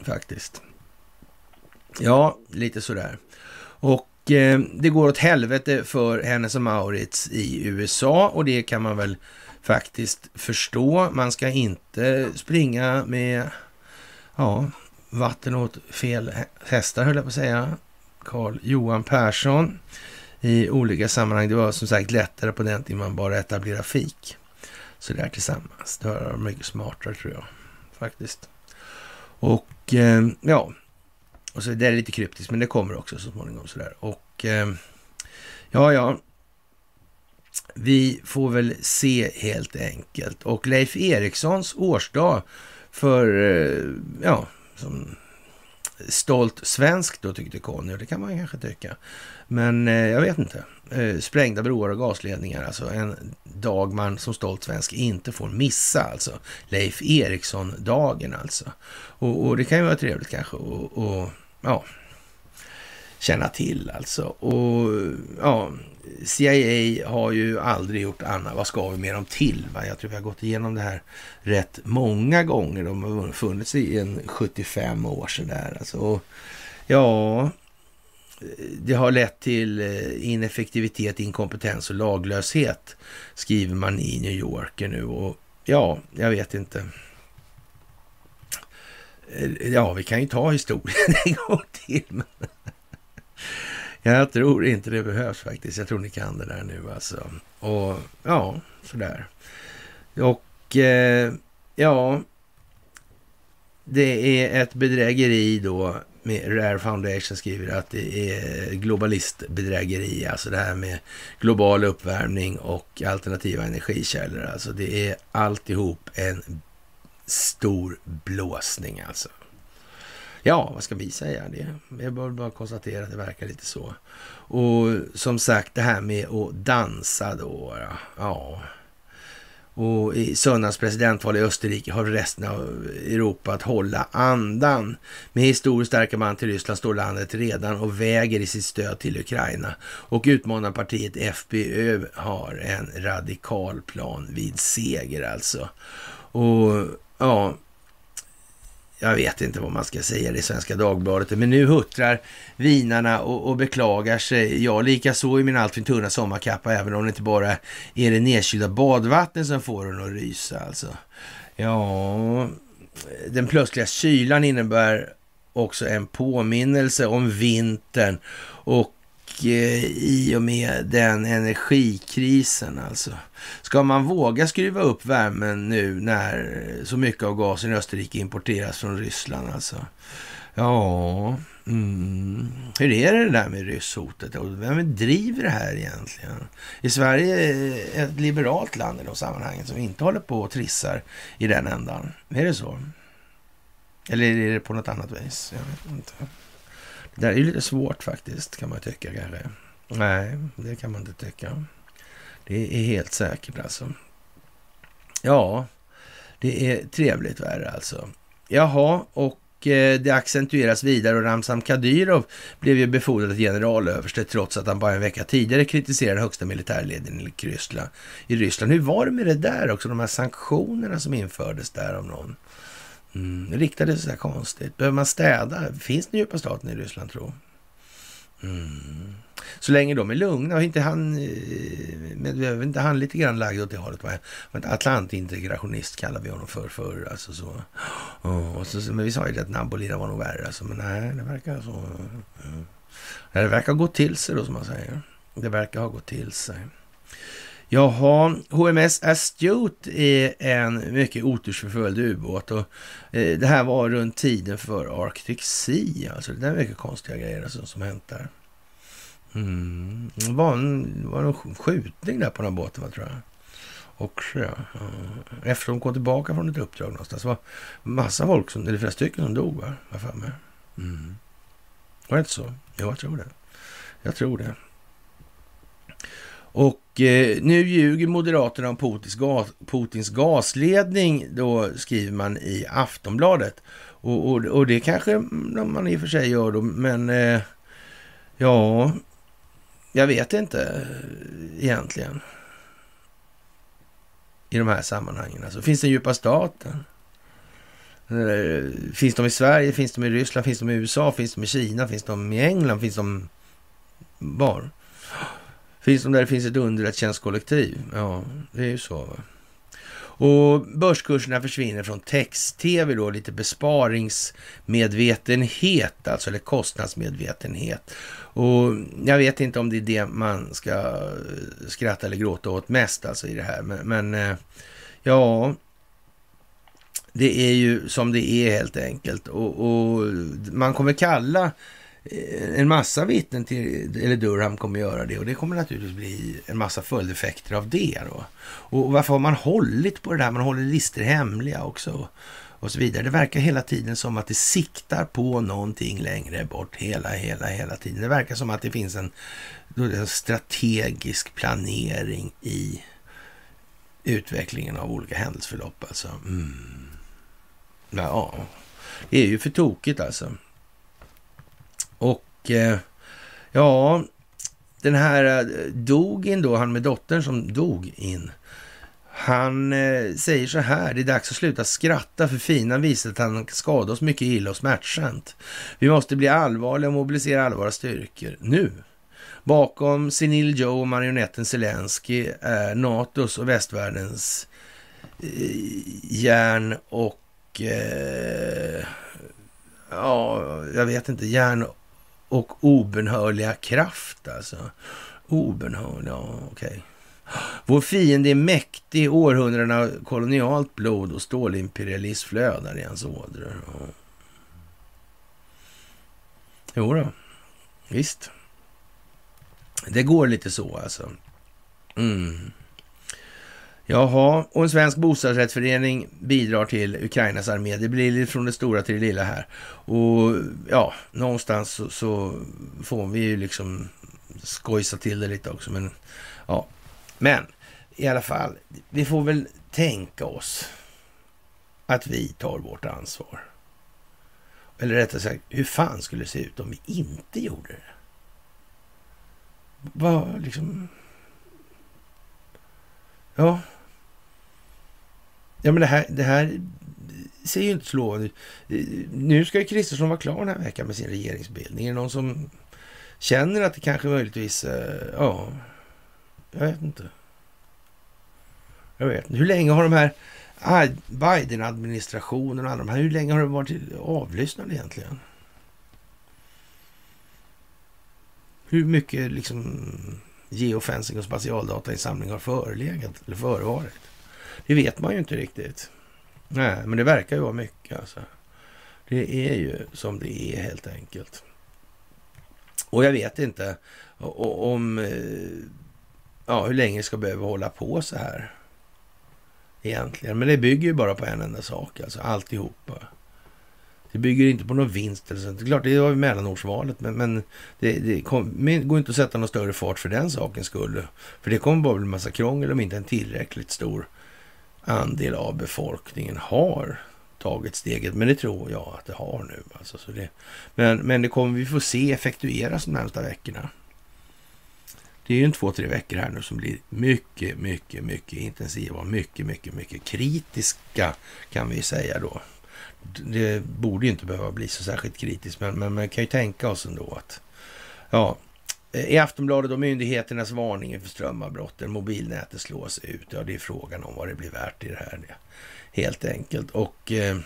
Faktiskt. Ja, lite sådär. Och eh, det går åt helvete för Hennes och Maurits i USA och det kan man väl faktiskt förstå. Man ska inte springa med ja, vatten åt fel hästar, höll jag på att säga. Karl Johan Persson i olika sammanhang. Det var som sagt lättare på den tiden man bara etablerade fik. Så där tillsammans. Det var mycket smartare tror jag faktiskt. Och eh, ja, och så det är lite kryptiskt, men det kommer också så småningom sådär. Och eh, ja, ja, vi får väl se helt enkelt. Och Leif Erikssons årsdag för, eh, ja, som stolt svensk då tyckte Conny, och det kan man kanske tycka. Men eh, jag vet inte. Eh, sprängda broar och gasledningar, alltså en dag man som stolt svensk inte får missa, alltså. Leif Eriksson-dagen alltså. Och, och, det kan ju vara trevligt kanske och, och ja, känna till alltså. Och ja, CIA har ju aldrig gjort annat. Vad ska vi med dem till? Va? Jag tror vi har gått igenom det här rätt många gånger. De har funnits i en 75 år sådär. Alltså. Och, ja, det har lett till eh, ineffektivitet, inkompetens och laglöshet, skriver man i New Yorker nu. Och ja, jag vet inte. Eh, ja, vi kan ju ta historien en gång till. Men jag tror inte det behövs faktiskt. Jag tror ni kan det där nu alltså. Och ja, sådär. Och eh, ja, det är ett bedrägeri då med Rare Foundation skriver att det är globalistbedrägeri, alltså det här med global uppvärmning och alternativa energikällor. Alltså det är alltihop en stor blåsning alltså. Ja, vad ska vi säga? Det jag bör bara konstatera att det verkar lite så. Och som sagt, det här med att dansa då. Ja. Och i söndagens presidentval i Österrike har resten av Europa att hålla andan. Med historiskt starka man till Ryssland står landet redan och väger i sitt stöd till Ukraina. Och utmanarpartiet FPÖ har en radikal plan vid seger alltså. Och ja, jag vet inte vad man ska säga i Svenska Dagbladet, men nu huttrar vinarna och, och beklagar sig. Jag likaså i min alltför tunna sommarkappa, även om det inte bara är det nedkylda badvattnet som får den att rysa alltså. Ja, den plötsliga kylan innebär också en påminnelse om vintern och Eh, i och med den energikrisen alltså. Ska man våga skruva upp värmen nu när så mycket av gasen i Österrike importeras från Ryssland alltså? Ja, mm. hur är det där med rysshotet? Vem driver det här egentligen? Är Sverige ett liberalt land i de sammanhangen som inte håller på och trissar i den ändan? Är det så? Eller är det på något annat vis? Jag vet inte. Det är ju lite svårt faktiskt, kan man tycka kanske. Nej, det kan man inte tycka. Det är helt säkert alltså. Ja, det är trevligt värre alltså. Jaha, och eh, det accentueras vidare och Ramzan Kadyrov blev ju befordrad till generalöverste trots att han bara en vecka tidigare kritiserade högsta militärledningen i Ryssland. I Ryssland. Hur var det med det där också, de här sanktionerna som infördes där av någon? Mm, riktade sig så här konstigt. Behöver man städa? Finns den djupa staten i Ryssland tro? Mm. Så länge de är lugna och inte han, eh, med, inte han lite grann lagd åt det hållet. Va? Atlantintegrationist kallar vi honom för förr. Alltså så. Och så, men vi sa ju det att Nabolina var nog värre. Alltså, men nej, det verkar så. Det verkar ha gått till sig då som man säger. Det verkar ha gått till sig. Jaha, HMS Astute är en mycket otursförföljd ubåt och eh, det här var runt tiden för Arctic Sea. Alltså det är mycket konstiga grejer alltså, som hänt där. Mm. Det var en, var en skjutning där på den här båten, tror jag. Också, ja. Efter de kom tillbaka från ett uppdrag någonstans. Det var massa folk, som, eller flera stycken som dog, va? Mm. Var det inte så? Jo, jag tror det. Jag tror det. Och eh, nu ljuger Moderaterna om Putins, gas, Putins gasledning, då skriver man i Aftonbladet. Och, och, och det kanske man i och för sig gör då, men eh, ja, jag vet inte eh, egentligen. I de här sammanhangen. Alltså, finns den djupa staten? Eh, finns de i Sverige? Finns de i Ryssland? Finns de i USA? Finns de i Kina? Finns de i England? Finns de var? Finns de där det finns ett underrättelsetjänstkollektiv? Ja, det är ju så. Va? Och börskurserna försvinner från text-tv då, lite besparingsmedvetenhet, alltså, eller kostnadsmedvetenhet. Och jag vet inte om det är det man ska skratta eller gråta åt mest alltså i det här, men, men eh, ja, det är ju som det är helt enkelt. Och, och man kommer kalla Eh, en massa vittnen till, eller Durham kommer göra det och det kommer naturligtvis bli en massa följdeffekter av det. Då. Och varför har man hållit på det där? Man håller listor hemliga också och så vidare. Det verkar hela tiden som att det siktar på någonting längre bort hela, hela, hela tiden. Det verkar som att det finns en, en strategisk planering i utvecklingen av olika händelseförlopp. Alltså. Mm. Ja, det är ju för tokigt alltså. Och eh, ja, den här eh, Dogin då, han med dottern som dog in. Han eh, säger så här, det är dags att sluta skratta för Fina visar att han kan skada oss mycket illa och smärtsamt. Vi måste bli allvarliga och mobilisera alla våra styrkor nu. Bakom Senil Joe och marionetten Zelensky är NATOs och västvärldens eh, järn och eh, ja, jag vet inte, järn och obenhörliga kraft alltså. Obenhörlig, ja okej. Okay. Vår fiende är mäktig, århundraden av kolonialt blod och stålimperialism flödar i hans ådror. Ja. Jo då, visst. Det går lite så alltså. Mm. Jaha, och en svensk bostadsrättsförening bidrar till Ukrainas armé. Det blir lite från det stora till det lilla här. Och ja, någonstans så, så får vi ju liksom skojsa till det lite också. Men ja, men i alla fall, vi får väl tänka oss att vi tar vårt ansvar. Eller rättare sagt, hur fan skulle det se ut om vi inte gjorde det? Vad liksom... Ja, Ja, men det här, det här ser ju inte så lovande ut. Nu ska ju Kristersson vara klar den här veckan med sin regeringsbildning. Är det någon som känner att det kanske möjligtvis, eh, ja, jag vet inte. Jag vet inte. Hur länge har de här Biden-administrationen och alla de här, hur länge har de varit avlyssnade egentligen? Hur mycket liksom geofencing och spatialdatainsamling har förelegat eller förevarit? Det vet man ju inte riktigt. Nej, men det verkar ju vara mycket alltså. Det är ju som det är helt enkelt. Och jag vet inte om eh, ja, hur länge ska behöva hålla på så här. Egentligen. Men det bygger ju bara på en enda sak, alltså alltihopa. Det bygger inte på någon vinst eller sånt. Det är klart, det var ju mellanårsvalet, men, men det, det kom, går inte att sätta någon större fart för den sakens skull. För det kommer bara bli en massa krångel om inte en tillräckligt stor andel av befolkningen har tagit steget. Men det tror jag att det har nu. Alltså, så det, men, men det kommer vi få se effektueras de närmsta veckorna. Det är ju en två, tre veckor här nu som blir mycket, mycket, mycket intensiva och mycket, mycket, mycket kritiska kan vi säga då. Det borde ju inte behöva bli så särskilt kritiskt, men, men man kan ju tänka oss ändå att ja, Eh, i Aftonbladet och myndigheternas varning för strömavbrotten. Mobilnätet slås ut. Ja, det är frågan om vad det blir värt i det här. Helt enkelt. Och eh,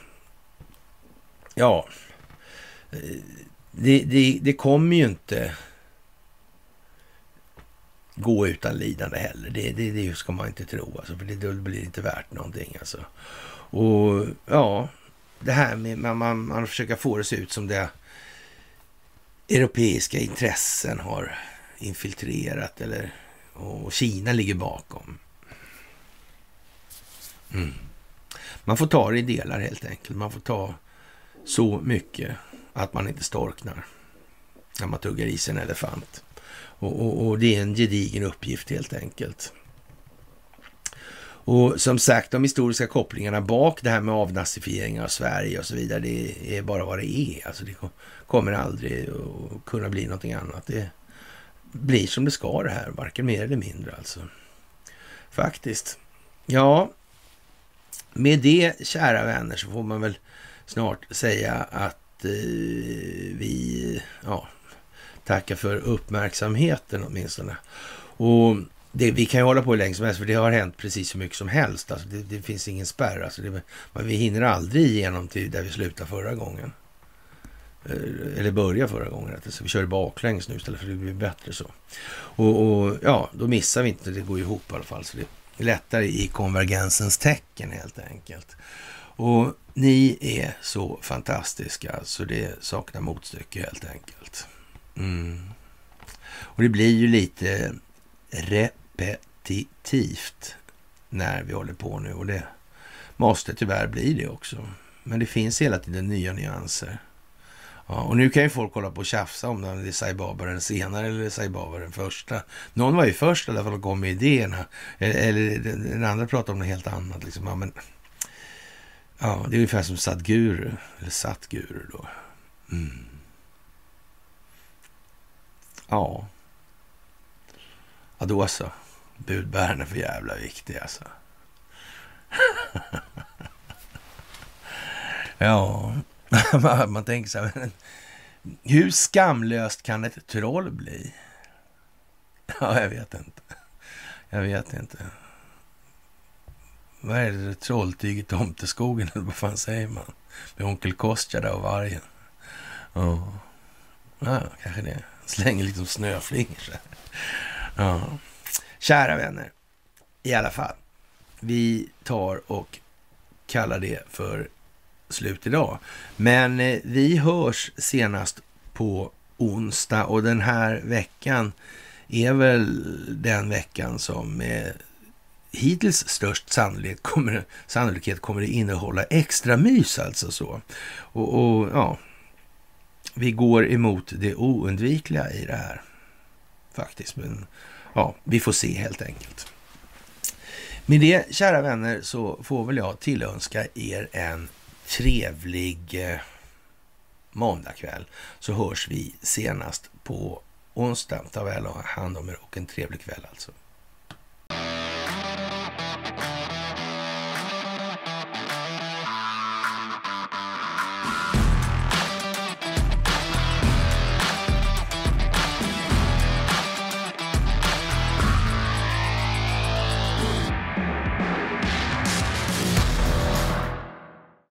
ja, eh, det, det, det kommer ju inte gå utan lidande heller. Det, det, det ska man inte tro, alltså, för det, det blir inte värt någonting. Alltså. Och ja, det här med man, man, man försöker få det att se ut som det europeiska intressen har infiltrerat eller och Kina ligger bakom. Mm. Man får ta det i delar helt enkelt. Man får ta så mycket att man inte storknar när man tuggar i sig en elefant. Och, och, och, det är en gedigen uppgift helt enkelt. Och som sagt, de historiska kopplingarna bak det här med avnazifiering av Sverige och så vidare, det är bara vad det är. Alltså det kommer aldrig att kunna bli någonting annat. Det blir som det ska det här, varken mer eller mindre alltså. Faktiskt. Ja, med det, kära vänner, så får man väl snart säga att eh, vi ja, tackar för uppmärksamheten åtminstone. Och det, vi kan ju hålla på hur länge som helst, för det har hänt precis hur mycket som helst. Alltså det, det finns ingen spärr. Alltså det, vi hinner aldrig igenom till där vi slutade förra gången. Eh, eller började förra gången. Alltså vi kör baklänges nu istället för att det blir bättre så. Och, och, ja, då missar vi inte. Det går ihop i alla fall. Så det är lättare i konvergensens tecken helt enkelt. Och ni är så fantastiska så det saknar motstycke helt enkelt. Mm. Och det blir ju lite repetitivt när vi håller på nu och det måste tyvärr bli det också. Men det finns hela tiden nya nyanser. Ja, och nu kan ju folk hålla på och tjafsa om det är Sai Baba den senare eller Sai Baba den första. Någon var ju först i alla fall och kom med idéerna. Eh, eller, den andra pratade om något helt annat. Liksom. Ja, men, ja, det är ungefär som Sadguru, eller Satguru då. Mm. Ja. Ja, då så. Budbäraren är för jävla viktig alltså. ja, man tänker så här. Hur skamlöst kan ett troll bli? Ja, jag vet inte. Jag vet inte. Vad är det? Trolltyg i Tomteskogen, eller vad fan säger man? Med onkel Kostja där och vargen. Ja, ja kanske det. Slänger liksom snöflingor så här. Ja. Kära vänner, i alla fall. Vi tar och kallar det för slut idag. Men eh, vi hörs senast på onsdag och den här veckan är väl den veckan som med hittills störst sannolikhet kommer, sannolikhet kommer det innehålla extra mys alltså så. Och, och ja, vi går emot det oundvikliga i det här faktiskt. Men ja, vi får se helt enkelt. Med det, kära vänner, så får väl jag tillönska er en trevlig eh, måndagkväll. Så hörs vi senast på onsdag. Ta väl hand om er och en trevlig kväll alltså.